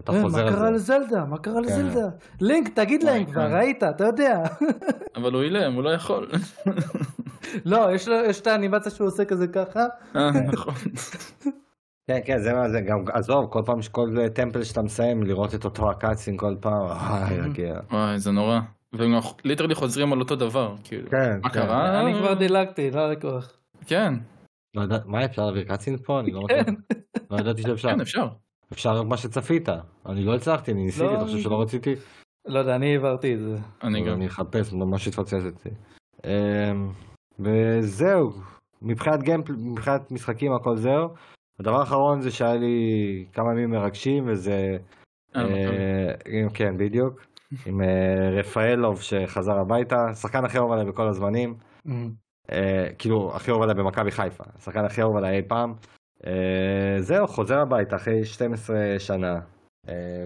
אתה אה, חוזר מה על קרה זה. לזלדה? מה קרה כן. לזלדה? לינק, תגיד להם כבר, כן. ראית, אתה יודע. [laughs] אבל הוא אילם, הוא לא יכול. לא, יש את האנימציה שהוא עושה כזה ככה. אה, [laughs] נכון. כן, כן, זה מה זה, גם, עזוב, כל פעם שכל טמפל שאתה מסיים, לראות את אותו הקאצין כל פעם, [laughs] יגיע. וואי, זה נורא. והם ליטרלי חוזרים על אותו דבר, כאילו, כן, מה כן. קרה? אני כבר דילגתי, לא לקוח. כן, לא יודע, מה אפשר להעביר קאצין פה? אני לא מכיר. כן. לא ידעתי שאפשר. כן אפשר. אפשר רק מה שצפית. אני לא הצלחתי, אני ניסיתי, לא, אתה חושב שלא רציתי? לא יודע, אני העברתי את זה. אני גם. אני אחפש, ממש התפוצצתי. אמ, וזהו, מבחינת גיימפל, מבחינת משחקים הכל זהו. הדבר האחרון זה שהיה לי כמה ימים מרגשים וזה, אה, אה, כן בדיוק, עם אה, רפאלוב שחזר הביתה, שחקן הכי אהוב עליי בכל הזמנים, אמ, אה, כאילו הכי אהוב עליי במכבי חיפה, השחקן הכי אהוב עליי אי פעם. אה, זהו, חוזר הביתה אחרי 12 שנה.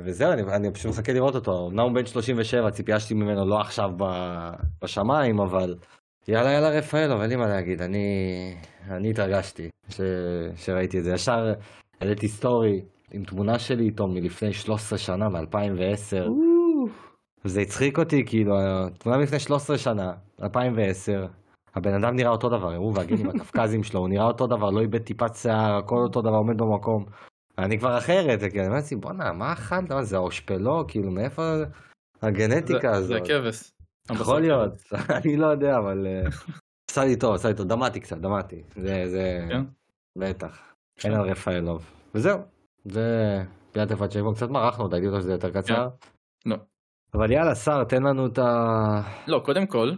וזהו, אני, אני פשוט מחכה לראות אותו. אמנם הוא בן 37, ציפייה שלי ממנו לא עכשיו בשמיים, אבל יאללה יאללה רפאלוב, אין לי מה להגיד, אני, אני התרגשתי ש, שראיתי את זה. ישר העליתי סטורי עם תמונה שלי איתו מלפני 13 שנה, מ-2010. וזה הצחיק אותי, כאילו, תמונה מלפני 13 שנה, 2010, הבן אדם נראה אותו דבר, הוא והגנים הקפקזים שלו, הוא נראה אותו דבר, לא איבד טיפת שיער, הכל אותו דבר, עומד במקום. אני כבר אחרת, זה כאילו, אני לעצמי, בואנה, מה אכלת? מה זה האושפלו? כאילו, מאיפה הגנטיקה זה- הזאת? זה הכבש. יכול להיות, [laughs] אני לא יודע, אבל אה, עשה לי טוב, עשה לי טוב, דמעתי קצת, דמעתי. זה, זה, כן? בטח. אין על רפאלוב. וזהו, זה פינת איפה צ'ייבון, קצת מרחנו רוצה שזה יותר קצר. לא. אבל יאללה, שר, תן לנו את ה... לא, קודם כל,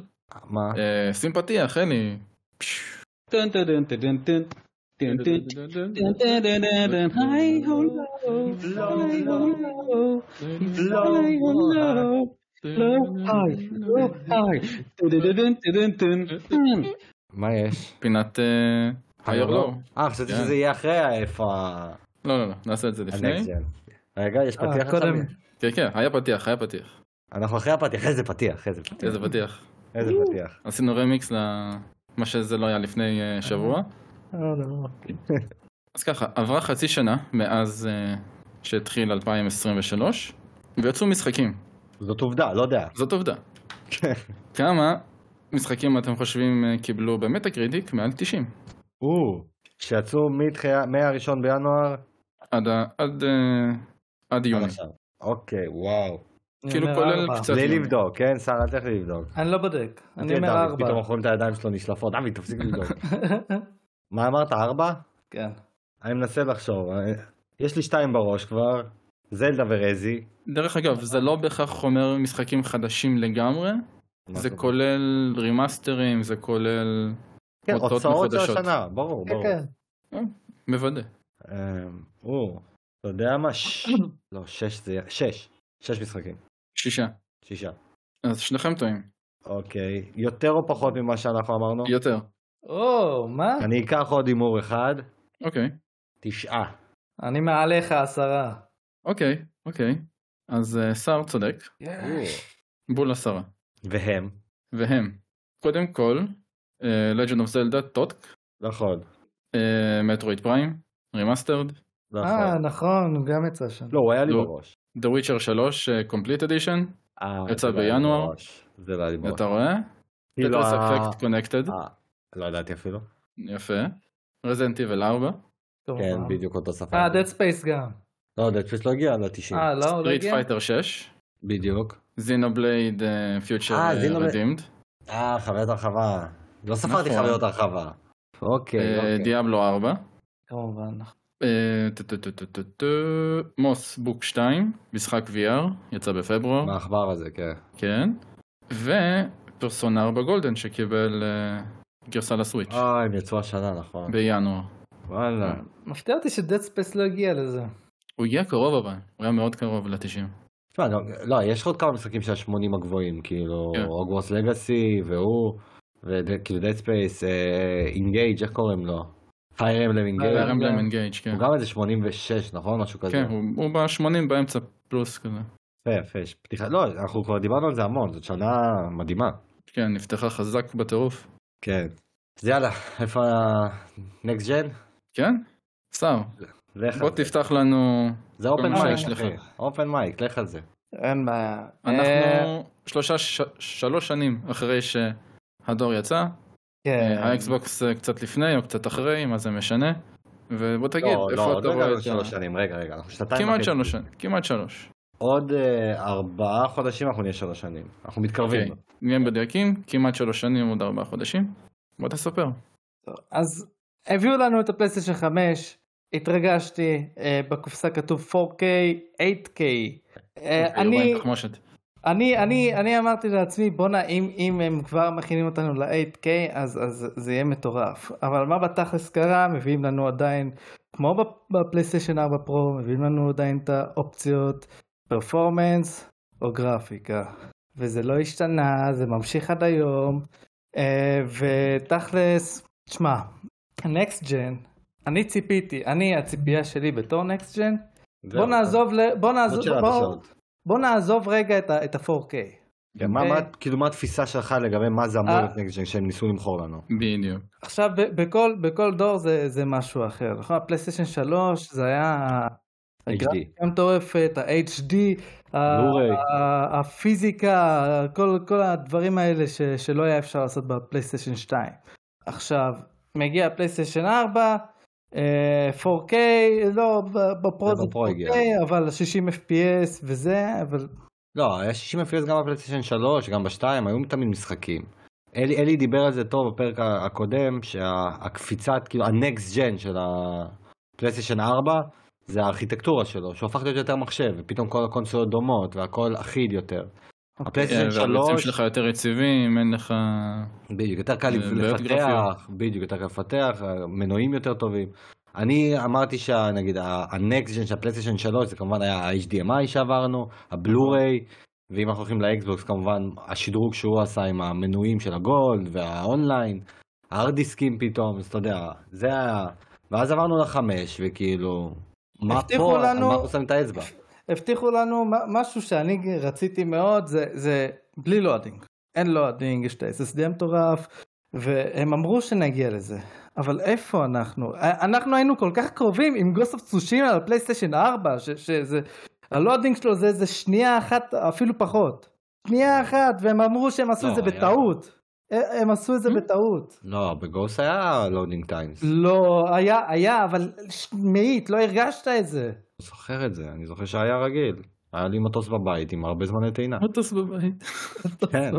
מה? אה, שים פתיח, לא לא. מה יש? פינת הייר לואו. אה, חשבתי כן. שזה יהיה אחרי האיפה ה... לא, לא, לא, נעשה את זה לפני. רגע, יש אה, פתיח קודם. כן, כן, היה פתיח, היה פתיח. אנחנו אחרי הפתיח, איזה פתיח, איזה פתיח. איזה פתיח. איזה פתיח. עשינו רמיקס למה שזה לא היה לפני אה, שבוע. [laughs] אז ככה, עברה חצי שנה מאז אה, שהתחיל 2023, ויצאו משחקים. זאת עובדה, לא יודע. זאת עובדה. [laughs] כמה משחקים אתם חושבים אה, קיבלו במטה קריטיק מעל 90? או, שיצאו מהראשון בינואר עד, עד, יוני. אוקיי, וואו. כאילו כולל. קצת- בלי. לבדוק, כן, שר, אל תלך לבדוק. אני לא בודק, אני אומר ארבע. פתאום אנחנו רואים את הידיים שלו נשלפות. דוד, תפסיק לבדוק. [laughs] מה אמרת, ארבע? כן. אני מנסה לחשוב. אה, יש לי שתיים בראש כבר. זלדה ורזי. דרך אגב, זה לא בהכרח אומר משחקים חדשים לגמרי, זה כולל רימאסטרים, זה כולל כן, הוצאות של. השנה, ברור, כן, ברור. כן. מוודא. אמ, אתה יודע מה? [coughs] לא, שש זה... שש. שש משחקים. שישה. שישה. אז שניכם טועים. אוקיי. יותר או פחות ממה שאנחנו אמרנו? יותר. או, מה? אני אקח עוד הימור אחד. אוקיי. תשעה. אני מעליך עשרה. אוקיי. אוקיי. אז אה, סער צודק. בול עשרה. והם? והם. קודם כל, אה, Legend of Zelda TOTK, נכון. Metroid Prime, Remastered, אה, נכון. נכון, הוא גם יצא שם. לא, הוא היה לי לא. בראש. The Witcher 3 אה, Complete Edition, אה, יצא לא בינואר. זה לא היה לי בראש. אתה רואה? כאילו, Effect Connected, אה, לא ידעתי אפילו. יפה. Resident Evil 4, טוב, כן, אה. בדיוק אותו שפה. אה, Dead Space גם. לא, דדפייס לא הגיע ל-90. אה, לא, הוא לא Street הגיע? Fighter 6, בדיוק. Xenoblade אה, Future אה, חוויית הרחבה. לא ספרתי נכון. חוויות הרחבה. אוקיי, אה, אוקיי. דיאבלו 4, כמובן. אה, מוס בוק 2, משחק VR, יצא בפברואר, מהעכבר הזה, כן. כן, ופרסונה 4 Golden שקיבל אה, גרסה ל Switch אה, הם יצאו השנה, נכון. בינואר. וואלה. מפתיע אותי ש Dead Space לא הגיע לזה. הוא הגיע קרוב אבל, הוא היה מאוד קרוב ל-90. תשמע, לא, לא, יש עוד כמה משחקים של ה-80 הגבוהים, כאילו, כן. Hogwarts Legacy, והוא, וכאילו Dead Space, Engage, איך קוראים לו? Fire Emblem Fire Engage. Emblem Engage, כן. הוא גם איזה 86, נכון? משהו כזה. כן, הוא- הוא ב-80 באמצע פלוס כזה. יפה, יפה, יש פתיחה, לא, אנחנו כבר דיברנו על זה המון, זאת שנה מדהימה. כן, נפתחה חזק בטירוף. כן. אז יאללה, איפה ה next gen? כן? לך בוא. תפתח לנו... זה open mic. open mic, לך על זה. אין בעיה. אה, אנחנו שלושה, ש- שלוש שנים אחרי שהדור יצא, כן. ה Xbox אה, קצת לפני או קצת אחרי, מה זה משנה? ובוא תגיד, לא, איפה לא, אתה עוד לא רואה את שלוש ה... שנים, רגע, רגע, אנחנו שנתיים כמעט. שלוש שנים, כמעט שלוש. עוד אה, ארבעה חודשים אנחנו נהיה שלוש שנים. אנחנו מתקרבים. אוקיי, נהיה מדויקים, כמעט שלוש שנים עוד ארבעה חודשים. בוא תספר. אז הביאו לנו את הפלייסטיישן 5, התרגשתי, אה, בקופסה כתוב 4K, 8K. אה, אני. אני, אני, אני אמרתי לעצמי, בואנה, אם, אם הם כבר מכינים אותנו ל-8K, אז, אז זה יהיה מטורף. אבל מה בתכלס קרה? מביאים לנו עדיין, כמו בפ- בפלייסטיישן 4 פרו, מביאים לנו עדיין את האופציות פרפורמנס או גרפיקה. וזה לא השתנה, זה ממשיך עד היום. אה, ותכלס, תשמע, נקסט ג'ן, אני ציפיתי, אני, הציפייה שלי בתור נקסט ג'ן, בוא נעזוב, ל- בוא נעזוב, בוא. בוא נעזוב רגע את, ה- את ה-4K. כן, מה-. מה- כאילו מה התפיסה שלך לגבי מה זה אמור אה. להיות נגד שהם ניסו למכור לנו? בדיוק. עכשיו ב- בכל, בכל דור זה, זה משהו אחר, נכון? הפלייסטיישן 3 זה היה הגרפיקה מטורפת, ה-HD, הפיזיקה, כל, כל הדברים האלה ש, שלא היה אפשר לעשות בפלייסטיישן 2. עכשיו, מגיע הפלייסטיישן 4, אה, 4K, לא, ב- בפרו זה זה בפרו הגיע. 4K, אבל 60 FPS וזה, אבל לא, היה 60 FPS גם ב PlayStation 3, גם ב-2, היו תמיד משחקים. אלי, אלי דיבר על זה טוב בפרק הקודם, שהקפיצת, כאילו, ה next gen של ה PlayStation 4, זה הארכיטקטורה שלו, שהוא הפך להיות יותר מחשב, ופתאום כל הקונסולות דומות, והכל אחיד יותר. ה PlayStation כן, והביצועים שלך יותר יציבים, אין לך... בדיוק, יותר קל לפתח. בדיוק, יותר קל לפתח, מנועים יותר טובים. אני אמרתי שנגיד ה next של ה PlayStation 3 זה כמובן היה ה-HDMI שעברנו, הבלו-ריי, ואם אנחנו הולכים ל Xbox כמובן השדרוג שהוא עשה עם המנועים של ה Gold וה online, הארד דיסקים פתאום, אז אתה יודע, זה היה, ואז עברנו לחמש וכאילו, מה פה, לנו- מה אנחנו שמים את האצבע? הבטיחו לנו משהו שאני רציתי מאוד, זה, זה בלי loading. אין loading, יש את ה-SSD המטורף, והם אמרו שנגיע לזה. אבל איפה אנחנו? אנחנו היינו כל כך קרובים עם Ghost of Tsushima על ה PlayStation 4, ש- שזה... ה loading שלו זה איזה שנייה אחת, אפילו פחות. שנייה אחת, והם אמרו שהם עשו לא, את זה היה. בטעות. הם עשו את זה בטעות. לא, בגוס היה loading times, לא, היה, היה, אבל מאית, לא הרגשת את זה. זוכר את זה, אני זוכר שהיה רגיל, היה לי מטוס בבית עם הרבה זמני טעינה. מטוס בבית. [laughs] כן.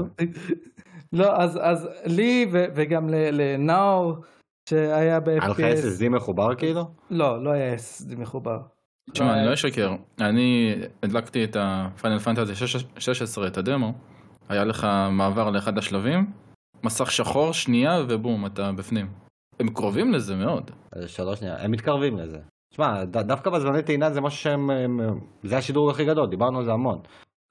לא, אז, אז לי ו, וגם ל- לנאור שהיה היה לך ב-FPS, SSD מחובר כאילו? לא, לא היה SSD מחובר. תשמע, אני היה- לא אשקר. אני הדלקתי את הפיינל פנטזי 16, את הדמו. היה לך מעבר לאחד השלבים, מסך שחור, שנייה, ובום, אתה בפנים. הם קרובים לזה מאוד. אז שלוש שנייה, הם מתקרבים לזה. תשמע, דווקא בזמני טעינה זה משהו שהם, הם- זה השדרוג הכי גדול, דיברנו על זה המון.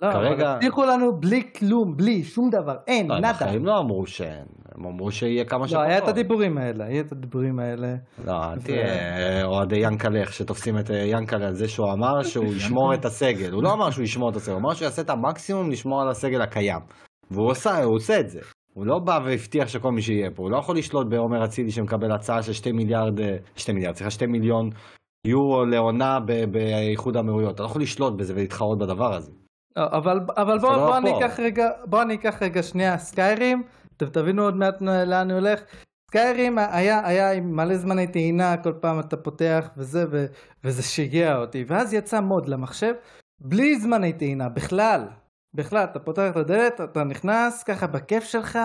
לא, כרגע- אבל הבטיחו לנו בלי כלום, בלי שום דבר, אין, לא, הם נאדה. בחיים לא אמרו שאין, הם אמרו שיהיה כמה לא, שפחות. היה את הדיבורים האלה, היה את הדיבורים האלה. לא, תהיה אוהדי ינקלה, איך שתופסים את אה, ינקלה על זה שהוא אמר שהוא [laughs] ישמור את הסגל. הוא לא אמר שהוא ישמור את הסגל, הוא אמר שהוא יעשה את המקסימום לשמור על הסגל הקיים. והוא עושה, הוא עושה את זה. הוא לא בא והבטיח שכל מי שיהיה פה, הוא לא יכול לשלוט בעומר אצילי שמקבל הצעה של 2 מיליארד, אה, 2 מיליארד, סליחה, 2 מיליון יורו לעונה באיחוד האמירויות. אתה לא יכול לשלוט בזה ולהתחרות בדבר הזה. אבל, אבל בוא, זה לא בוא. אני אקח רגע, בוא אני אקח רגע שנייה סקיירים, אתם תבינו עוד מעט לאן אני הולך. סקיירים היה, היה עם מלא זמני טעינה, כל פעם אתה פותח וזה, ו, וזה שיגע אותי. ואז יצא מוד למחשב, בלי זמני טעינה, בכלל. בכלל, אתה פותח את הדלת, אתה נכנס ככה בכיף שלך,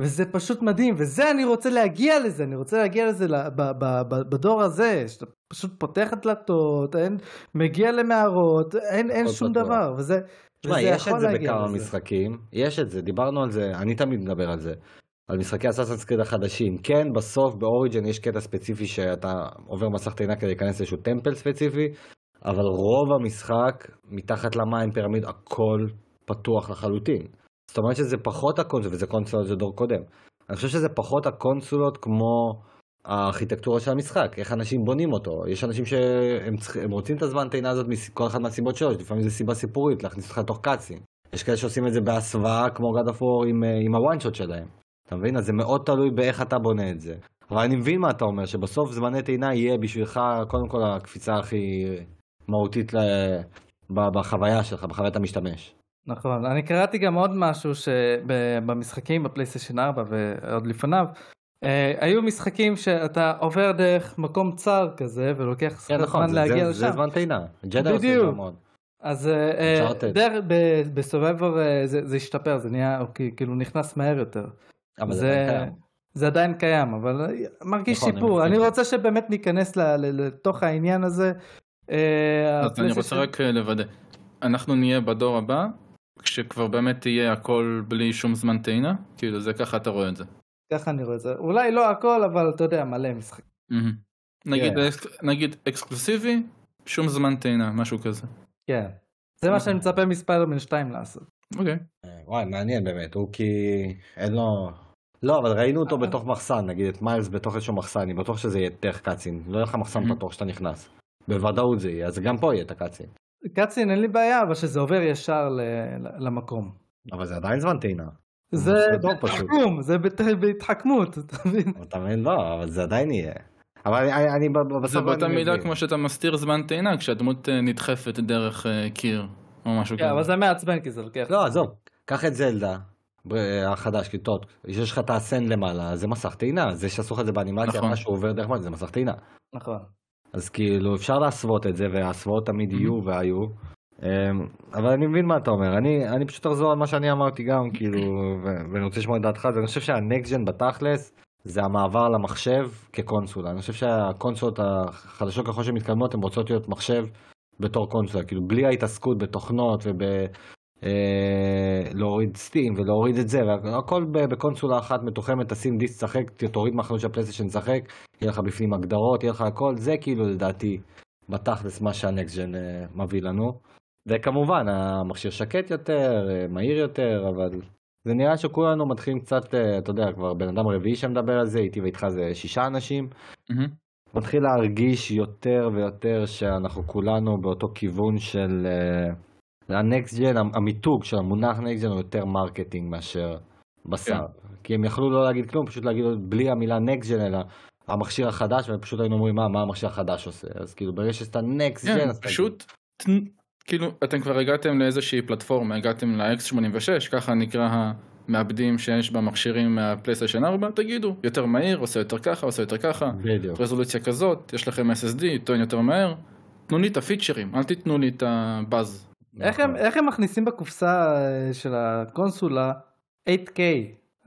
וזה פשוט מדהים, וזה אני רוצה להגיע לזה, אני רוצה להגיע לזה ב- ב- ב- בדור הזה, שאתה פשוט פותח דלתות, אין, מגיע למערות, אין, אין שום פתוח. דבר, וזה, תשמע, וזה יש את זה בכמה לזה. משחקים, יש את זה, דיברנו על זה, אני תמיד מדבר על זה, על משחקי אסאסנס קריד החדשים. כן, בסוף באוריג'ן יש קטע ספציפי שאתה עובר מסך טעינה כדי להיכנס לאיזשהו טמפל ספציפי, אבל רוב המשחק, מתחת למים, פירמיד, הכל פתוח לחלוטין. זאת אומרת שזה פחות הקונסולות, וזה קונסולות של דור קודם. אני חושב שזה פחות הקונסולות כמו הארכיטקטורה של המשחק, איך אנשים בונים אותו. יש אנשים שהם צריכים, הם רוצים את הזמן טעינה הזאת מכל אחד מהסיבות שלו, לפעמים זו סיבה סיפורית, להכניס אותך לתוך קאצים. יש כאלה שעושים את זה בהסוואה כמו God of War עם, אה, עם הוואן שוט שלהם. אתה מבין? אז זה מאוד תלוי באיך אתה בונה את זה. אבל אני מבין מה אתה אומר, שבסוף זמני טעינה יהיה בשבילך קודם כל הקפיצה הכי מהותית ל... בחוויה שלך, בחוויית המשתמש. נכון, אני קראתי גם עוד משהו שבמשחקים בפלייסטיישן 4 ועוד לפניו, היו משחקים שאתה עובר דרך מקום צר כזה ולוקח כן, זמן נכון, זה, להגיע זה, לשם. זה זמן טעינה. ג'די עושה את זה בדיוק. המון. אז אה, אה, זה זה השתפר, זה נהיה, אוקיי, כאילו נכנס מהר יותר. אבל זה זה- עדיין קיים. זה עדיין קיים, אבל מרגיש נכון, אני שיפור. מסכים. אני רוצה שבאמת ניכנס ל- ל- לתוך העניין הזה. אה, אז אני רוצה הפלייסטיישן- רק אה, לוודא. אנחנו נהיה בדור הבא, כשכבר באמת תהיה הכל בלי שום זמן טעינה? כאילו זה ככה אתה רואה את זה. ככה אני רואה את זה. אולי לא הכל, אבל אתה יודע, מלא משחק. נגיד, כן. אקס- נגיד אקסקלוסיבי, שום זמן טעינה, משהו כזה. כן. זה מה שאני מצפה מספיידרמן 2 לעשות. אוקיי. אה, וואי, מעניין באמת, הוא כי אין לו... לא, אבל ראינו אותו בתוך מחסן, נגיד את מיילס בתוך איזשהו מחסן, אני בטוח שזה יהיה דרך קאצין, לא יהיה לך מחסן. פתוח שאתה נכנס. בוודאות זה יהיה, אז גם פה יהיה את הקאצין. קצין אין לי בעיה, אבל שזה עובר ישר למקום. אבל זה עדיין זמן טעינה. זה. בהתחכמות, זה בת- בהתחכמות, אתה מבין? אתה מבין? לא, אבל זה עדיין יהיה. אבל אני, אני, אני ב- זה בסוף באותה מידה. כמו שאתה מסתיר זמן טעינה כשהדמות אה, נדחפת דרך אה, קיר או משהו כן, אבל כזה. זה מעצבן כי זה לוקח. לא, עזוב, קח את זלדה. ב- החדש, כיתות, יש לך את האסן למעלה, זה מסך טעינה, זה שעשו לך את זה באנימציה, נכון. מה שהוא עובר דרך מה זה מסך טעינה. נכון. אז כאילו אפשר להסוות את זה, וההסוות תמיד יהיו והיו. אמ, אבל אני מבין מה אתה אומר, אני, אני פשוט אחזור על מה שאני אמרתי גם, כאילו, ואני רוצה לשמוע את דעתך, אני חושב שהנקסט ג'ן בתכלס, זה המעבר למחשב כקונסולה. אני חושב שהקונסולות החדשות ככל שהן מתקדמות, הן רוצות להיות מחשב בתור קונסולה, כאילו בלי ההתעסקות בתוכנות וב... אה, להוריד סטים ולהוריד את זה והכל בקונסולה אחת מתוחמת תשים דיסק תשחק תוריד מהחנות של הפלייסטיישן תשחק יהיה לך בפנים הגדרות יהיה לך הכל. זה כאילו לדעתי בתכלס מה שה next gen אה, מביא לנו וכמובן המכשיר שקט יותר מהיר יותר אבל זה נראה שכולנו מתחילים קצת אה, אתה יודע כבר בן אדם רביעי שמדבר על זה איתי ואיתך זה שישה אנשים מהמם. מתחיל להרגיש יותר ויותר שאנחנו כולנו באותו כיוון של ה next gen, המיתוג של המונח next gen הוא יותר marketing מאשר בשר. כי הם יכלו לא להגיד כלום, פשוט להגיד בלי המילה next gen אלא המכשיר החדש, ופשוט היינו אומרים מה, מה המכשיר החדש עושה. אז כאילו ברגע שיש את הנקסט ג'ן, כן, אז פשוט, תן- כאילו, אתם כבר הגעתם לאיזושהי פלטפורמה, הגעתם ל-X86, ככה נקרא המעבדים שיש במכשירים מהפלייסטיישן 4, תגידו, יותר מהיר, עושה יותר ככה, עושה יותר ככה, בדיוק. רזולוציה כזאת, יש לכם SSD, טוען יותר מהר, תנו לי את הפיצ'רים, אל תיתנו לי את הבאז. איך הם- איך הם מכניסים בקופסה אה, של הקונסולה 8K?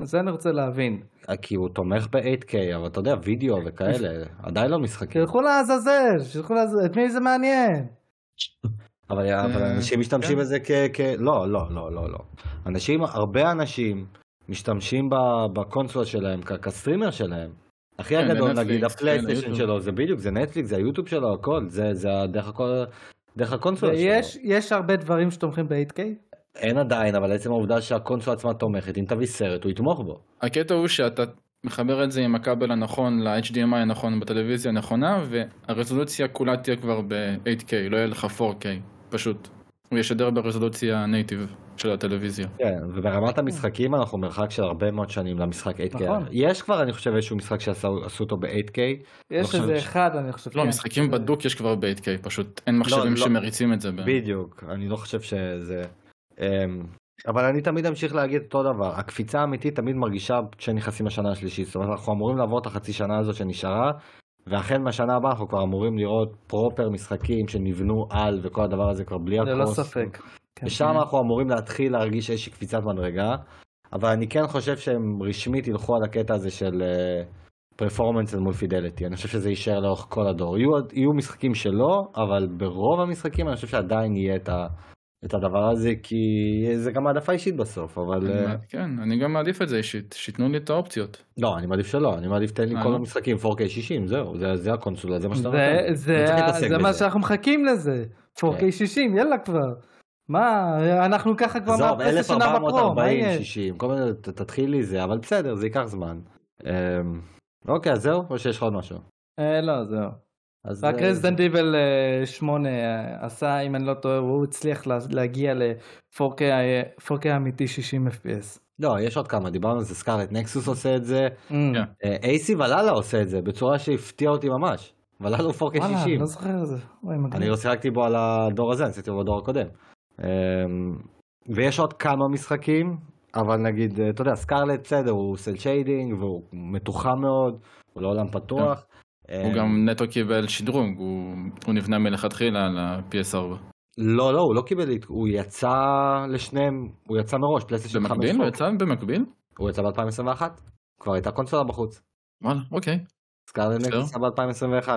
זה אני רוצה להבין. אה, כי הוא תומך ב-8K, אבל אתה יודע, וידאו וכאלה, [laughs] עדיין לא משחקים. תלכו לעזאזל, שילכו לעזאזל, את מי זה מעניין? [laughs] אבל, אבל אנשים משתמשים כן. בזה כ... כ... לא, לא, לא, לא, לא. אנשים, הרבה אנשים משתמשים בקונסולה שלהם כ streamer שלהם. הכי כן, הגדול, נגיד, כן, ה PlayStation. שלו, זה בדיוק, זה נטפליקס, זה ה YouTube שלו, הכל, זה, זה דרך הכל, דרך הקונסולה שלו. יש הרבה דברים שתומכים ב-8K? אין עדיין, אבל עצם העובדה שהקונסולה עצמה תומכת, אם תביא סרט, הוא יתמוך בו. הקטע הוא שאתה מחבר את זה עם הכבל הנכון ל-HDMI הנכון בטלוויזיה הנכונה, והרזולוציה כולה תהיה כבר ב-8K, לא יהיה לך 4K, פשוט. הוא ישדר ברזולוציה נייטיב של הטלוויזיה. כן, וברמת המשחקים אנחנו מרחק של הרבה מאוד שנים למשחק 8K. נכון. יש כבר, אני חושב, איזשהו משחק שעשו עשו אותו ב-8K. יש חושב איזה אחד, אני חושב. לא, כן. משחקים בדוק יש כבר ב-8K, פשוט אין מחשבים לא. שמריצים את זה. בדיוק, אני לא חושב שזה... אמ, אבל אני תמיד אמשיך להגיד אותו דבר, הקפיצה האמיתית תמיד מרגישה כשנכנסים לשנה השלישית, זאת אומרת אנחנו אמורים לעבור את החצי שנה הזאת שנשארה, והחל מהשנה הבאה אנחנו כבר אמורים לראות פרופר משחקים שנבנו על וכל הדבר הזה כבר בלי ללא הקרוס. ספק. כן. ושם אנחנו אמורים להתחיל להרגיש איזושהי קפיצת מדרגה, אבל אני כן חושב שהם רשמית ילכו על הקטע הזה של פרפורמנס אל מול פידליטי, אני חושב שזה יישאר לאורך כל הדור. יהיו, יהיו משחקים שלא, אבל ברוב המשחקים אני חושב שעדיין יהיה את, ה, את הדבר הזה, כי זה גם העדפה אישית בסוף, אבל... אני אה, כן, אני גם מעדיף את זה אישית, שייתנו לי את האופציות. לא, אני מעדיף שלא, אני מעדיף תן לי אה, כל לא? המשחקים 4K 60, זהו, זה, זה הקונסולה, זה מה שאתה זה- נותן. זה צריך ה- להתעסק זה מה. שאנחנו מחכים לזה. 4K כן. 60, יאללה כבר. מה, אנחנו ככה כבר עזוב, מהפלסטיישן 4 פרו, מה 1440, יהיה? 60, כל מיני, ת- תתחיל לי זה, אבל בסדר, זה ייקח זמן. אמ, אוקיי, אז זהו, או שיש לך עוד משהו? אה, לא, זהו. אז, רק אה, Resident Evil 8 אה, עשה, אם אני לא טועה, הוא הצליח לה- להגיע ל-4K אה, 4K אמיתי 60 FPS. לא, יש עוד כמה, דיברנו על זה, Scarlet Nexus עושה את זה, Mm. כן. AC Valhalla עושה את זה, בצורה שהפתיעה אותי ממש. ולאלה הוא 4K וואלה, 60. אני לא זוכר את זה. אני לא שיחקתי בו על הדור הזה, אני שיחקתי בו בדור הקודם. אמ, ויש עוד כמה משחקים, אבל נגיד, אתה יודע, Scarlet בסדר, הוא cel shading, והוא מתוחם מאוד, הוא לא עולם פתוח. הוא אמ, גם נטו קיבל שדרוג, הוא הוא נבנה מלכתחילה על ה-PS4. לא, לא, הוא לא קיבל, הוא יצא לשניהם, הוא יצא מראש, פלייסטיישן 5 במקביל? הוא יצא במקביל? הוא יצא ב-2021, כבר הייתה קונסולה בחוץ. וואלה, אוקיי. סקארלט בסדר. נקס יצא ב-2021.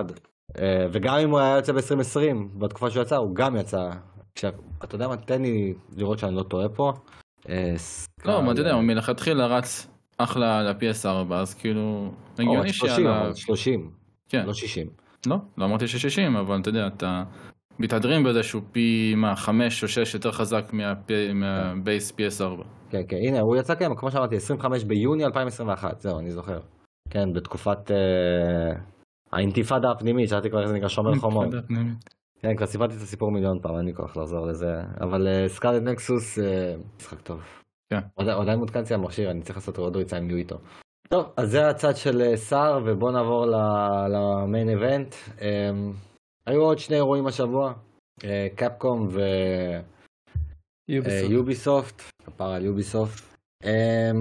וגם אם הוא היה יוצא ב-2020, בתקופה שהוא יצא, הוא גם יצא. עכשיו, אתה יודע מה, תן לי לראות שאני לא טועה פה. אה, לא, מה אתה יודע, הוא מלכתחילה רץ אחלה ל-PS4, אז כאילו, הגיוני 30, שעל ה... אבל 30, כן, לא 60. לא, לא אמרתי ש-60, אבל אתה יודע, אתה מתהדרים בזה שהוא פי, מה, 5 או 6 יותר חזק מה- מהבייס PS4. כן, כן, הנה, הוא יצא כן, כמו שאמרתי, 25 ביוני 2021, זהו, אני זוכר. כן, בתקופת אה, האינתיפאדה הפנימית, שאלתי כבר איך זה נקרא שומר חומות. כן, כבר סיפרתי את הסיפור מיליון פעם, אין לי כוח לחזור לזה. אבל סקארלט נקסוס, אה, משחק טוב. כן. עדיין מעודכן אצלי המכשיר, אני צריך לעשות עוד ריצה עם יו איתו. טוב, אז זה הצד של אה, סער, ובואו נעבור למיין איבנט. היו עוד שני אירועים השבוע, אה, קפקום יוביסופט. ויוביסופט, כפרה על יוביסופט. אה,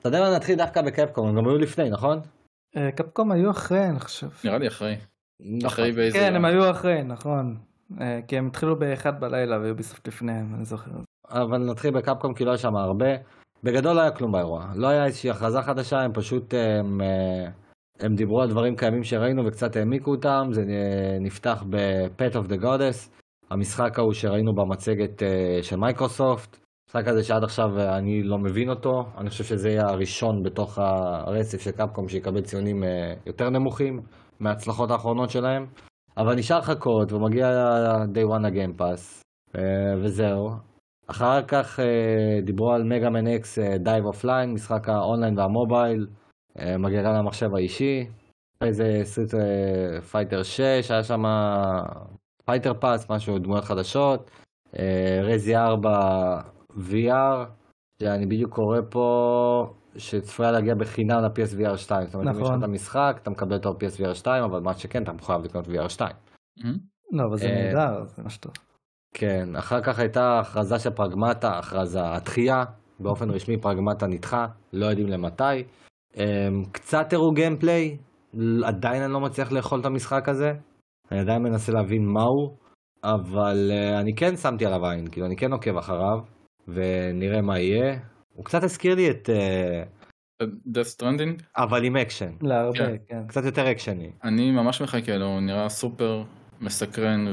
אתה יודע מה, נתחיל דווקא בקפקום, הם גם היו לפני, נכון? אה, קפקום היו אחרי, אני חושב. נראה לי אחרי. נכון. אחרי באיזה... כן. הם היו אחרי, נכון. אה, כי הם התחילו באחד בלילה ויוביסופט לפניהם, אני זוכר. אבל נתחיל בקפקום כי לא היה שם הרבה. בגדול לא היה כלום באירוע. לא היה איזושהי הכרזה חדשה, הם פשוט הם, אה, הם דיברו על דברים קיימים שראינו וקצת העמיקו אותם. זה נפתח ב-Pet of the Goddess, המשחק ההוא שראינו במצגת אה, של מייקרוסופט. משחק הזה שעד עכשיו אה, אני לא מבין אותו. אני חושב שזה יהיה הראשון בתוך הרצף של קפקום שיקבל ציונים יותר נמוכים מההצלחות האחרונות שלהם. אבל נשאר לחכות ומגיע day one ל Game Pass וזהו. אחר כך אה, דיברו על Mega Man X DiVE Offline, משחק האונליין וה mobile, אה, מגירה למחשב האישי. אחרי זה Street Fighter 6, היה שם Fighter Pass, משהו, דמויות חדשות. Resi 4 VR, שאני בדיוק קורא פה שצפויה להגיע בחינם ל-PSVR 2. זאת אומרת, אם יש נכון. לך את המשחק, אתה מקבל אותו ב-PSVR 2, אבל מה שכן, אתה מחויב לקנות VR 2. מהמם. לא, אבל זה אה, נהדר, זה מה שטוב. כן, אחר כך הייתה הכרזה של פרגמטה, הכרזה, התחייה, באופן רשמי פרגמטה נדחה, לא יודעים למתי. אמ, קצת הראו גיימפליי, עדיין אני לא מצליח לאכול את המשחק הזה, אני עדיין מנסה להבין מהו, אבל אה, אני כן שמתי עליו עין, כאילו אני כן עוקב אחריו, ונראה מה יהיה. הוא קצת הזכיר לי את... אה, death stranding? אבל עם אקשן, להרבה, כן. כן. קצת יותר אקשני. אני ממש מחכה לו, הוא נראה סופר מסקרן אני,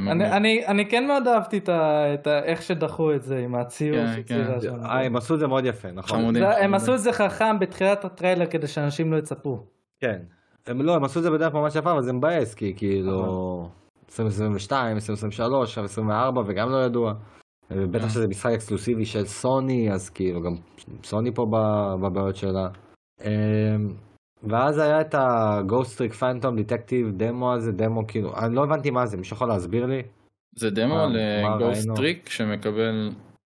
ומגניב. אני, אני כן מאוד אהבתי את, ה, את ה, איך שדחו את זה עם הציור כן, של כן. צירה שם. אה, הם עשו את זה מאוד יפה, נכון? חמודים. זה- הם חמודים. עשו את זה חכם בתחילת הטריילר כדי שאנשים לא יצפו. כן. הם לא, הם עשו את זה בדרך ממש יפה, אבל זה מבאס, כי כאילו... 2022, 2023, עכשיו 24, וגם לא ידוע. בטח כן. שזה משחק אקסקלוסיבי של סוני, אז כאילו גם סוני פה ב- בבעיות שלה. ואז היה את Trick Phantom Detective דמו הזה, דמו כאילו, אני לא הבנתי מה זה, מישהו יכול להסביר לי? זה דמו מה- מה ל Ghost ראינו? Trick שמקבל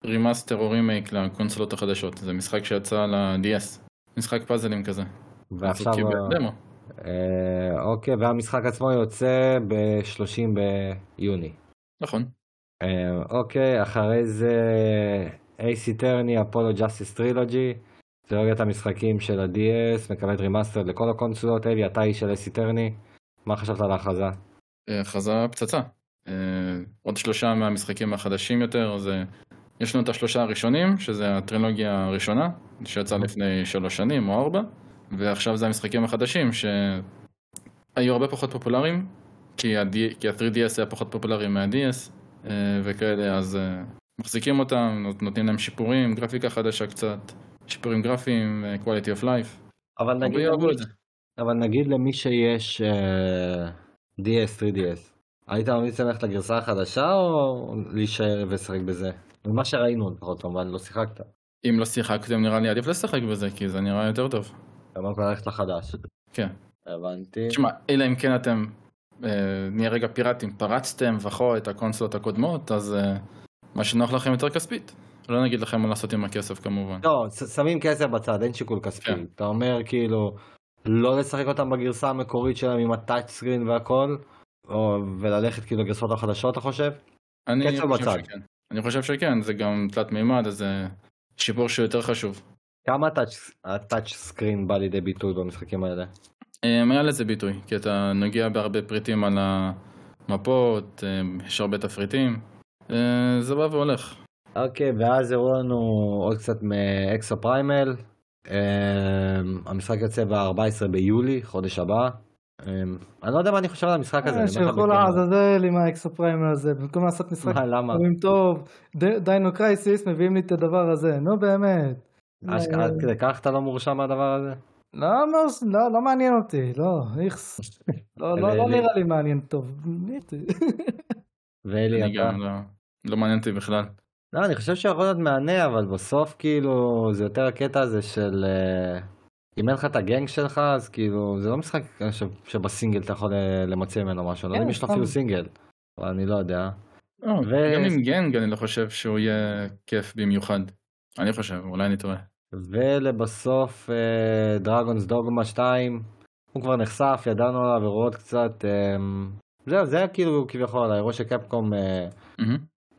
remaster או רימייק לקונסולות החדשות. זה משחק שיצא ל-DS. משחק פאזלים כזה. ועכשיו... דמו. אה, אוקיי, והמשחק עצמו יוצא ב-30 ביוני. נכון. אה, אוקיי, אחרי זה Ace Attorney, Apollo Justice Trilogy, טרילוגיית המשחקים של ה-DS, מקבלת remaster לכל הקונסולות, אלי, אתה איש של Ace Attorney, מה חשבת על ההכרזה? אה, הכרזה פצצה. אה, עוד שלושה מהמשחקים החדשים יותר, זה... יש לנו את השלושה הראשונים, שזה הטרילוגיה הראשונה, שיצאה לפני שלוש שנים או ארבע, ועכשיו זה המשחקים החדשים, שהיו הרבה פחות פופולריים, כי ה-D- כי ה-3DS היה פחות פופולרי מה-DS, אה, וכאלה, אז אה, מחזיקים אותם, נות- נותנים להם שיפורים, גרפיקה חדשה קצת, שיפורים גרפיים, אה, quality of life, אבל נגיד, זה. אבל נגיד למי שיש אה, DS, 3DS, היית ממליץ ללכת לגרסה החדשה או להישאר ולשחק בזה? ממה שראינו לפחות, כמובן, לא שיחקת. אם לא שיחקתם נראה לי עדיף לשחק בזה, כי זה נראה יותר טוב. אמרת ללכת לחדש. כן. הבנתי. תשמע, אלא אם כן אתם, אה, נהיה רגע פיראטים, פרצתם וכו את הקונסולות הקודמות, אז אה, מה שנוח לכם יותר כספית. לא נגיד לכם מה לעשות עם הכסף כמובן. לא, שמים כסף בצד, אין שיקול כספי. כן. אתה אומר כאילו, לא לשחק אותם בגרסה המקורית שלהם עם הטאצ' סקרין והכל, או, וללכת כאילו לגרסות החדשות, אתה חושב? אני חושב בצד. שכן. אני חושב שכן, זה גם תלת מימד, אז זה שיפור שיותר חשוב. כמה הטאצ'- סקרין בא לידי ביטוי במשחקים האלה? אה, היה לזה ביטוי, כי אתה נוגע בהרבה פריטים על המפות, אה, יש הרבה תפריטים, אה, זה בא והולך. אוקיי, ואז הראו לנו עוד קצת מאקסו פריימל. המשחק יוצא ב-14 ביולי, חודש הבא. אמ, אני לא יודע מה אני חושב על המשחק הזה. אה, שילכו לעזאזל עם ה Exoprimal הזה, במקום לעשות משחק מה, למה? אומרים טוב, Dino Crisis מביאים לי את הדבר הזה, נו באמת. אשכרה עד כדי כך אתה לא מורשם מהדבר הזה? לא, לא, לא, לא מעניין אותי, לא, איכס. לא, לא, לא נראה לי מעניין טוב. ואלי אתה? לא, לא מעניין אותי בכלל. לא, אני חושב שיכול להיות מהנה, אבל בסוף כאילו זה יותר הקטע הזה של אה, אם אין לך את הגנג שלך, אז כאילו זה לא משחק ש- שבסינגל אתה יכול אה, למציא ממנו משהו, אני לא יודע אם יש לו. אפילו סינגל, אבל אני לא יודע. לא, ו- גם עם גנג אני לא חושב שהוא יהיה כיף במיוחד. אני חושב, אולי אני טועה. ולבסוף דרגונס דוגמה 2, הוא כבר נחשף, ידענו עליו ורואות קצת, אה, זהו, זה היה כאילו כביכול האירוע של קפקום.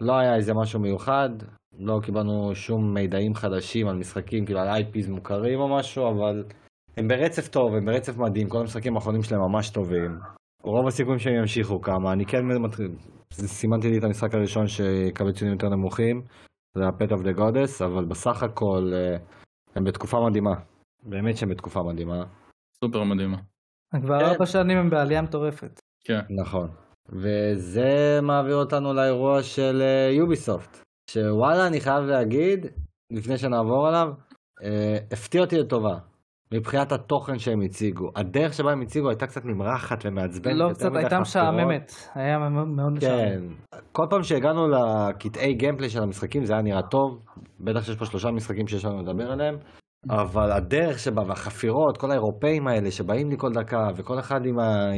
לא היה איזה משהו מיוחד, לא קיבלנו שום מידעים חדשים על משחקים, כאילו על IPs מוכרים או משהו, אבל הם ברצף טוב, הם ברצף מדהים, כל המשחקים האחרונים שלהם ממש טובים. רוב הסיכויים שהם ימשיכו כמה, אני כן מתחיל, סימנתי לי את המשחק הראשון שיקבל ציונים יותר נמוכים, זה ה-Pet of the Goddess, אבל בסך הכל אה, הם בתקופה מדהימה. באמת שהם בתקופה מדהימה. סופר מדהימה. כבר כן. ארבע שנים הם בעלייה מטורפת. כן. נכון. וזה מעביר אותנו לאירוע של יוביסופט, שוואלה אני חייב להגיד, לפני שנעבור עליו, אה, הפתיע אותי לטובה. מבחינת התוכן שהם הציגו. הדרך שבה הם הציגו הייתה קצת נמרחת ומעצבנת. לא, קצת הייתה. משעממת. היה מאוד משעמם. כן. כל פעם שהגענו לקטעי גיימפליי של המשחקים זה היה נראה טוב. בטח שיש פה שלושה משחקים שיש לנו לדבר עליהם. אבל הדרך שבה והחפירות, כל האירופאים האלה שבאים לי כל דקה, וכל אחד עם, ה...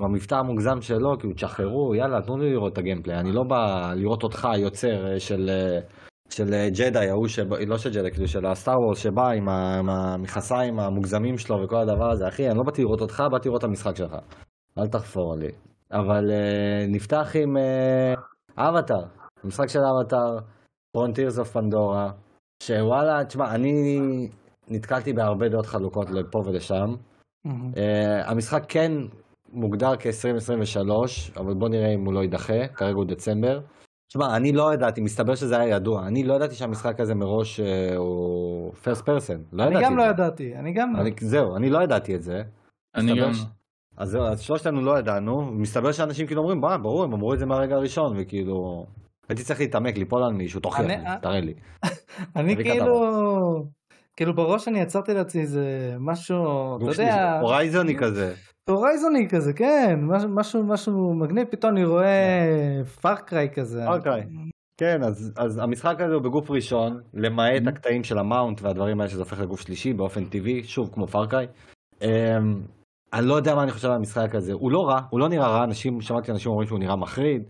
עם המבטא המוגזם שלו, כאילו תשחררו, יאללה, תנו לי לראות את ה gameplay. אני לא בא לראות אותך, היוצר אה, של, אה, של אה, ג'די, ההוא, שבא, לא של ג'די, כאילו של ה Star Wars שבא עם, ה... עם המכנסיים המוגזמים שלו וכל הדבר הזה. אחי, אני לא באתי לראות אותך, באתי לראות את המשחק שלך. אל תחפור לי. אבל אה, נפתח עם אה, אבטאר, המשחק של Avatar, Frontiers of Pandora, שוואלה, תשמע, אני נתקלתי בהרבה דעות חלוקות לפה ולשם. מהמם. Uh, המשחק כן מוגדר כ-2023, אבל בוא נראה אם הוא לא יידחה, כרגע הוא דצמבר. תשמע, אני לא ידעתי, מסתבר שזה היה ידוע, אני לא ידעתי שהמשחק הזה מראש uh, הוא first person, לא אני ידעתי גם את לא זה. ידעתי, אני גם לא. אני, זהו, אני לא ידעתי את זה. אני מסתבר גם... ש- אז זהו, אז שלושתנו לא ידענו, מסתבר שאנשים כאילו אומרים, בוא, ברור, הם אמרו את זה מהרגע הראשון, וכאילו... הייתי צריך להתעמק, ליפול על מישהו, תוכיח אני- לי, תראה לי. [laughs] אני כאילו... כאילו בראש אני יצרתי לעצמי איזה משהו, אתה שלישי, יודע, הורייזוני כזה. הורייזוני כזה, כן, משהו- משהו מגניב, פתאום אני רואה Far Cry כזה. Far Cry. כן, אז, אז המשחק הזה הוא בגוף ראשון, למעט אהם. הקטעים של ה mount והדברים האלה שזה הופך לגוף שלישי באופן טבעי, שוב כמו Far Cry. אמ, אני לא יודע מה אני חושב על המשחק הזה, הוא לא רע, הוא לא נראה רע, אנשים, שמעתי אנשים אומרים שהוא נראה מחריד.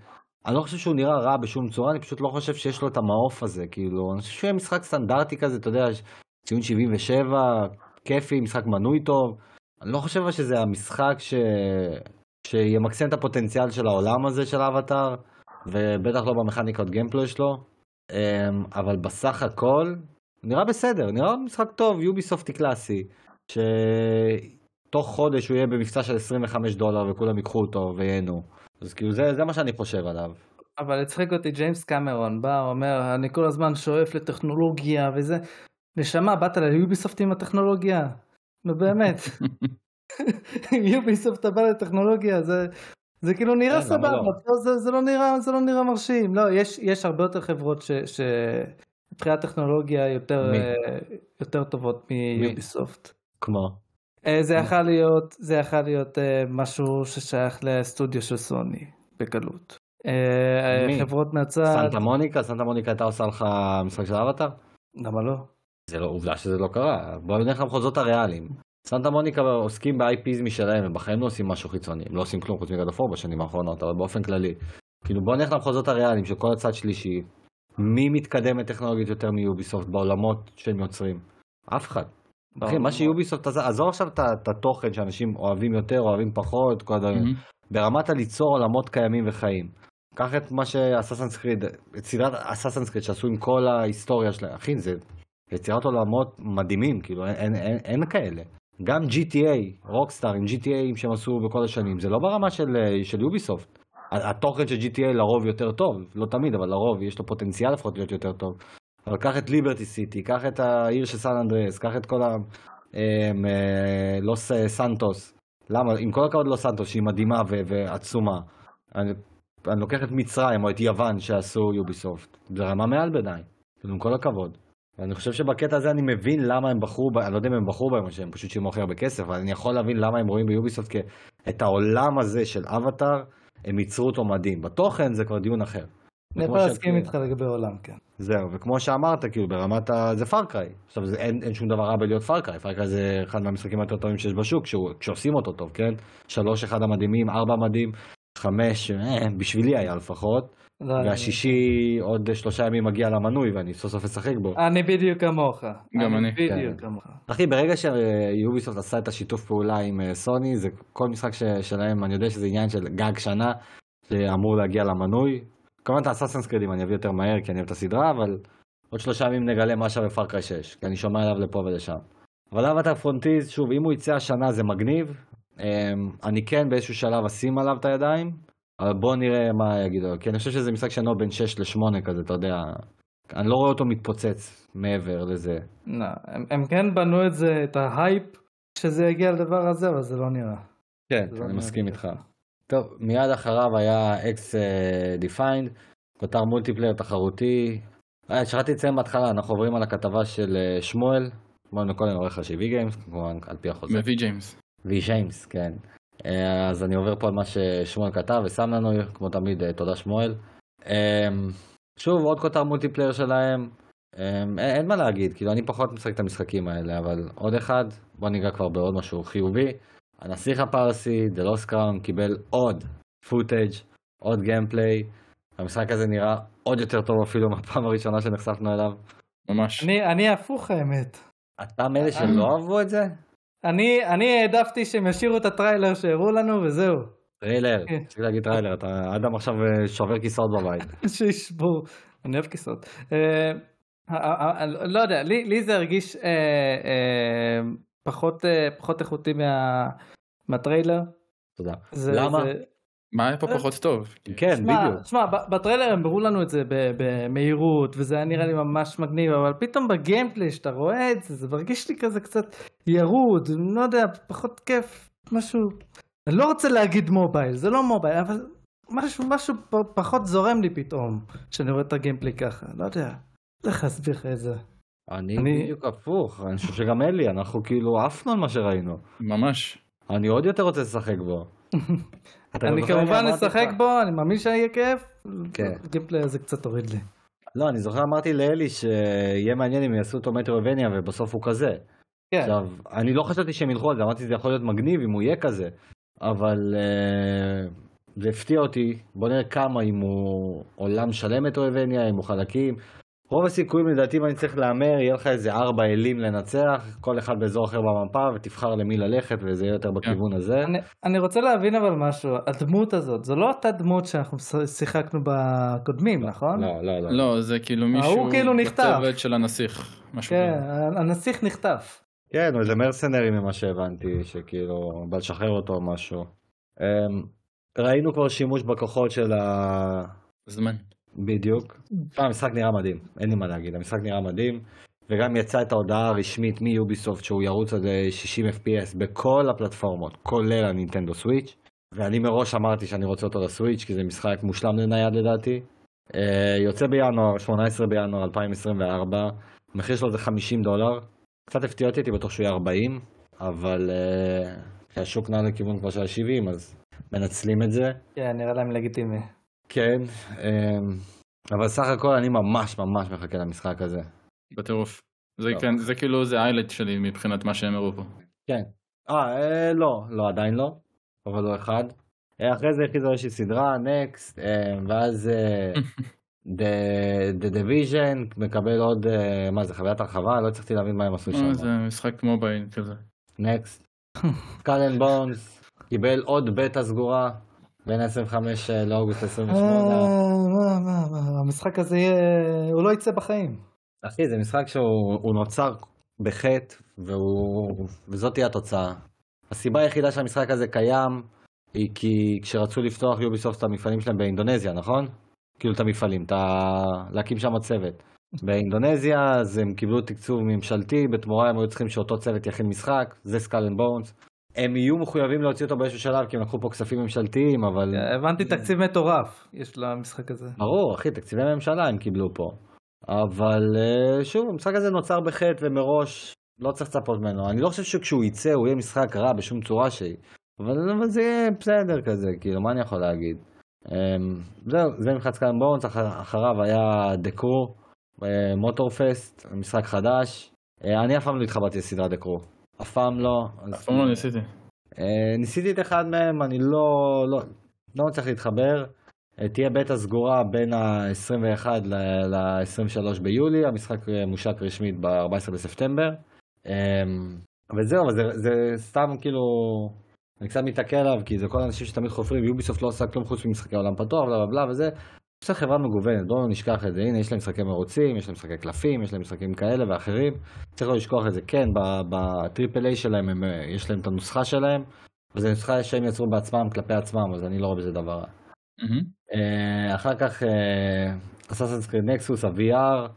אני לא חושב שהוא נראה רע בשום צורה, אני פשוט לא חושב שיש לו את המעוף הזה, כאילו, אני חושב שהוא יהיה משחק סטנדרטי כזה, אתה יודע, ציון 77, כיפי, משחק מנוי טוב. אני לא חושב שזה המשחק ש... שימקסם את הפוטנציאל של העולם הזה של האבטאר. ובטח לא במכניקות גיימפלוי שלו, אמ, אבל בסך הכל נראה בסדר, נראה משחק טוב, יוביסופטי קלאסי, שתוך חודש הוא יהיה במבצע של 25 דולר וכולם ייקחו אותו וייהנו. אז כאילו זה, זה מה שאני חושב עליו. אבל הצחיק אותי ג'יימס קמרון, בא, אומר, אני כל הזמן שואף לטכנולוגיה וזה. נשמה, באת ליוביסופט עם הטכנולוגיה? נו באמת. יוביסופט אתה בא לטכנולוגיה, זה, זה כאילו נראה כן, סבבה, לא? זה, זה, לא נראה, זה לא נראה מרשים. לא, יש, יש הרבה יותר חברות ש... ש... מבחינת טכנולוגיה יותר? אה, יותר טובות מיוביסופט. כמו. אה, זה יכול להיות, זה יכול להיות אה, משהו ששייך לסטודיו של סוני, בקלות. חברות מהצד, סנטה מוניקה? סנטה מוניקה הייתה עושה לך משחק של אבטאר? למה לא? זה לא עובדה שזה לא קרה. בוא נלך למחוזות הריאליים. סנטה מוניקה עוסקים ב-IPs משלהם, הם בחיים לא עושים משהו חיצוני, הם לא עושים כלום חוץ מגד אפור בשנים האחרונות, אבל באופן כללי. כאילו בוא נלך למחוזות הריאליים של כל הצד שלישי. מי מתקדם טכנולוגית יותר מיוביסופט בעולמות שהם יוצרים? אף אחד. אחי, מה שיוביסופט עשה, עזוב עכשיו את התוכן שאנשים אוהבים יותר, אוהבים פחות, כל הדברים. ברמת הליצור עולמות קיימים וחיים. קח את מה שאססנס קריד, את סדרת אססנס קריד שעשו עם כל ההיסטוריה שלהם, אחי זה יצירת עולמות מדהימים, כאילו אין, אין, אין, אין כאלה. גם GTA, רוקסטאר עם GTA שהם עשו בכל השנים, זה לא ברמה של, של יוביסופט. התוכן של GTA לרוב יותר טוב, לא תמיד, אבל לרוב יש לו פוטנציאל לפחות להיות יותר טוב. אבל קח את ליברטי סיטי, קח את העיר של סן אנדרס, קח את כל ה... אמ, אה, לוס סנטוס. למה? עם כל הכבוד לוס סנטוס, שהיא מדהימה ו- ועצומה. אני, אני לוקח את מצרים או את יוון שעשו יוביסופט. זה רמה מעל בעיניי, עם כל הכבוד. ואני חושב שבקטע הזה אני מבין למה הם בחרו, אני לא יודע אם הם בחרו בהם או שהם פשוט שילמו הכי הרבה כסף, אבל אני יכול להבין למה הם רואים ביוביסופט את העולם הזה של אבטאר, הם ייצרו אותו מדהים. בתוכן זה כבר דיון אחר. אני יכול להסכים איתך לגבי עולם, כן. זהו, וכמו שאמרת, כאילו ברמת ה... זה Far Cry. עכשיו, זה, אין, אין שום דבר רע בלהיות Far Cry. Far Cry זה אחד מהמשחקים היותר טובים שיש בשוק, שהוא, כשעושים אותו טוב, כן? שלוש אחד המדהימים, ארבע מדהים, חמש, אה, בשבילי היה לפחות. לא, והשישי עוד שלושה ימים מגיע למנוי ואני סוף סוף אשחק בו. אני בדיוק כמוך. גם אני. בדיוק כן. כמוך. אחי, ברגע ש Ubisoft עשה את השיתוף פעולה עם אה, סוני, זה כל משחק שלהם, אני יודע שזה עניין של גג שנה, שאמור להגיע למנוי. כמובן את ה Assassin's Creedים אני אביא יותר מהר כי אני אוהב את הסדרה, אבל עוד שלושה ימים נגלה מה שווה Far Cry 6, כי אני שומע עליו לפה ולשם. אבל Avatar Frontiers, שוב, אם הוא יצא השנה זה מגניב. אמ, אני כן באיזשהו שלב אשים עליו את הידיים, בוא נראה מה יגידו, כי אני חושב שזה משחק שנוע בין 6 ל-8 כזה, אתה יודע. אני לא רואה אותו מתפוצץ מעבר לזה. לא, הם, הם כן בנו את זה, את ההייפ, שזה יגיע לדבר הזה, אבל זה לא נראה. כן, לא אני נראה מסכים איתך. טוב, מיד אחריו היה XDefiant, כותר multiplayer תחרותי. אה, שכחתי לציין בהתחלה, אנחנו עוברים על הכתבה של אה, שמואל, שמואל מקודם עורך של V Games, כמובן על פי החוזה. מ V Games. V Games, כן. אה, אז אני עובר פה על מה ששמואל כתב ושם לנו, כמו תמיד, אה, תודה שמואל. אה, שוב, עוד כותר multiplayer שלהם. אין, אין מה להגיד, כאילו אני פחות משחק את המשחקים האלה, אבל עוד אחד, בוא ניגע כבר בעוד משהו חיובי. הנסיך הפרסי, The Lost Crown, קיבל עוד footage, עוד gameplay. המשחק הזה נראה עוד יותר טוב אפילו מהפעם הראשונה שנחשפנו אליו. ממש. אני, אני הפוך האמת. אתה מאלה שלא אהבו את זה? אני, אני העדפתי שהם ישאירו את הטריילר שהראו לנו וזהו. טריילר, כן. צריך להגיד טריילר, אתה אדם עכשיו אה, שובר כיסאות בבית. [laughs] שישבור. אני אוהב כיסאות. אה, לא יודע, לי, זה הרגיש אה, פחות, איכותי מה, מהטריילר. תודה. למה? מה היה פה פחות טוב? כן, בדיוק. שמע, ב- בטריילר הם הראו לנו את זה ב- במהירות וזה היה נראה לי ממש מגניב אבל פתאום בגיימפלי שאתה רואה את זה זה מרגיש לי כזה קצת ירוד לא יודע פחות כיף משהו אני לא רוצה להגיד מובייל זה לא מובייל אבל משהו משהו פחות זורם לי פתאום כשאני רואה את הגיימפלי ככה לא יודע. איך להסביר לך את זה. אני אני- בדיוק הפוך, אני חושב שגם אלי, אנחנו כאילו עפנו על מה שראינו. ממש. אני עוד יותר רוצה לשחק בו. [laughs] אני כמובן אשחק בו אני מאמין שיהיה כיף. כן. הגיימפלי הזה קצת הוריד לי. לא, אני זוכר אמרתי לאלי שיהיה מעניין אם יעשו אותו מטרווניה ובסוף הוא כזה. כן. עכשיו, אני לא חשבתי שהם ילכו על זה, אמרתי שזה יכול להיות מגניב אם הוא יהיה כזה, אבל אה, זה הפתיע אותי, בוא נראה כמה, אם הוא עולם שלם מטרווניה, אם הוא חלקים. רוב הסיכויים לדעתי אם אני צריך להמר, יהיה לך איזה ארבע אלים לנצח, כל אחד באזור אחר במפה, ותבחר למי ללכת, וזה יהיה יותר בכיוון הזה. אני, אני רוצה להבין אבל משהו, הדמות הזאת, זו לא אותה דמות שאנחנו שיחקנו בקודמים, נכון? לא, לא, לא. לא, זה כאילו מישהו כאילו נחטף. בצוות של הנסיך. משהו כן. הנסיך נחטף. כן, הוא איזה מרסנרי ממה שהבנתי, שכאילו, בא לשחרר אותו או משהו. אמ, ראינו כבר שימוש בכוחות של ה... זמן. בדיוק. תשמע, המשחק נראה מדהים, אין לי מה להגיד, המשחק נראה מדהים. וגם יצאה את ההודעה הרשמית מיוביסופט שהוא ירוץ עד אה, 60 FPS בכל הפלטפורמות, כולל הנינטנדו סוויץ'. ואני מראש אמרתי שאני רוצה אותו לסוויץ', כי זה משחק מושלם לנייד לדעתי. אה, יוצא בינואר, 18 בינואר 2024, המחיר שלו זה 50 דולר. קצת הפתיע אותי, הייתי בטוח שהוא יהיה 40, אבל אה, כשהשוק נע לכיוון כבר של ה-70, אז מנצלים את זה. כן, נראה להם לגיטימי. כן, אמ, אבל סך הכל אני ממש ממש מחכה למשחק הזה. בטירוף. זה. כן, זה כאילו זה האיילייט שלי מבחינת מה שהם הראו פה. כן. אה, אה, לא, לא, עדיין לא, אבל לא אחד. אה, אחרי זה הכריזו איזושהי סדרה, נקסט, ואז אה, [laughs] The The Division מקבל עוד, מה זה, חוויית הרחבה? לא הצלחתי להבין מה הם עשו שם. זה משחק mobile כזה. Next. and Bones קיבל עוד בטא סגורה בין ה-25 לאוגוסט 28. אה, מה, מה, מה, המשחק הזה יהיה, הוא לא יצא בחיים. אחי, זה משחק שהוא הוא נוצר בחטא, והוא, וזאת תהיה התוצאה. הסיבה היחידה שהמשחק הזה קיים, היא כי כשרצו לפתוח Ubisoft את המפעלים שלהם באינדונזיה, נכון? כאילו את המפעלים, את ה... להקים שם צוות. באינדונזיה אז הם קיבלו תקצוב ממשלתי, בתמורה הם היו צריכים שאותו צוות יכין משחק, זה Skull and Bones. הם יהיו מחויבים להוציא אותו באיזשהו שלב כי הם לקחו פה כספים ממשלתיים, אבל... הבנתי תקציב מטורף יש למשחק הזה. ברור, אחי, תקציבי ממשלה הם קיבלו פה. אבל אה, שוב, המשחק הזה נוצר בחטא ומראש לא צריך לצפות ממנו. אני לא חושב שכשהוא יצא הוא יהיה משחק רע בשום צורה שהיא. אבל, אבל זה יהיה בסדר כזה, כאילו, מה אני יכול להגיד? אמ, זהו, זה מבחינת סקאלן בונס, אחריו היה דקרו, מוטורפסט, משחק חדש. אה, אני אף פעם לא התחברתי לסדרת דקרו. אף פעם לא. אף פעם לא ניסיתי. אה, ניסיתי את אחד מהם, אני לא, לא, לא מצליח להתחבר. אה, תהיה בטא סגורה בין ה-21 ל-23 ביולי, המשחק מושק רשמית ב-14 בספטמבר. אמ, וזהו, אבל זה, זה סתם כאילו, אני קצת מתעכל עליו, כי זה כל האנשים שתמיד חופרים, יוביסופט לא עושה כלום חוץ ממשחקי עולם פתוח, בלה בלה בלה וזה. יש לה חברה מגוונת, בואו נשכח את זה, הנה יש להם משחקי מרוצים, יש להם משחקי קלפים, יש להם משחקים כאלה ואחרים, צריך לא לשכוח את זה, כן, בטריפל איי שלהם הם, יש להם את הנוסחה שלהם, וזו נוסחה שהם יצרו בעצמם כלפי עצמם, אז אני לא רואה בזה דבר רע. Mm-hmm. אחר כך אסאסנס קריד נקסוס, ה-VR,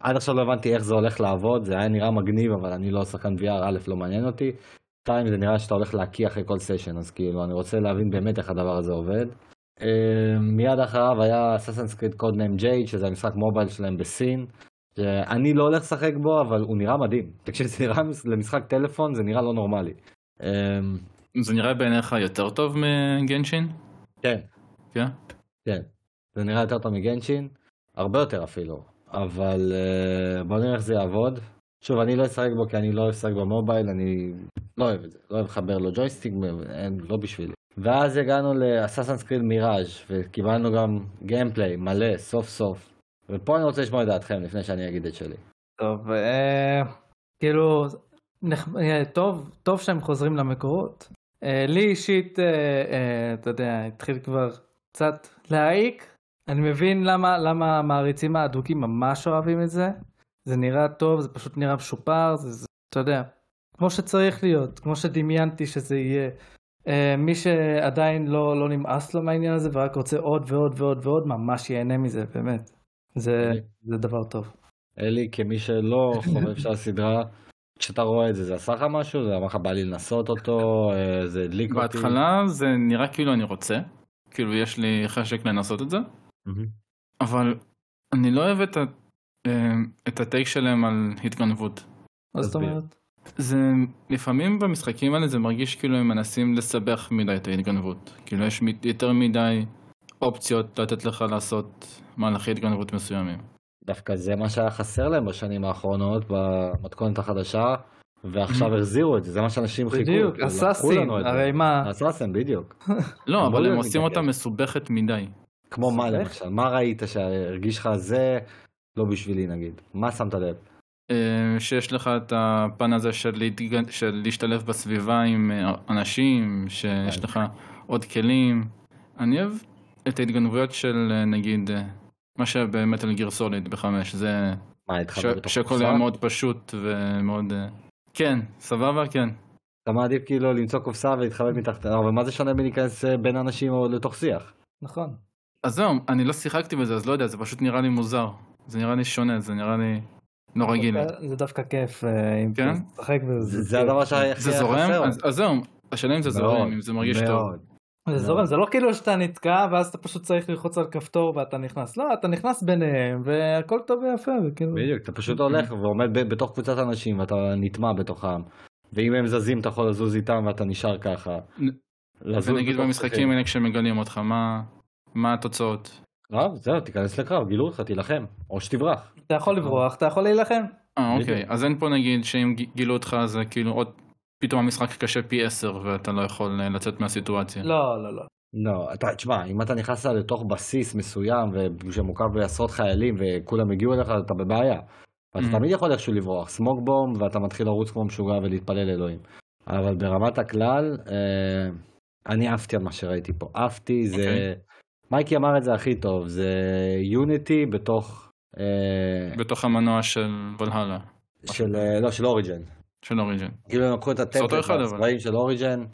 עד עכשיו לא הבנתי איך זה הולך לעבוד, זה היה נראה מגניב, אבל אני לא שחקן VR, א', לא מעניין אותי, שתיים, זה נראה שאתה הולך להקיא אחרי כל סשן, אז כאילו, אני רוצה להבין באמת איך הדבר הזה עובד. Uh, מיד אחריו היה אססנס קריד קוד ניים ג'ייד, שזה המשחק מובייל שלהם בסין. שאני לא הולך לשחק בו, אבל הוא נראה מדהים. [laughs] תקשיב, זה נראה למשחק טלפון, זה נראה לא נורמלי. Uh, זה נראה בעיניך יותר טוב מגנשין? כן. כן? כן. זה נראה יותר טוב מגנשין, הרבה יותר אפילו. אבל uh, בוא נראה איך זה יעבוד. שוב, אני לא אשחק בו כי אני לא אשחק במובייל, אני לא אוהב את זה. לא אוהב לחבר לו ג'ויסטיק, לא בשבילי. ואז הגענו לאססנס קריד מיראז' וקיבלנו גם גיימפליי מלא, סוף סוף. ופה אני רוצה לשמוע את דעתכם לפני שאני אגיד את שלי. טוב, אה, כאילו, נח... אה, טוב, טוב שהם חוזרים למקורות. אה, לי אישית, אה, אה, אתה יודע, התחיל כבר קצת להעיק. אני מבין למה, למה המעריצים האדוקים ממש אוהבים את זה. זה נראה טוב, זה פשוט נראה משופר, זה, זה, אתה יודע, כמו שצריך להיות, כמו שדמיינתי שזה יהיה. Uh, מי שעדיין לא, לא נמאס לו מהעניין הזה ורק רוצה עוד ועוד ועוד ועוד, ממש ייהנה מזה, באמת. זה, זה דבר טוב. אלי, כמי שלא חובב של הסדרה, כשאתה רואה את זה, זה עשה לך משהו? זה אמר לך בא לי לנסות אותו? אה, זה הדליק אותי? בהתחלה זה נראה כאילו אני רוצה, כאילו יש לי חשק לנסות את זה, אבל אני לא אוהב את, ה... אה, את הטייק שלהם על התגנבות. מה זאת אומרת? זה לפעמים במשחקים האלה זה מרגיש כאילו הם מנסים לסבך מדי את ההתגנבות. כאילו יש יותר מדי אופציות לתת לך לעשות מהלכי התגנבות מסוימים. דווקא זה מה שהיה חסר להם בשנים האחרונות במתכונת החדשה, ועכשיו החזירו את זה, זה מה שאנשים חיכו. בדיוק, אסאסין, הרי מה... אסאסין, בדיוק. [laughs] לא, אבל הם עושים אותה מסובכת מדי. כמו מה למשל? מה ראית שהרגיש לך זה לא בשבילי נגיד? מה שמת לב? שיש לך את הפן הזה של, להתג... של להשתלב בסביבה עם אנשים, שיש לך עוד כלים. אני אוהב את ההתגנבויות של נגיד, מה שבמטל גיר סוליד בחמש, זה מה, ש... שהכל היה מאוד פשוט ומאוד... כן, סבבה, כן. אתה מעדיף כאילו למצוא קופסה ולהתחבא מתחתיה, אבל מה זה שונה מלהיכנס בין אנשים או לתוך שיח? נכון. אז זהו, אני לא שיחקתי בזה, אז לא יודע, זה פשוט נראה לי מוזר. זה נראה לי שונה, זה נראה לי... לא רגיל. זה דווקא כיף אם כן? תשחק בזה. זה הדבר שהכי זה זורם? אז זהו, השאלה אם זה זורם, אם זה מרגיש טוב. זה זורם, זה לא כאילו שאתה נתקע ואז אתה פשוט צריך ללחוץ על כפתור ואתה נכנס, לא, אתה נכנס ביניהם והכל טוב ויפה. בדיוק, אתה פשוט הולך ועומד בתוך קבוצת אנשים ואתה נטמע בתוכם. ואם הם זזים אתה יכול לזוז איתם ואתה נשאר ככה. ונגיד במשחקים האלה כשמגלים אותך, מה התוצאות? קרב, זהו, תיכנס לקרב, גילו אותך, תילחם, או שתברח. אתה יכול לברוח, אתה יכול להילחם. אה, אוקיי, אז אין פה נגיד שאם גילו אותך זה כאילו עוד, פתאום המשחק קשה פי 10 ואתה לא יכול לצאת מהסיטואציה. לא, לא, לא. לא, אתה, תשמע, אם אתה נכנס לתוך בסיס מסוים שמורכב בעשרות חיילים וכולם הגיעו אליך, אתה בבעיה. אתה תמיד יכול איכשהו לברוח, סמוק בום, ואתה מתחיל לרוץ כמו משוגע ולהתפלל לאלוהים. אבל ברמת הכלל, אה, אני עפתי על מה שראיתי פה. עפתי, זה... מייקי אמר את זה הכי טוב, זה יוניטי בתוך... בתוך המנוע של ולהלה. של, לא, של אוריג'ן. של אוריג'ן. כאילו הם לקחו את הטמפלט הצבעים של אוריג'ן,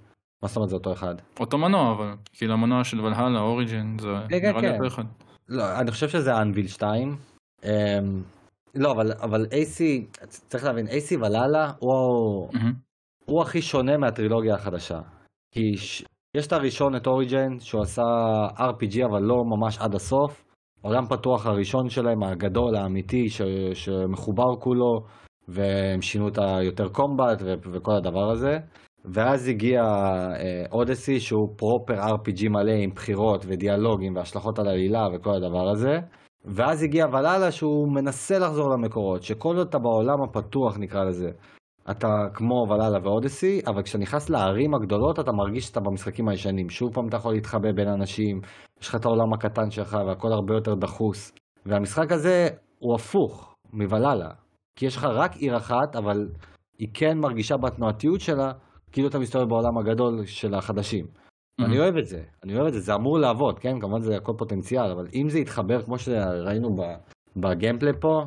מה זאת אומרת זה אותו אחד? אותו מנוע, אבל כאילו המנוע של ולהלה, אוריג'ין, זה כן, נראה לי כן. אותו אחד. לא, אני חושב שזה אנביל 2. אמ, לא, אבל, אבל AC, צריך להבין, AC ולאלה הוא, מהמם. הוא הכי שונה מהטרילוגיה החדשה. כי ש... יש את הראשון, את אוריג'ן, שהוא עשה RPG אבל לא ממש עד הסוף. עולם פתוח הראשון שלהם, הגדול, האמיתי, ש... שמחובר כולו, והם שינו את היותר קומבט ו... וכל הדבר הזה. ואז הגיע אה, אודסי שהוא פרופר RPG מלא עם בחירות ודיאלוגים והשלכות על העלילה וכל הדבר הזה. ואז הגיע ולאלה שהוא מנסה לחזור למקורות, שכל עוד אתה בעולם הפתוח נקרא לזה, אתה כמו ולאלה ואודסי, אבל כשאתה נכנס לערים הגדולות אתה מרגיש שאתה במשחקים הישנים. שוב פעם אתה יכול להתחבא בין אנשים, יש לך את העולם הקטן שלך והכל הרבה יותר דחוס. והמשחק הזה הוא הפוך מוולאלה, כי יש לך רק עיר אחת, אבל היא כן מרגישה בתנועתיות שלה, כאילו אתה מסתובב בעולם הגדול של החדשים. אני אוהב את זה, אני אוהב את זה, זה אמור לעבוד, כן? כמובן זה הכל פוטנציאל, אבל אם זה יתחבר כמו שראינו ב gameplay פה,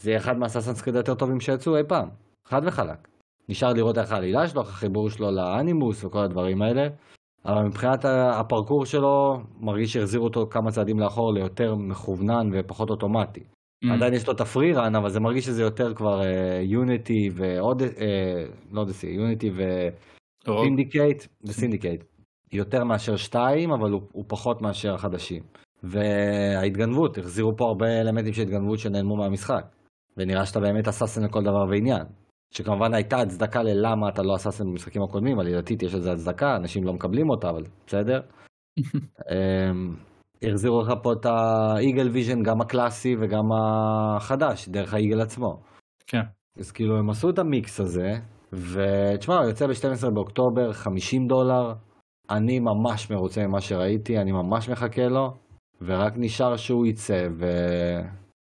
זה יהיה אחד מה Assassin's Creed היותר טובים שיצאו אי פעם, חד וחלק. נשאר לראות איך העלילה שלו, איך החיבור שלו ל Animus וכל הדברים האלה, אבל מבחינת הפרקור שלו, מרגיש שהחזירו אותו כמה צעדים לאחור ליותר מכוונן ופחות אוטומטי. מהמם. עדיין יש לו את ה free run, אבל זה מרגיש שזה יותר כבר Unity ועוד, אה, לא Odyssey, Unity ו... Rogue. Syndicate ו Syndicate. יותר מאשר שתיים, אבל הוא, הוא פחות מאשר החדשים. וההתגנבות, החזירו פה הרבה אלמנטים של התגנבות שנעלמו מהמשחק. ונראה שאתה באמת assassin לכל דבר ועניין. שכמובן הייתה הצדקה ללמה אתה לא assassin במשחקים הקודמים, עלילתית יש לזה הצדקה, אנשים לא מקבלים אותה, אבל בסדר. [laughs] אמ, החזירו לך פה את ה Eagle Vision, גם הקלאסי וגם החדש, דרך ה eagle עצמו. כן. אז כאילו הם עשו את המיקס הזה, ותשמע, הוא יוצא ב-12 באוקטובר, 50 דולר. אני ממש מרוצה ממה שראיתי, אני ממש מחכה לו, ורק נשאר שהוא יצא, ו...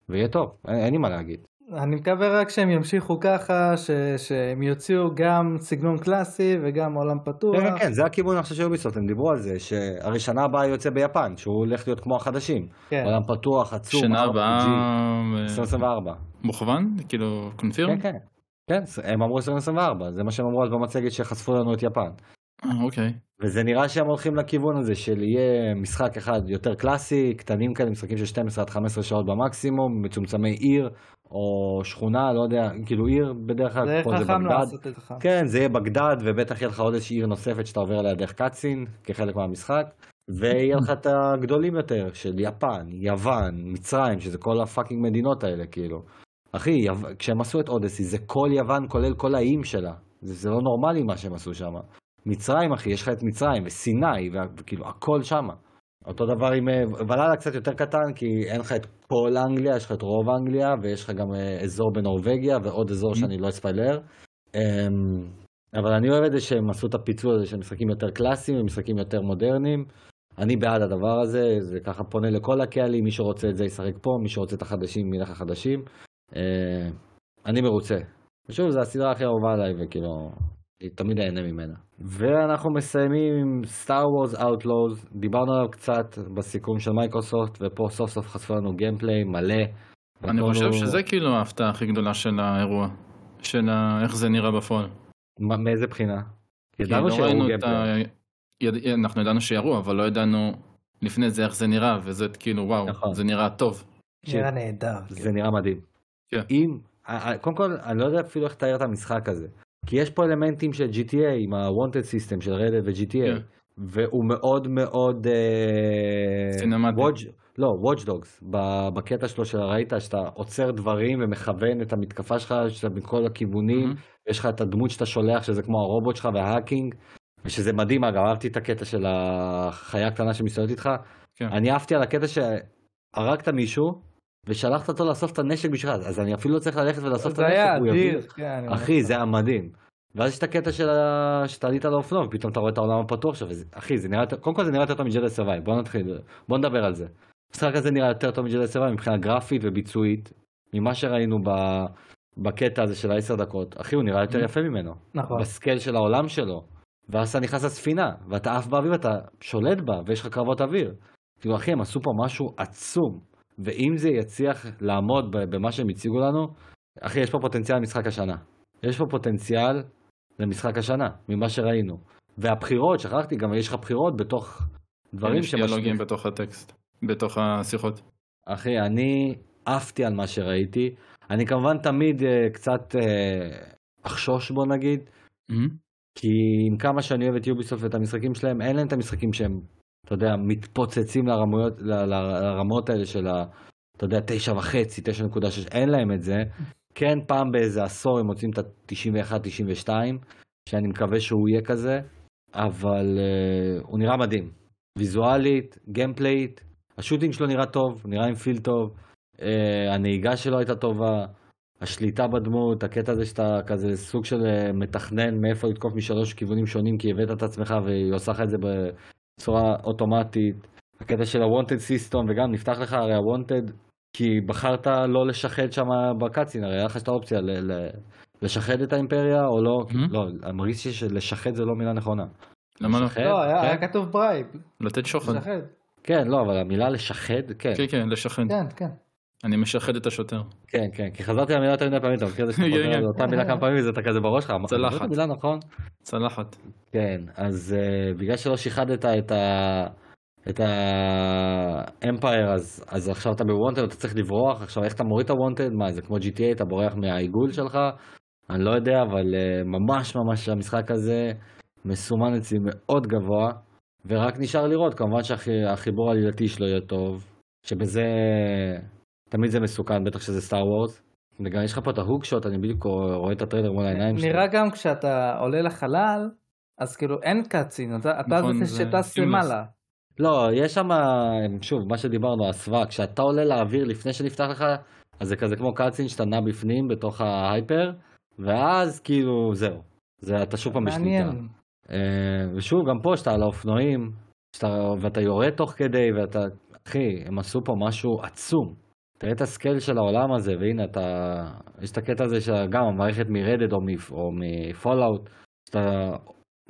ויהיה טוב, אין, אין לי מה להגיד. אני מקווה רק שהם ימשיכו ככה, ש... שהם יוציאו גם סגנון קלאסי וגם עולם פתוח. כן, כן, זה הכיוון עכשיו של אוביסופט, הם דיברו על זה, שהרי שנה הבאה יוצא ביפן, שהוא הולך להיות כמו החדשים. כן. עולם פתוח, עצום, שנה הבאה RPG, אה, 2024. מוכוון? כאילו קונפירם? כן, כן. כן, הם אמרו 2024, זה מה שהם אמרו אז במצגת שחשפו לנו את יפן. אה, אוקיי. וזה נראה שהם הולכים לכיוון הזה של יהיה משחק אחד יותר קלאסי, קטנים כאלה, משחקים של 12 עד 15 שעות במקסימום, מצומצמי עיר או שכונה, לא יודע, כאילו עיר בדרך כלל, זה פה זה חכם בגדד. לעשות את זה. כן, זה יהיה בגדד, ובטח יהיה לך עוד איזושהי עיר נוספת שאתה עובר עליה דרך קאצין, כחלק מהמשחק, ויהיה לך את הגדולים יותר, של יפן, יוון, מצרים, שזה כל הפאקינג מדינות האלה, כאילו. אחי, יו... כשהם עשו את אודסי, זה כל יוון, כולל כל האיים שלה. זה, זה לא נורמלי מה שהם עשו שם. מצרים, אחי, יש לך את מצרים, וסיני, וכאילו, הכל שם. אותו דבר עם אה, ולאלה קצת יותר קטן, כי אין לך את כל אנגליה, יש לך את רוב אנגליה, ויש לך גם אה, אזור בנורבגיה, ועוד אזור שאני לא אספיילר. אמ, אבל אני אוהב את זה שהם עשו את הפיצול הזה של משחקים יותר קלאסיים ומשחקים יותר מודרניים. אני בעד הדבר הזה, זה ככה פונה לכל הקהלים, מי שרוצה את זה ישחק פה, מי שרוצה את החדשים ילך לחדשים. אה, אני מרוצה. ושוב, זו הסדרה הכי אהובה עליי, וכאילו, אני תמיד אהנה ממנה. ואנחנו מסיימים עם Star Wars Outlaws, דיברנו עליו קצת בסיכום של מייקרוסופט, ופה סוף סוף חשפו לנו gameplay מלא. אני חושב הוא- שזה כאילו ההפתעה הכי גדולה של האירוע. של ה- איך זה נראה בפועל. מה- מאיזה בחינה? כי ידענו לא את gameplay. ה... יד... אנחנו ידענו שיראו, אבל לא ידענו לפני זה איך זה נראה, וזה כאילו וואו, נכון. זה נראה טוב. נראה נהדר. זה נראה מדהים. כן. אם, קודם כל, אני לא יודע אפילו איך לתאר את המשחק הזה. כי יש פה אלמנטים של GTA עם ה-Wanted System של רדד ו-GTA, כן. והוא מאוד מאוד... אה, סינמטי. Watch- לא, Watch Dogs, בקטע שלו שראית שאתה עוצר דברים ומכוון את המתקפה שלך שאתה מכל הכיוונים, מהמם. יש לך את הדמות שאתה שולח שזה כמו הרובוט שלך וההאקינג, ושזה מדהים אגב, אהבתי את הקטע של החיה הקטנה שמסתובבת איתך, כן. אני אהבתי על הקטע שהרגת מישהו ושלחת אותו לאסוף את הנשק בשבילך, אז אני אפילו לא צריך ללכת ולאסוף את הנשק, היה הוא יביא-. כן, אחי. זה היה מדהים. ואז יש את הקטע של ה... שאתה עלית על האופנוע ופתאום אתה רואה את העולם הפתוח שלו, וזה- אחי זה נראה קודם כל זה נראה יותר טוב מ Jedi Survivor, בוא נתחיל, בוא נדבר על זה. המשחק הזה נראה יותר טוב מ Jedi Survivor מבחינה גרפית וביצועית, ממה שראינו ב... בקטע הזה של העשר דקות, אחי הוא נראה יותר יפה ממנו. נכון. ב scale של העולם שלו. ואז אתה נכנס לספינה, ואתה עף באוויר ואתה שולט בה, ויש לך קרבות אוויר. כאילו אחי, הם עשו פה משהו עצום. ואם זה יצליח לעמוד במה שהם הציגו לנו, אחי, יש פה פוטנציאל למשחק השנה. יש פה פוטנציאל למשחק השנה, ממה שראינו. והבחירות, שכחתי, גם יש לך בחירות בתוך דברים יש דיאלוגים. בתוך הטקסט, בתוך השיחות. אחי, אני עפתי על מה שראיתי. אני כמובן תמיד אה, קצת אה, אחשוש בוא נגיד, מהמם. כי עם כמה שאני אוהב את יוביסופט ואת המשחקים שלהם, אין להם את המשחקים שהם, אתה יודע, מתפוצצים לרמות, ל- ל- לרמות האלה של ה... אתה יודע, תשע וחצי, תשע נקודה שש, אין להם את זה. כן, פעם באיזה עשור הם מוצאים את ה-91-92, שאני מקווה שהוא יהיה כזה, אבל uh, הוא נראה מדהים. ויזואלית, gameplay, ה shooting שלו נראה טוב, נראה עם feel טוב, uh, הנהיגה שלו הייתה טובה, השליטה בדמות, הקטע הזה שאתה כזה סוג של אה, מתכנן מאיפה לתקוף משלוש כיוונים שונים כי הבאת את עצמך והיא עושה לך את זה בצורה אוטומטית. הקטע של ה-wanted system וגם נפתח לך הרי ה-wanted כי בחרת לא לשחד שם ב cutscene, הרי היה לך את האופציה ל- ל- לשחד את האימפריה או לא, Mhm. לא, אני מרגיש שלשחד זה לא מילה נכונה. למה לא? לא, היה כן? היה כתוב bribe. לתת שוחד. לשחד. כן, לא, אבל המילה לשחד, כן, כן, כן, לשחד. כן, כן. אני משחד את השוטר. כן, כן, כי חזרתי למילה יותר מדי פעמים, אתה מכיר את זה שאתה כן, חוזר כן. על אותה מילה כמה פעמים וזה אתה כזה בראש שלך, צלחת. המילה נכון? צלחת. כן, אז uh, בגלל שלא שיחדת את ה... את האמפייר, אז, אז עכשיו אתה בוונטד, אתה צריך לברוח, עכשיו איך אתה מוריד את הוונטד? מה, זה כמו GTA, אתה בורח מהעיגול שלך? אני לא יודע, אבל uh, ממש ממש המשחק הזה מסומן אצלי מאוד גבוה, ורק נשאר לראות, כמובן שהחיבור העלילתי שלו יהיה טוב, שבזה תמיד זה מסוכן, בטח שזה סטאר וורס. וגם יש לך פה את ההוג שוט, אני בדיוק רואה את הטריילר מול העיניים שלי. נראה גם כשאתה עולה לחלל, אז כאילו אין קאצין, אתה אתה נכון, זה זה שטס seamless. למעלה. לא, יש שם, שוב, מה שדיברנו, הסוואה, כשאתה עולה לאוויר לפני שנפתח לך, אז זה כזה כמו קאצין שאתה נע בפנים בתוך ההייפר, ואז כאילו זהו, זה אתה שוב פעם בשליטה. מעניין. אה, ושוב, גם פה שאתה על האופנועים, שאתה, ואתה יורד תוך כדי, ואתה, אחי, הם עשו פה משהו עצום. תראה את ה scale של העולם הזה, והנה אתה, יש את הקטע הזה שגם המערכת מ Red Dead או, מ- או מ Fallout, שאתה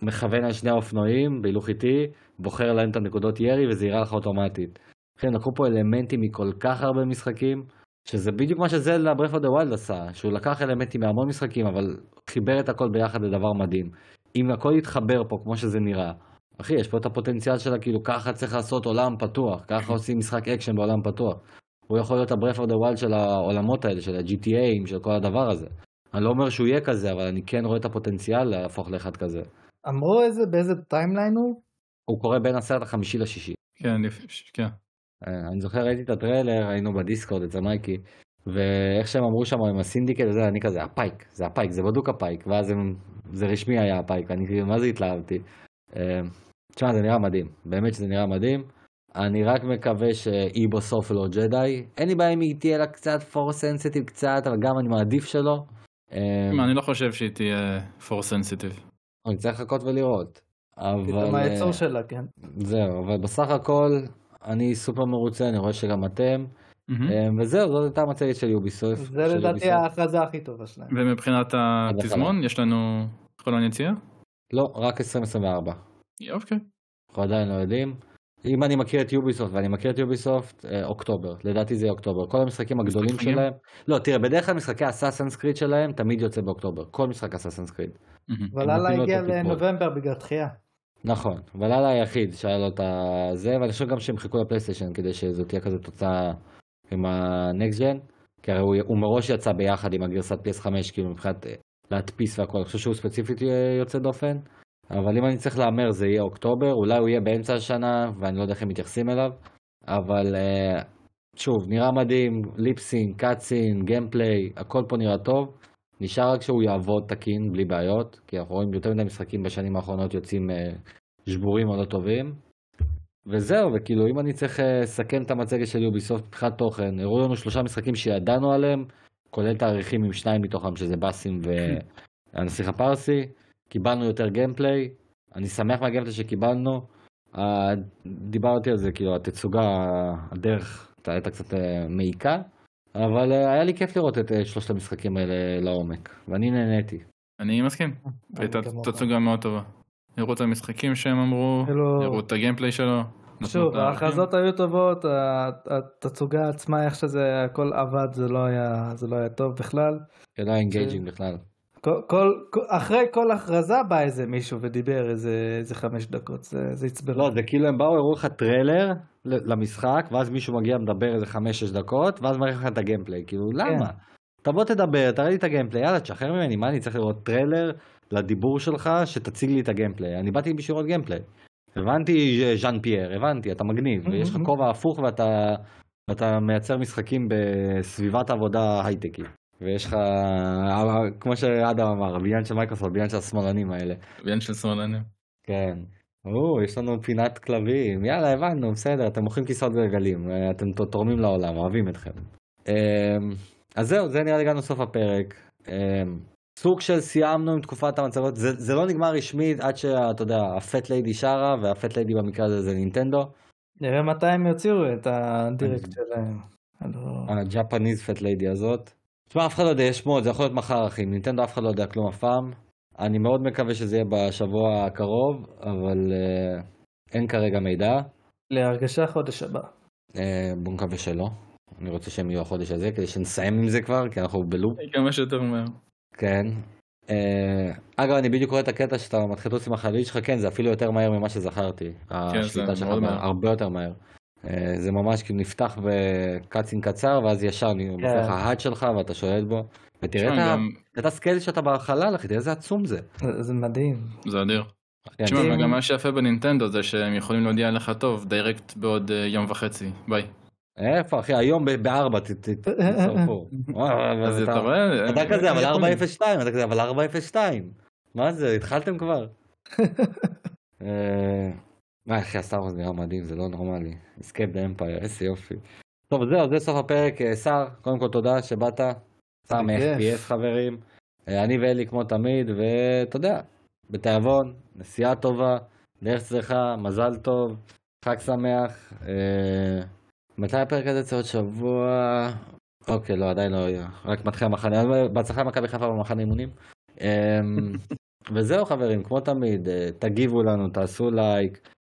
מכוון על שני האופנועים בהילוך איטי, בוחר להם את הנקודות ירי וזה יראה לך אוטומטית. לכן לקחו פה אלמנטים מכל כך הרבה משחקים, שזה בדיוק מה ש Zelda Breath of the Wild עשה, שהוא לקח אלמנטים מהמון משחקים, אבל חיבר את הכל ביחד לדבר מדהים. אם הכל יתחבר פה כמו שזה נראה, אחי, יש פה את הפוטנציאל שלה, כאילו ככה צריך לעשות עולם פתוח, ככה עושים משחק אקשן בעולם פתוח. הוא יכול להיות ה Breath of the Wild של העולמות האלה, של ה-GTAים, של כל הדבר הזה. אני לא אומר שהוא יהיה כזה, אבל אני כן רואה את הפוטנציאל להפוך לאחד כזה. אמרו איזה, באיזה timeline הוא? הוא קורה בין הסרט החמישי לשישי. כן, כן. אה, אני זוכר ראיתי את הטריילר, היינו בדיסקורד אצל מייקי, ואיך שהם אמרו שם עם הסינדיקט וזה, אני כזה, הפייק, זה הפייק, זה בדוק הפייק, ואז הם, זה רשמי היה הפייק, אני כאילו, מה זה התלהבתי. אה, תשמע, זה נראה מדהים, באמת שזה נראה מדהים. אני רק מקווה שהיא בסוף לא ג'די. אין לי בעיה אם היא תהיה לה קצת פור סנסיטיב קצת, אבל גם אני מעדיף שלא. מה, אני לא חושב שהיא תהיה for sensitive. אני צריך לחכות ולראות. אבל... היצור אה, שלה, כן. זהו, אבל בסך הכל אני סופר מרוצה, אני רואה שגם אתם. אה, וזהו, זאת הייתה המצגת של יוביסופט. זה לדעתי. ההכרזה הכי טובה שלהם. ומבחינת התזמון, יש לנו חלון יציאה? לא, רק 2024. אוקיי. אנחנו עדיין לא יודעים. אם אני מכיר את יוביסופט, ואני מכיר את יוביסופט, אה, אוקטובר. לדעתי זה יהיה אוקטובר. כל המשחקים הגדולים משחקים? שלהם. לא, תראה, בדרך כלל משחקי אסאסנס קריד שלהם תמיד יוצא באוקטובר. כל משחק אסאסנס קריד. את הגיע. לנובמבר בגלל דחייה. נכון, ולאללה היחיד שהיה לו את הזה, ואני חושב גם שהם חיכו לפלייסטיישן כדי שזו תהיה כזה תוצאה עם ה next gen, כי הרי הוא, הוא מראש יצא ביחד עם הגרסת PS5, כאילו מבחינת אה, להדפיס והכל, אני חושב שהוא ספציפית יהיה יוצא דופן, אבל אם אני צריך להמר זה יהיה אוקטובר, אולי הוא יהיה באמצע השנה, ואני לא יודע איך הם מתייחסים אליו, אבל אה, שוב, נראה מדהים, lip sync, cutscene, gameplay, הכל פה נראה טוב. נשאר רק שהוא יעבוד תקין, בלי בעיות, כי אנחנו רואים יותר מדי משחקים בשנים האחרונות יוצאים אה, שבורים או לא טובים. וזהו, וכאילו אם אני צריך אה, לסכם את המצגת של יוביסופט מבחינת תוכן, הראו לנו שלושה משחקים שידענו עליהם, כולל תאריכים עם שניים מתוכם שזה באסים [laughs] והנסיך הפרסי, קיבלנו יותר גיימפליי, אני שמח מהגיימפליי שקיבלנו, אה, דיברתי על זה, כאילו התצוגה, הדרך הייתה קצת אה, מעיקה, אבל אה, היה לי כיף לראות את שלושת המשחקים האלה לעומק, ואני נהניתי. אני מסכים. הייתה. תצוגה מאוד טובה. הראו את המשחקים שהם אמרו, כאילו- הראו את ה gameplay שלו. שוב. ההכרזות היו טובות, התצוגה עצמה, איך שזה הכל עבד, זה לא היה זה לא היה טוב בכלל. זה לא היה engaging בכלל. כל, כל, אחרי כל הכרזה בא איזה מישהו ודיבר איזה, איזה חמש דקות, זה, זה עצבן. לא, זה כאילו הם באו, הראו לך טריילר למשחק, ואז מישהו מגיע מדבר איזה חמש-שש דקות, ואז מראה לך את ה gameplay, כאילו למה? תבוא תדבר, תראה לי את ה gameplay, יאללה, תשחרר ממני, מה אני צריך לראות טריילר לדיבור שלך שתציג לי את ה gameplay? אני באתי בשביל לראות gameplay. הבנתי ז'אן פייר, הבנתי, אתה מגניב, ויש לך כובע הפוך ואתה, ואתה מייצר משחקים בסביבת עבודה הייטקית. ויש לך, כמו שאדם אמר, הבניין של מייקרוסופט, הבניין של השמאלנים האלה. הבניין של שמאלנים. כן. או, יש לנו פינת כלבים, יאללה, הבנו, בסדר, אתם מוכרים כיסאות גלגלים, אתם תורמים לעולם, אוהבים אתכם. אמ, אז זהו, זה נראה לי גם לסוף הפרק. אמ, סוג של סיימנו עם תקופת המצגות, זה, זה לא נגמר רשמית עד שאתה יודע, הפט ליידי שרה, והפט ליידי במקרה הזה זה נינטנדו. נראה מתי הם יוציאו את הדירקט שלהם. הג'פניז פט ליידי הזאת. תשמע, אף אחד לא יודע, יש שמות, זה יכול להיות מחר אחי, נינטנדו אף אחד לא יודע כלום אף פעם. אני מאוד מקווה שזה יהיה בשבוע הקרוב, אבל uh, אין כרגע מידע. להרגשה חודש הבא. Uh, בוא נקווה שלא. אני רוצה שהם יהיו החודש הזה, כדי שנסיים עם זה כבר, כי אנחנו בלופ. כמה שיותר מהר. כן. Uh, אגב, אני בדיוק רואה את הקטע שאתה מתחיל לרוץ עם החללית שלך, כן, זה אפילו יותר מהר ממה שזכרתי. כן, השליטה שלך הרבה יותר מהר. אה, זה ממש כאילו נפתח בקאצין קצר ואז ישר נופל לך ההאד שלך ואתה שולט בו. ותראה את הסקייל שאתה בחלל אחי, תראה איזה עצום זה. זה מדהים. זה אדיר. כן. תשמע, גם מה שיפה בנינטנדו זה שהם יכולים להודיע לך טוב, דיירקט בעוד אה, יום וחצי, ביי. איפה אחי, היום בארבע תצטרפו. [laughs] אז אתה רואה? אתה כזה, אבל 402, אתה כזה, אבל 402. מה זה, התחלתם כבר? [laughs] אה, מה אחי הסטאר נראה מדהים זה לא נורמלי. הסקייפ באמפייר איזה יופי. טוב זהו זה סוף הפרק שר קודם כל תודה שבאת. שר מ-FPS חברים. אה, אני ואלי כמו תמיד ואתה יודע בתיאבון נסיעה טובה דרך צלחה מזל טוב חג שמח. אה, מתי הפרק הזה צריך להיות שבוע? אוקיי לא עדיין לא יהיה רק מתחיל המחנה בהצלחה למכבי חיפה במחנה אימונים. אמ, [laughs] וזהו חברים כמו תמיד תגיבו לנו תעשו לייק אה,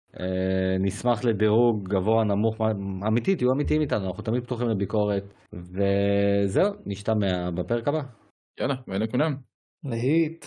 נשמח לדירוג גבוה נמוך אמיתי תהיו אמיתיים איתנו אנחנו תמיד פתוחים לביקורת וזהו נשתמע בפרק הבא. יאללה ביי לכולם. להיט.